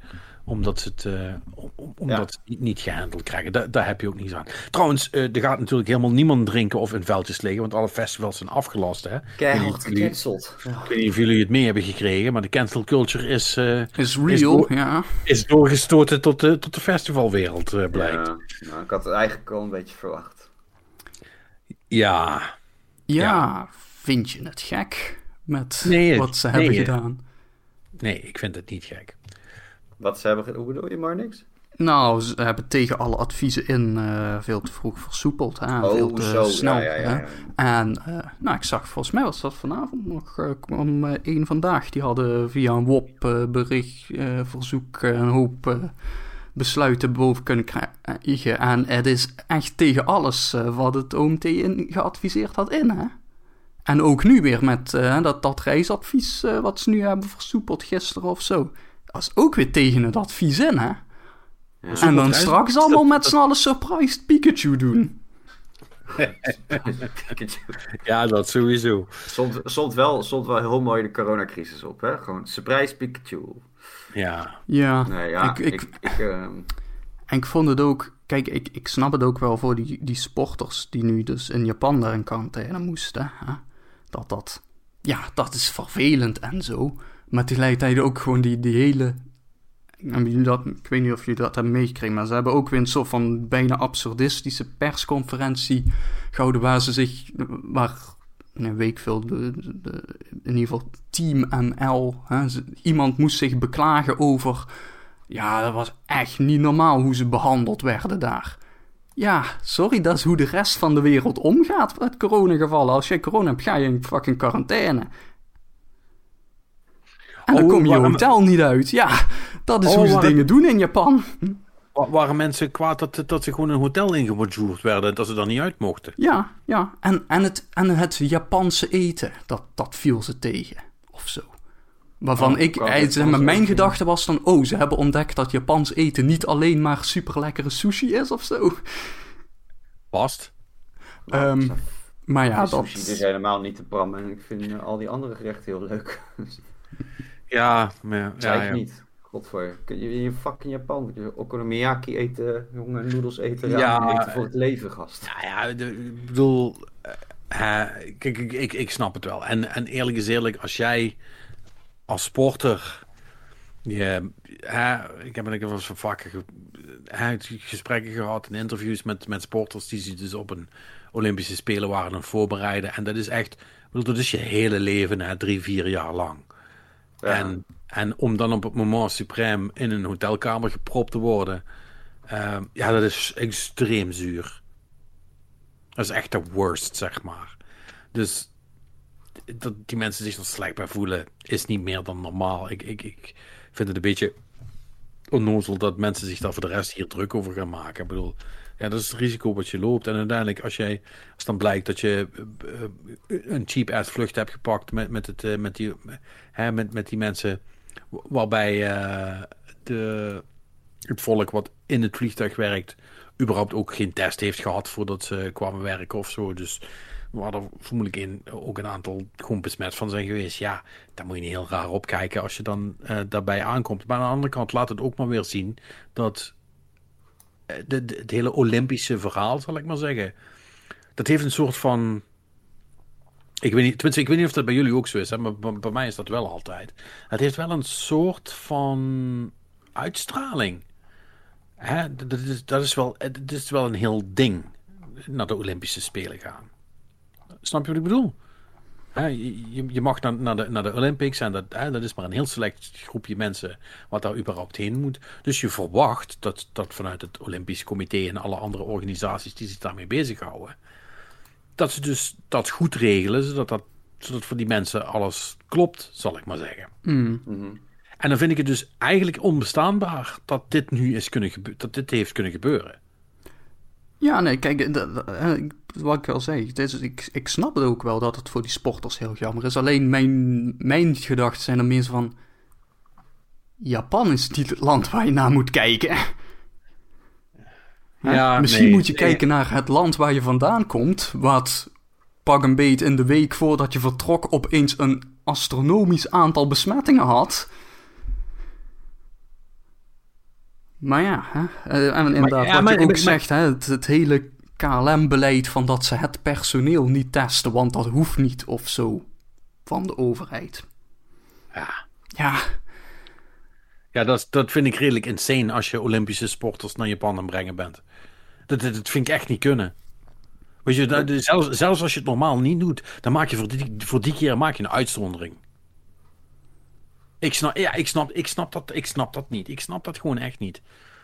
Omdat ze het, eh, om- om- omdat niet, gehandeld krijgen. Da- daar heb je ook niets aan. Trouwens, eh, er gaat natuurlijk helemaal niemand drinken of in veldjes liggen. Want alle festivals zijn afgelast. Hè? Keihard Ik weet niet- gecanceld. Ik weet niet of jullie het mee hebben gekregen, maar de cancel culture is, eh, is is real, door- ja. is doorgestoten tot de, tot de festivalwereld, eh, blijkt. Ja, nou, ik had het eigenlijk al een beetje verwacht. Ja. Ja, vind je het gek? met Nee, wat ze nee, hebben gedaan. Nee, ik vind het niet gek. Wat ze hebben... Hoe bedoel je, maar niks? Nou, ze hebben tegen alle adviezen in eh, veel te vroeg versoepeld. Hè? veel Oh, te zo. snel. ja, ja, ja, hè. ja. En eh, nou, ik zag volgens mij was dat vanavond nog eh, om één vandaag. Die hadden via een WOP-bericht, eh, verzoek, een hoop besluiten boven kunnen krijgen. En het is echt tegen alles wat het OMT in, geadviseerd had in. Hè? En ook nu weer met dat, dat reisadvies wat ze nu hebben versoepeld gisteren of zo. Dat is ook weer tegen het advies in, hè? En dan straks allemaal met z'n allen surprised Pikachu doen. [LAUGHS] Ja, dat sowieso. Stond, stond, wel, stond wel heel mooi de coronacrisis op, hè? Gewoon surprise Pikachu. Ja. Ja, Nee, ja, ik, ik... ik, ik, ehm, en ik vond het ook... Kijk, ik, ik snap het ook wel voor die, die sporters die nu dus in Japan daar in quarantaine moesten. Hè? Dat dat... Ja, dat is vervelend en zo. Maar tegelijkertijd ook gewoon die, die hele... Dat, ik weet niet of jullie dat hebben meegekregen, maar ze hebben ook weer een soort van bijna absurdistische persconferentie gehouden waar ze zich, waar een week veel, in ieder geval Team NL, hè, iemand moest zich beklagen over, ja, dat was echt niet normaal hoe ze behandeld werden daar. Ja, sorry, dat is hoe de rest van de wereld omgaat met coronagevallen. Als jij corona hebt, ga je in fucking quarantaine. En dan Oh, kom je waarom- hotel niet uit. Ja, dat is Oh, hoe ze dingen doen in Japan. Wa- Waren mensen kwaad dat, dat ze gewoon een hotel ingewoerd werden, dat ze er niet uit mochten? Ja, ja. En, en, het, en het Japanse eten, dat, dat viel ze tegen. Of zo. Waarvan Oh, ik, zeg maar, mijn gedachte was dan, oh, ze hebben ontdekt dat Japans eten niet alleen maar super lekkere sushi is of zo. Past. Ehm, maar ja, ja, dat... sushi is helemaal niet te pram. En ik vind eh, al die andere gerechten heel leuk. [LAUGHS] Ja, maar, ja, Zei ja. ik niet. Godver. Kun je in je fucking Japan okonomiyaki eten, jonge noedels eten, Ja, eten voor het leven, gast. Nou ja, de- ik bedoel, eh, kijk, ik, ik, ik snap het wel. En, en eerlijk is eerlijk, als jij als sporter, je, hè, ik heb wel eens van hè, gesprekken gehad en interviews met, met sporters die zich dus op een Olympische Spelen waren aan voorbereiden. En dat is echt, bedoel, dat is je hele leven, hè, drie, vier jaar lang. En, om dan op het moment suprême in een hotelkamer gepropt te worden, ehm, ja, dat is extreem zuur. Dat is echt de worst, zeg maar. Dus dat die mensen zich er slecht bij voelen, is niet meer dan normaal. Ik, ik, ik vind het een beetje onnozel dat mensen zich daar voor de rest hier druk over gaan maken. Ik bedoel, ja, dat is het risico wat je loopt. En uiteindelijk, als, jij, als dan blijkt dat je eh, eh, een cheap-ass vlucht hebt gepakt met, met, het, eh, met, die, hè, met, met die mensen, waarbij de, het volk wat in het vliegtuig werkt, überhaupt ook geen test heeft gehad voordat ze kwamen werken of zo. Dus waar er vermoedelijk in ook een aantal gewoon besmet van zijn geweest. Ja, daar moet je niet heel raar op kijken als je dan daarbij aankomt. Maar aan de andere kant laat het ook maar weer zien dat de, het hele Olympische verhaal, zal ik maar zeggen, dat heeft een soort van. Ik weet niet, tenminste, ik weet niet of dat bij jullie ook zo is, hè, maar bij, mij is dat wel altijd. Het heeft wel een soort van uitstraling. Hè, dat, dat is, dat is wel, het is wel een heel ding naar de Olympische Spelen gaan. Snap je wat ik bedoel? Hè, je, je- mag naar, naar, de, naar de Olympics en dat, hè, dat is maar een heel select groepje mensen wat daar überhaupt heen moet. Dus je verwacht dat, dat vanuit het Olympisch Comité en alle andere organisaties die zich daarmee bezighouden, dat ze dus dat goed regelen, zodat, dat, zodat voor die mensen alles klopt, zal ik maar zeggen. Mm. Mhm. En dan vind ik het dus eigenlijk onbestaanbaar dat dit nu is kunnen gebeuren, dat dit heeft kunnen gebeuren. Ja, nee, kijk, eh, ik- wat ik al zei, is, ik, ik snap het ook wel dat het voor die sporters heel jammer is. Alleen mijn, mijn gedachten zijn er meer van... Japan is niet het land waar je naar moet kijken. Ja, Misschien nee. moet je Nee. kijken naar het land waar je vandaan komt, wat pak een beet in de week voordat je vertrok opeens een astronomisch aantal besmettingen had. Maar ja, hè? eh, en inderdaad, ja, wat maar- je ook maar- zegt, hè, het, het hele KLM-beleid van dat ze het personeel niet testen, want dat hoeft niet of zo van de overheid. Ja, Ja, ja dat, dat vind ik redelijk insane als je Olympische sporters naar Japan aan brengen bent. Dat, dat, dat vind ik echt niet kunnen. Weet je, dat- zelfs, zelfs als je het normaal niet doet, dan maak je voor die, voor die keer maak je een uitzondering. Ik snap, ja, ik, snap, ik, snap dat, ik snap dat niet. Ik snap dat gewoon echt niet.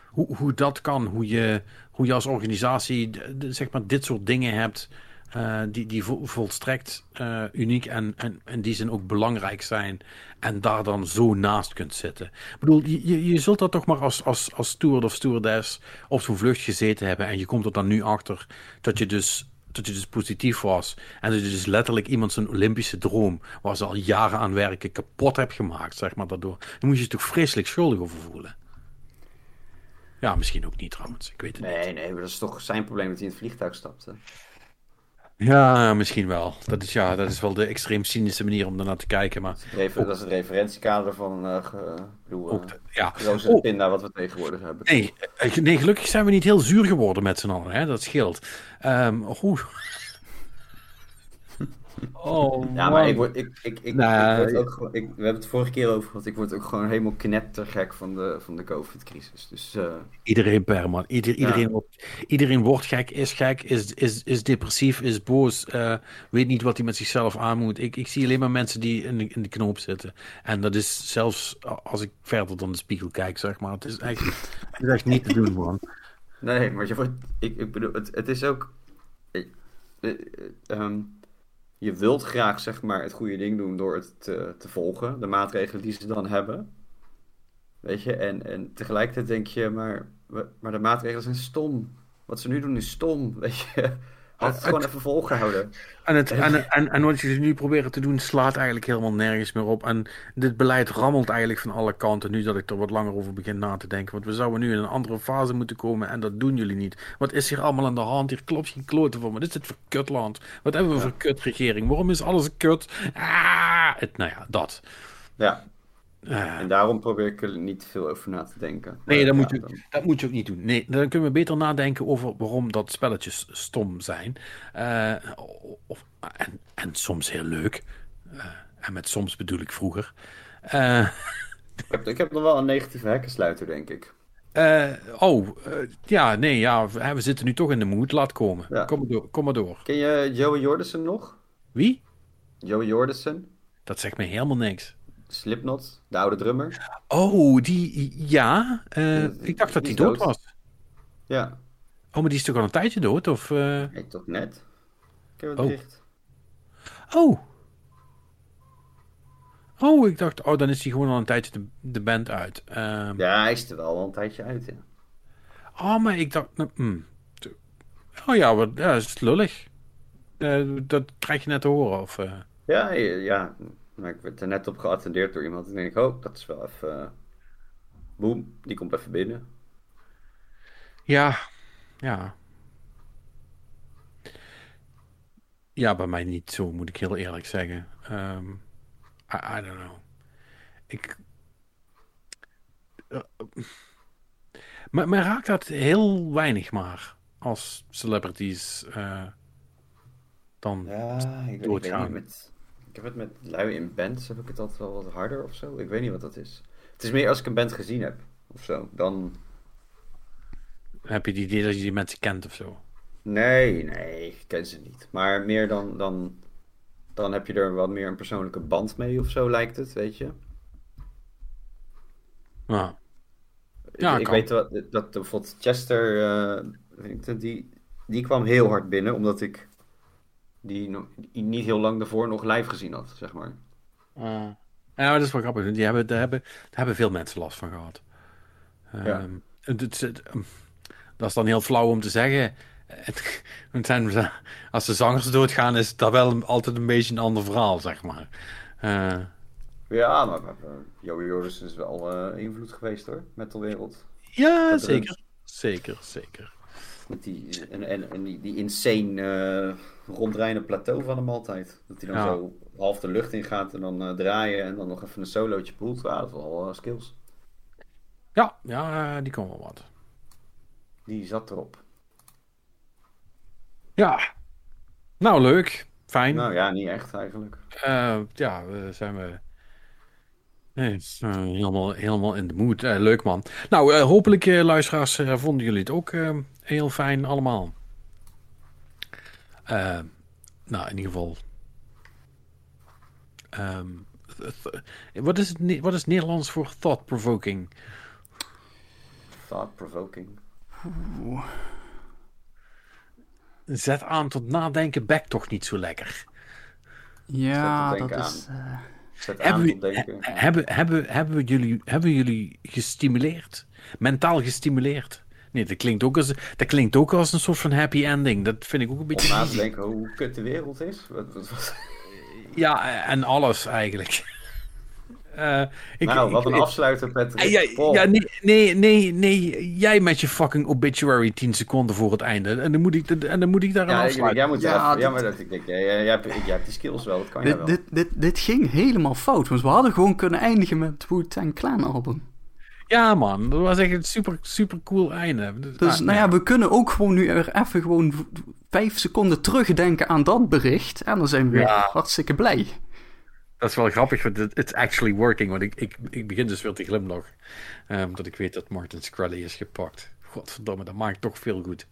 Hoe, hoe dat kan, hoe je, hoe je als organisatie zeg maar, dit soort dingen hebt eh, die, die vo- volstrekt eh, uniek en, en in die zin ook belangrijk zijn en daar dan zo naast kunt zitten. Ik bedoel, je, je- je zult dat toch maar als, als, als steward of stewardess op zo'n vlucht gezeten hebben en je komt er dan nu achter dat je dus dat je dus positief was. En dat je dus letterlijk iemand zijn Olympische droom, waar ze al jaren aan werken, kapot hebt gemaakt, zeg maar, daardoor. Dan moet je je toch vreselijk schuldig over voelen. Ja, misschien ook niet trouwens, ik weet het niet. Nee, nee, maar dat is toch zijn probleem dat hij in het vliegtuig stapte. Ja, misschien wel. Dat is, ja, dat is wel de extreem cynische manier om ernaar te kijken, maar dat is het referentiekader van uh, bedoel, uh, de- ja. roze Oh. pinda wat we tegenwoordig hebben. Nee, eh, nee, gelukkig zijn we niet heel zuur geworden met z'n allen, hè? dat scheelt. Hoe... Oh, Ja, maar man. ik word, ik, ik, ik, Nou, ik word ook gewoon, ik, we hebben het vorige keer over gehad, ik word ook gewoon helemaal knettergek van de, van de COVID-crisis. Dus eh, Iedereen per man. Ieder, Ja. iedereen, wordt, iedereen wordt gek, is gek, is, is, is depressief, is boos, eh, weet niet wat hij met zichzelf aan moet. Ik, ik zie alleen maar mensen die in de, in de knoop zitten. En dat is zelfs als ik verder dan de spiegel kijk, zeg maar. Het is echt, het is echt niet te doen, man. nee, maar je wordt, ik, ik bedoel, het, het is ook, ik- eh, ehm, je wilt graag zeg maar het goede ding doen door het te, te volgen, de maatregelen die ze dan hebben. Weet je, en, en tegelijkertijd denk je, maar, maar de maatregelen zijn stom. Wat ze nu doen is stom, [LAUGHS] weet je. Had het gewoon even volgehouden. En, het, en, en, en wat jullie nu proberen te doen slaat eigenlijk helemaal nergens meer op. En dit beleid rammelt eigenlijk van alle kanten nu dat ik er wat langer over begin na te denken. Want we zouden nu in een andere fase moeten komen en dat doen jullie niet. Wat is hier allemaal aan de hand? Hier klopt geen kloten van. Wat is dit voor kutland? Wat hebben we voor kutregering? Waarom is alles kut? Ah, het, nou ja, dat. Ja, Eh, en daarom probeer ik er niet veel over na te denken. Nee, dat ja, moet, je, dan- dat moet je ook niet doen. Nee, dan kunnen we beter nadenken over waarom dat spelletjes stom zijn. Eh, of, en, en soms heel leuk. Eh, en met soms bedoel ik vroeger. Eh, Ik heb, ik heb nog wel een negatieve hekkensluiter, denk ik. oh, ja, nee, ja, we, zitten nu toch in de mood. Laat komen. Ja. Kom, maar door, kom maar door. Ken je Joey Jordison nog? Wie? Joey Jordison? Dat zegt me helemaal niks. Slipknot, de oude drummer. Oh, die, ja. eh, ik dacht dat die dood dood. was. Ja, Oh, maar die is toch al een tijdje dood? Of, eh, ik toch net. Ik heb het Oh. bericht. Oh. Oh, ik dacht, oh, dan is hij gewoon al een tijdje de, de band uit. Ehm, Ja, hij is er wel al een tijdje uit, ja. Oh, maar ik dacht, hmm. Oh ja, wat, ja, dat is lullig. Eh, dat krijg je net te horen, of... Ja, ja. Maar ik werd er net op geattendeerd door iemand. En denk ik, oh, dat is wel even... eh, Boem, die komt even binnen. Ja, ja. Ja, bij mij niet zo, moet ik heel eerlijk zeggen. Ehm, I, I don't know. Ik... eh, maar, maar raakt dat heel weinig maar als celebrities eh, dan... Ja, ik weet, ik weet Doodgaan. niet. Met, heb het met lui in bands, heb ik het altijd wel wat harder of zo. Ik weet niet wat dat is. Het is meer als ik een band gezien heb, of zo. Dan... Heb je het idee dat je die mensen kent of zo? Nee, nee, ik ken ze niet. Maar meer dan, dan, dan heb je er wat meer een persoonlijke band mee of zo, lijkt het, weet je. Ja. Ik- weet wat, dat bijvoorbeeld Chester, eh, die, die kwam heel hard binnen, omdat ik die, niet heel lang daarvoor nog live gezien had, zeg maar. Ja, maar dat is wel grappig. Die hebben, daar, hebben, daar hebben veel mensen last van gehad. Ja. Ehm, het, het- het- ehm, dat is dan heel flauw om te zeggen. Zijn, als de zangers doodgaan, is dat wel altijd een beetje een ander verhaal, zeg maar. Eh, Ja, maar, maar maar Joey Jordison is wel eh, invloed geweest hoor, metalwereld. ja, Dat zeker. drums. Zeker, zeker. Met die, en, en, en die, die insane eh ronddraaiende plateau van hem altijd. Dat hij dan Ja. zo half de lucht in gaat en dan eh, draaien en dan nog even een solootje poelt. Ja, dat is wel eh, skills. Ja, ja, eh, die kon wel wat. Die zat erop. Ja. Nou, leuk. Fijn. Nou ja, niet echt eigenlijk. Ja, we zijn we. Nee, helemaal, helemaal in de mood. Eh, leuk man. Nou, hopelijk, luisteraars, vonden jullie het ook heel fijn allemaal. Uh, nou, in ieder geval. Um, wat, is het, wat is Nederlands voor thought-provoking? Thought-provoking. Zet aan tot nadenken, bek toch niet zo lekker. Ja, dat is. Uh... Zet hebben, aan tot denken. Hebben, hebben, hebben, we jullie, hebben jullie gestimuleerd? Mentaal gestimuleerd? Nee, dat klinkt, ook als, dat klinkt ook als een soort van happy ending. Dat vind ik ook een beetje... Om na te denken hoe kut de wereld is? Wat, wat, wat? Ja, en alles eigenlijk. Uh, [LAUGHS] ik, nou, wat een afsluiter, Patrick. Uh, ja, ja, nee, nee, nee, nee, jij met je fucking obituary 10 seconden voor het einde. En dan moet ik, en dan moet ik daar ja, een afsluiten. Jij moet ja, ja, maar dat, ik denk, jij, jij, hebt, jij hebt die skills wel, dat kan dit, jij wel. Dit, dit, dit ging helemaal fout, want we hadden gewoon kunnen eindigen met het Wu-Tang Clan album. Ja, man, dat was echt een super, super cool einde. Dus ah, nou ja, we kunnen ook gewoon nu er even gewoon vijf seconden terugdenken aan dat bericht. En dan zijn we weer ja. hartstikke blij. Dat is wel grappig, want it's actually working. Want ik, ik, ik begin dus weer te glimlachen. Um, dat ik weet dat Martin Scully is gepakt. Godverdomme, dat maakt toch veel goed.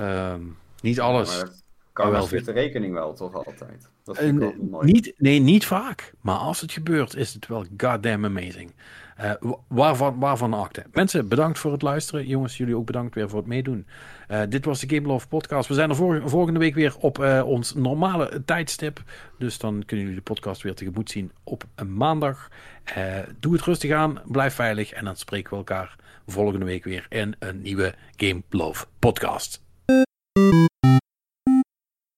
Um, niet alles. Ja, kan wel de rekening wel, toch altijd. Dat vind ik uh, mooi. Niet, nee, niet vaak. Maar als het gebeurt, is het wel goddamn amazing. Uh, waarvan, waarvan akte. Mensen, bedankt voor het luisteren. Jongens, jullie ook bedankt weer voor het meedoen. Uh, dit was de Game Love podcast. We zijn er volgende week weer op uh, ons normale tijdstip. Dus dan kunnen jullie de podcast weer tegemoet zien op een maandag. doe het rustig aan, blijf veilig. En dan spreken we elkaar volgende week weer in een nieuwe Game Love podcast.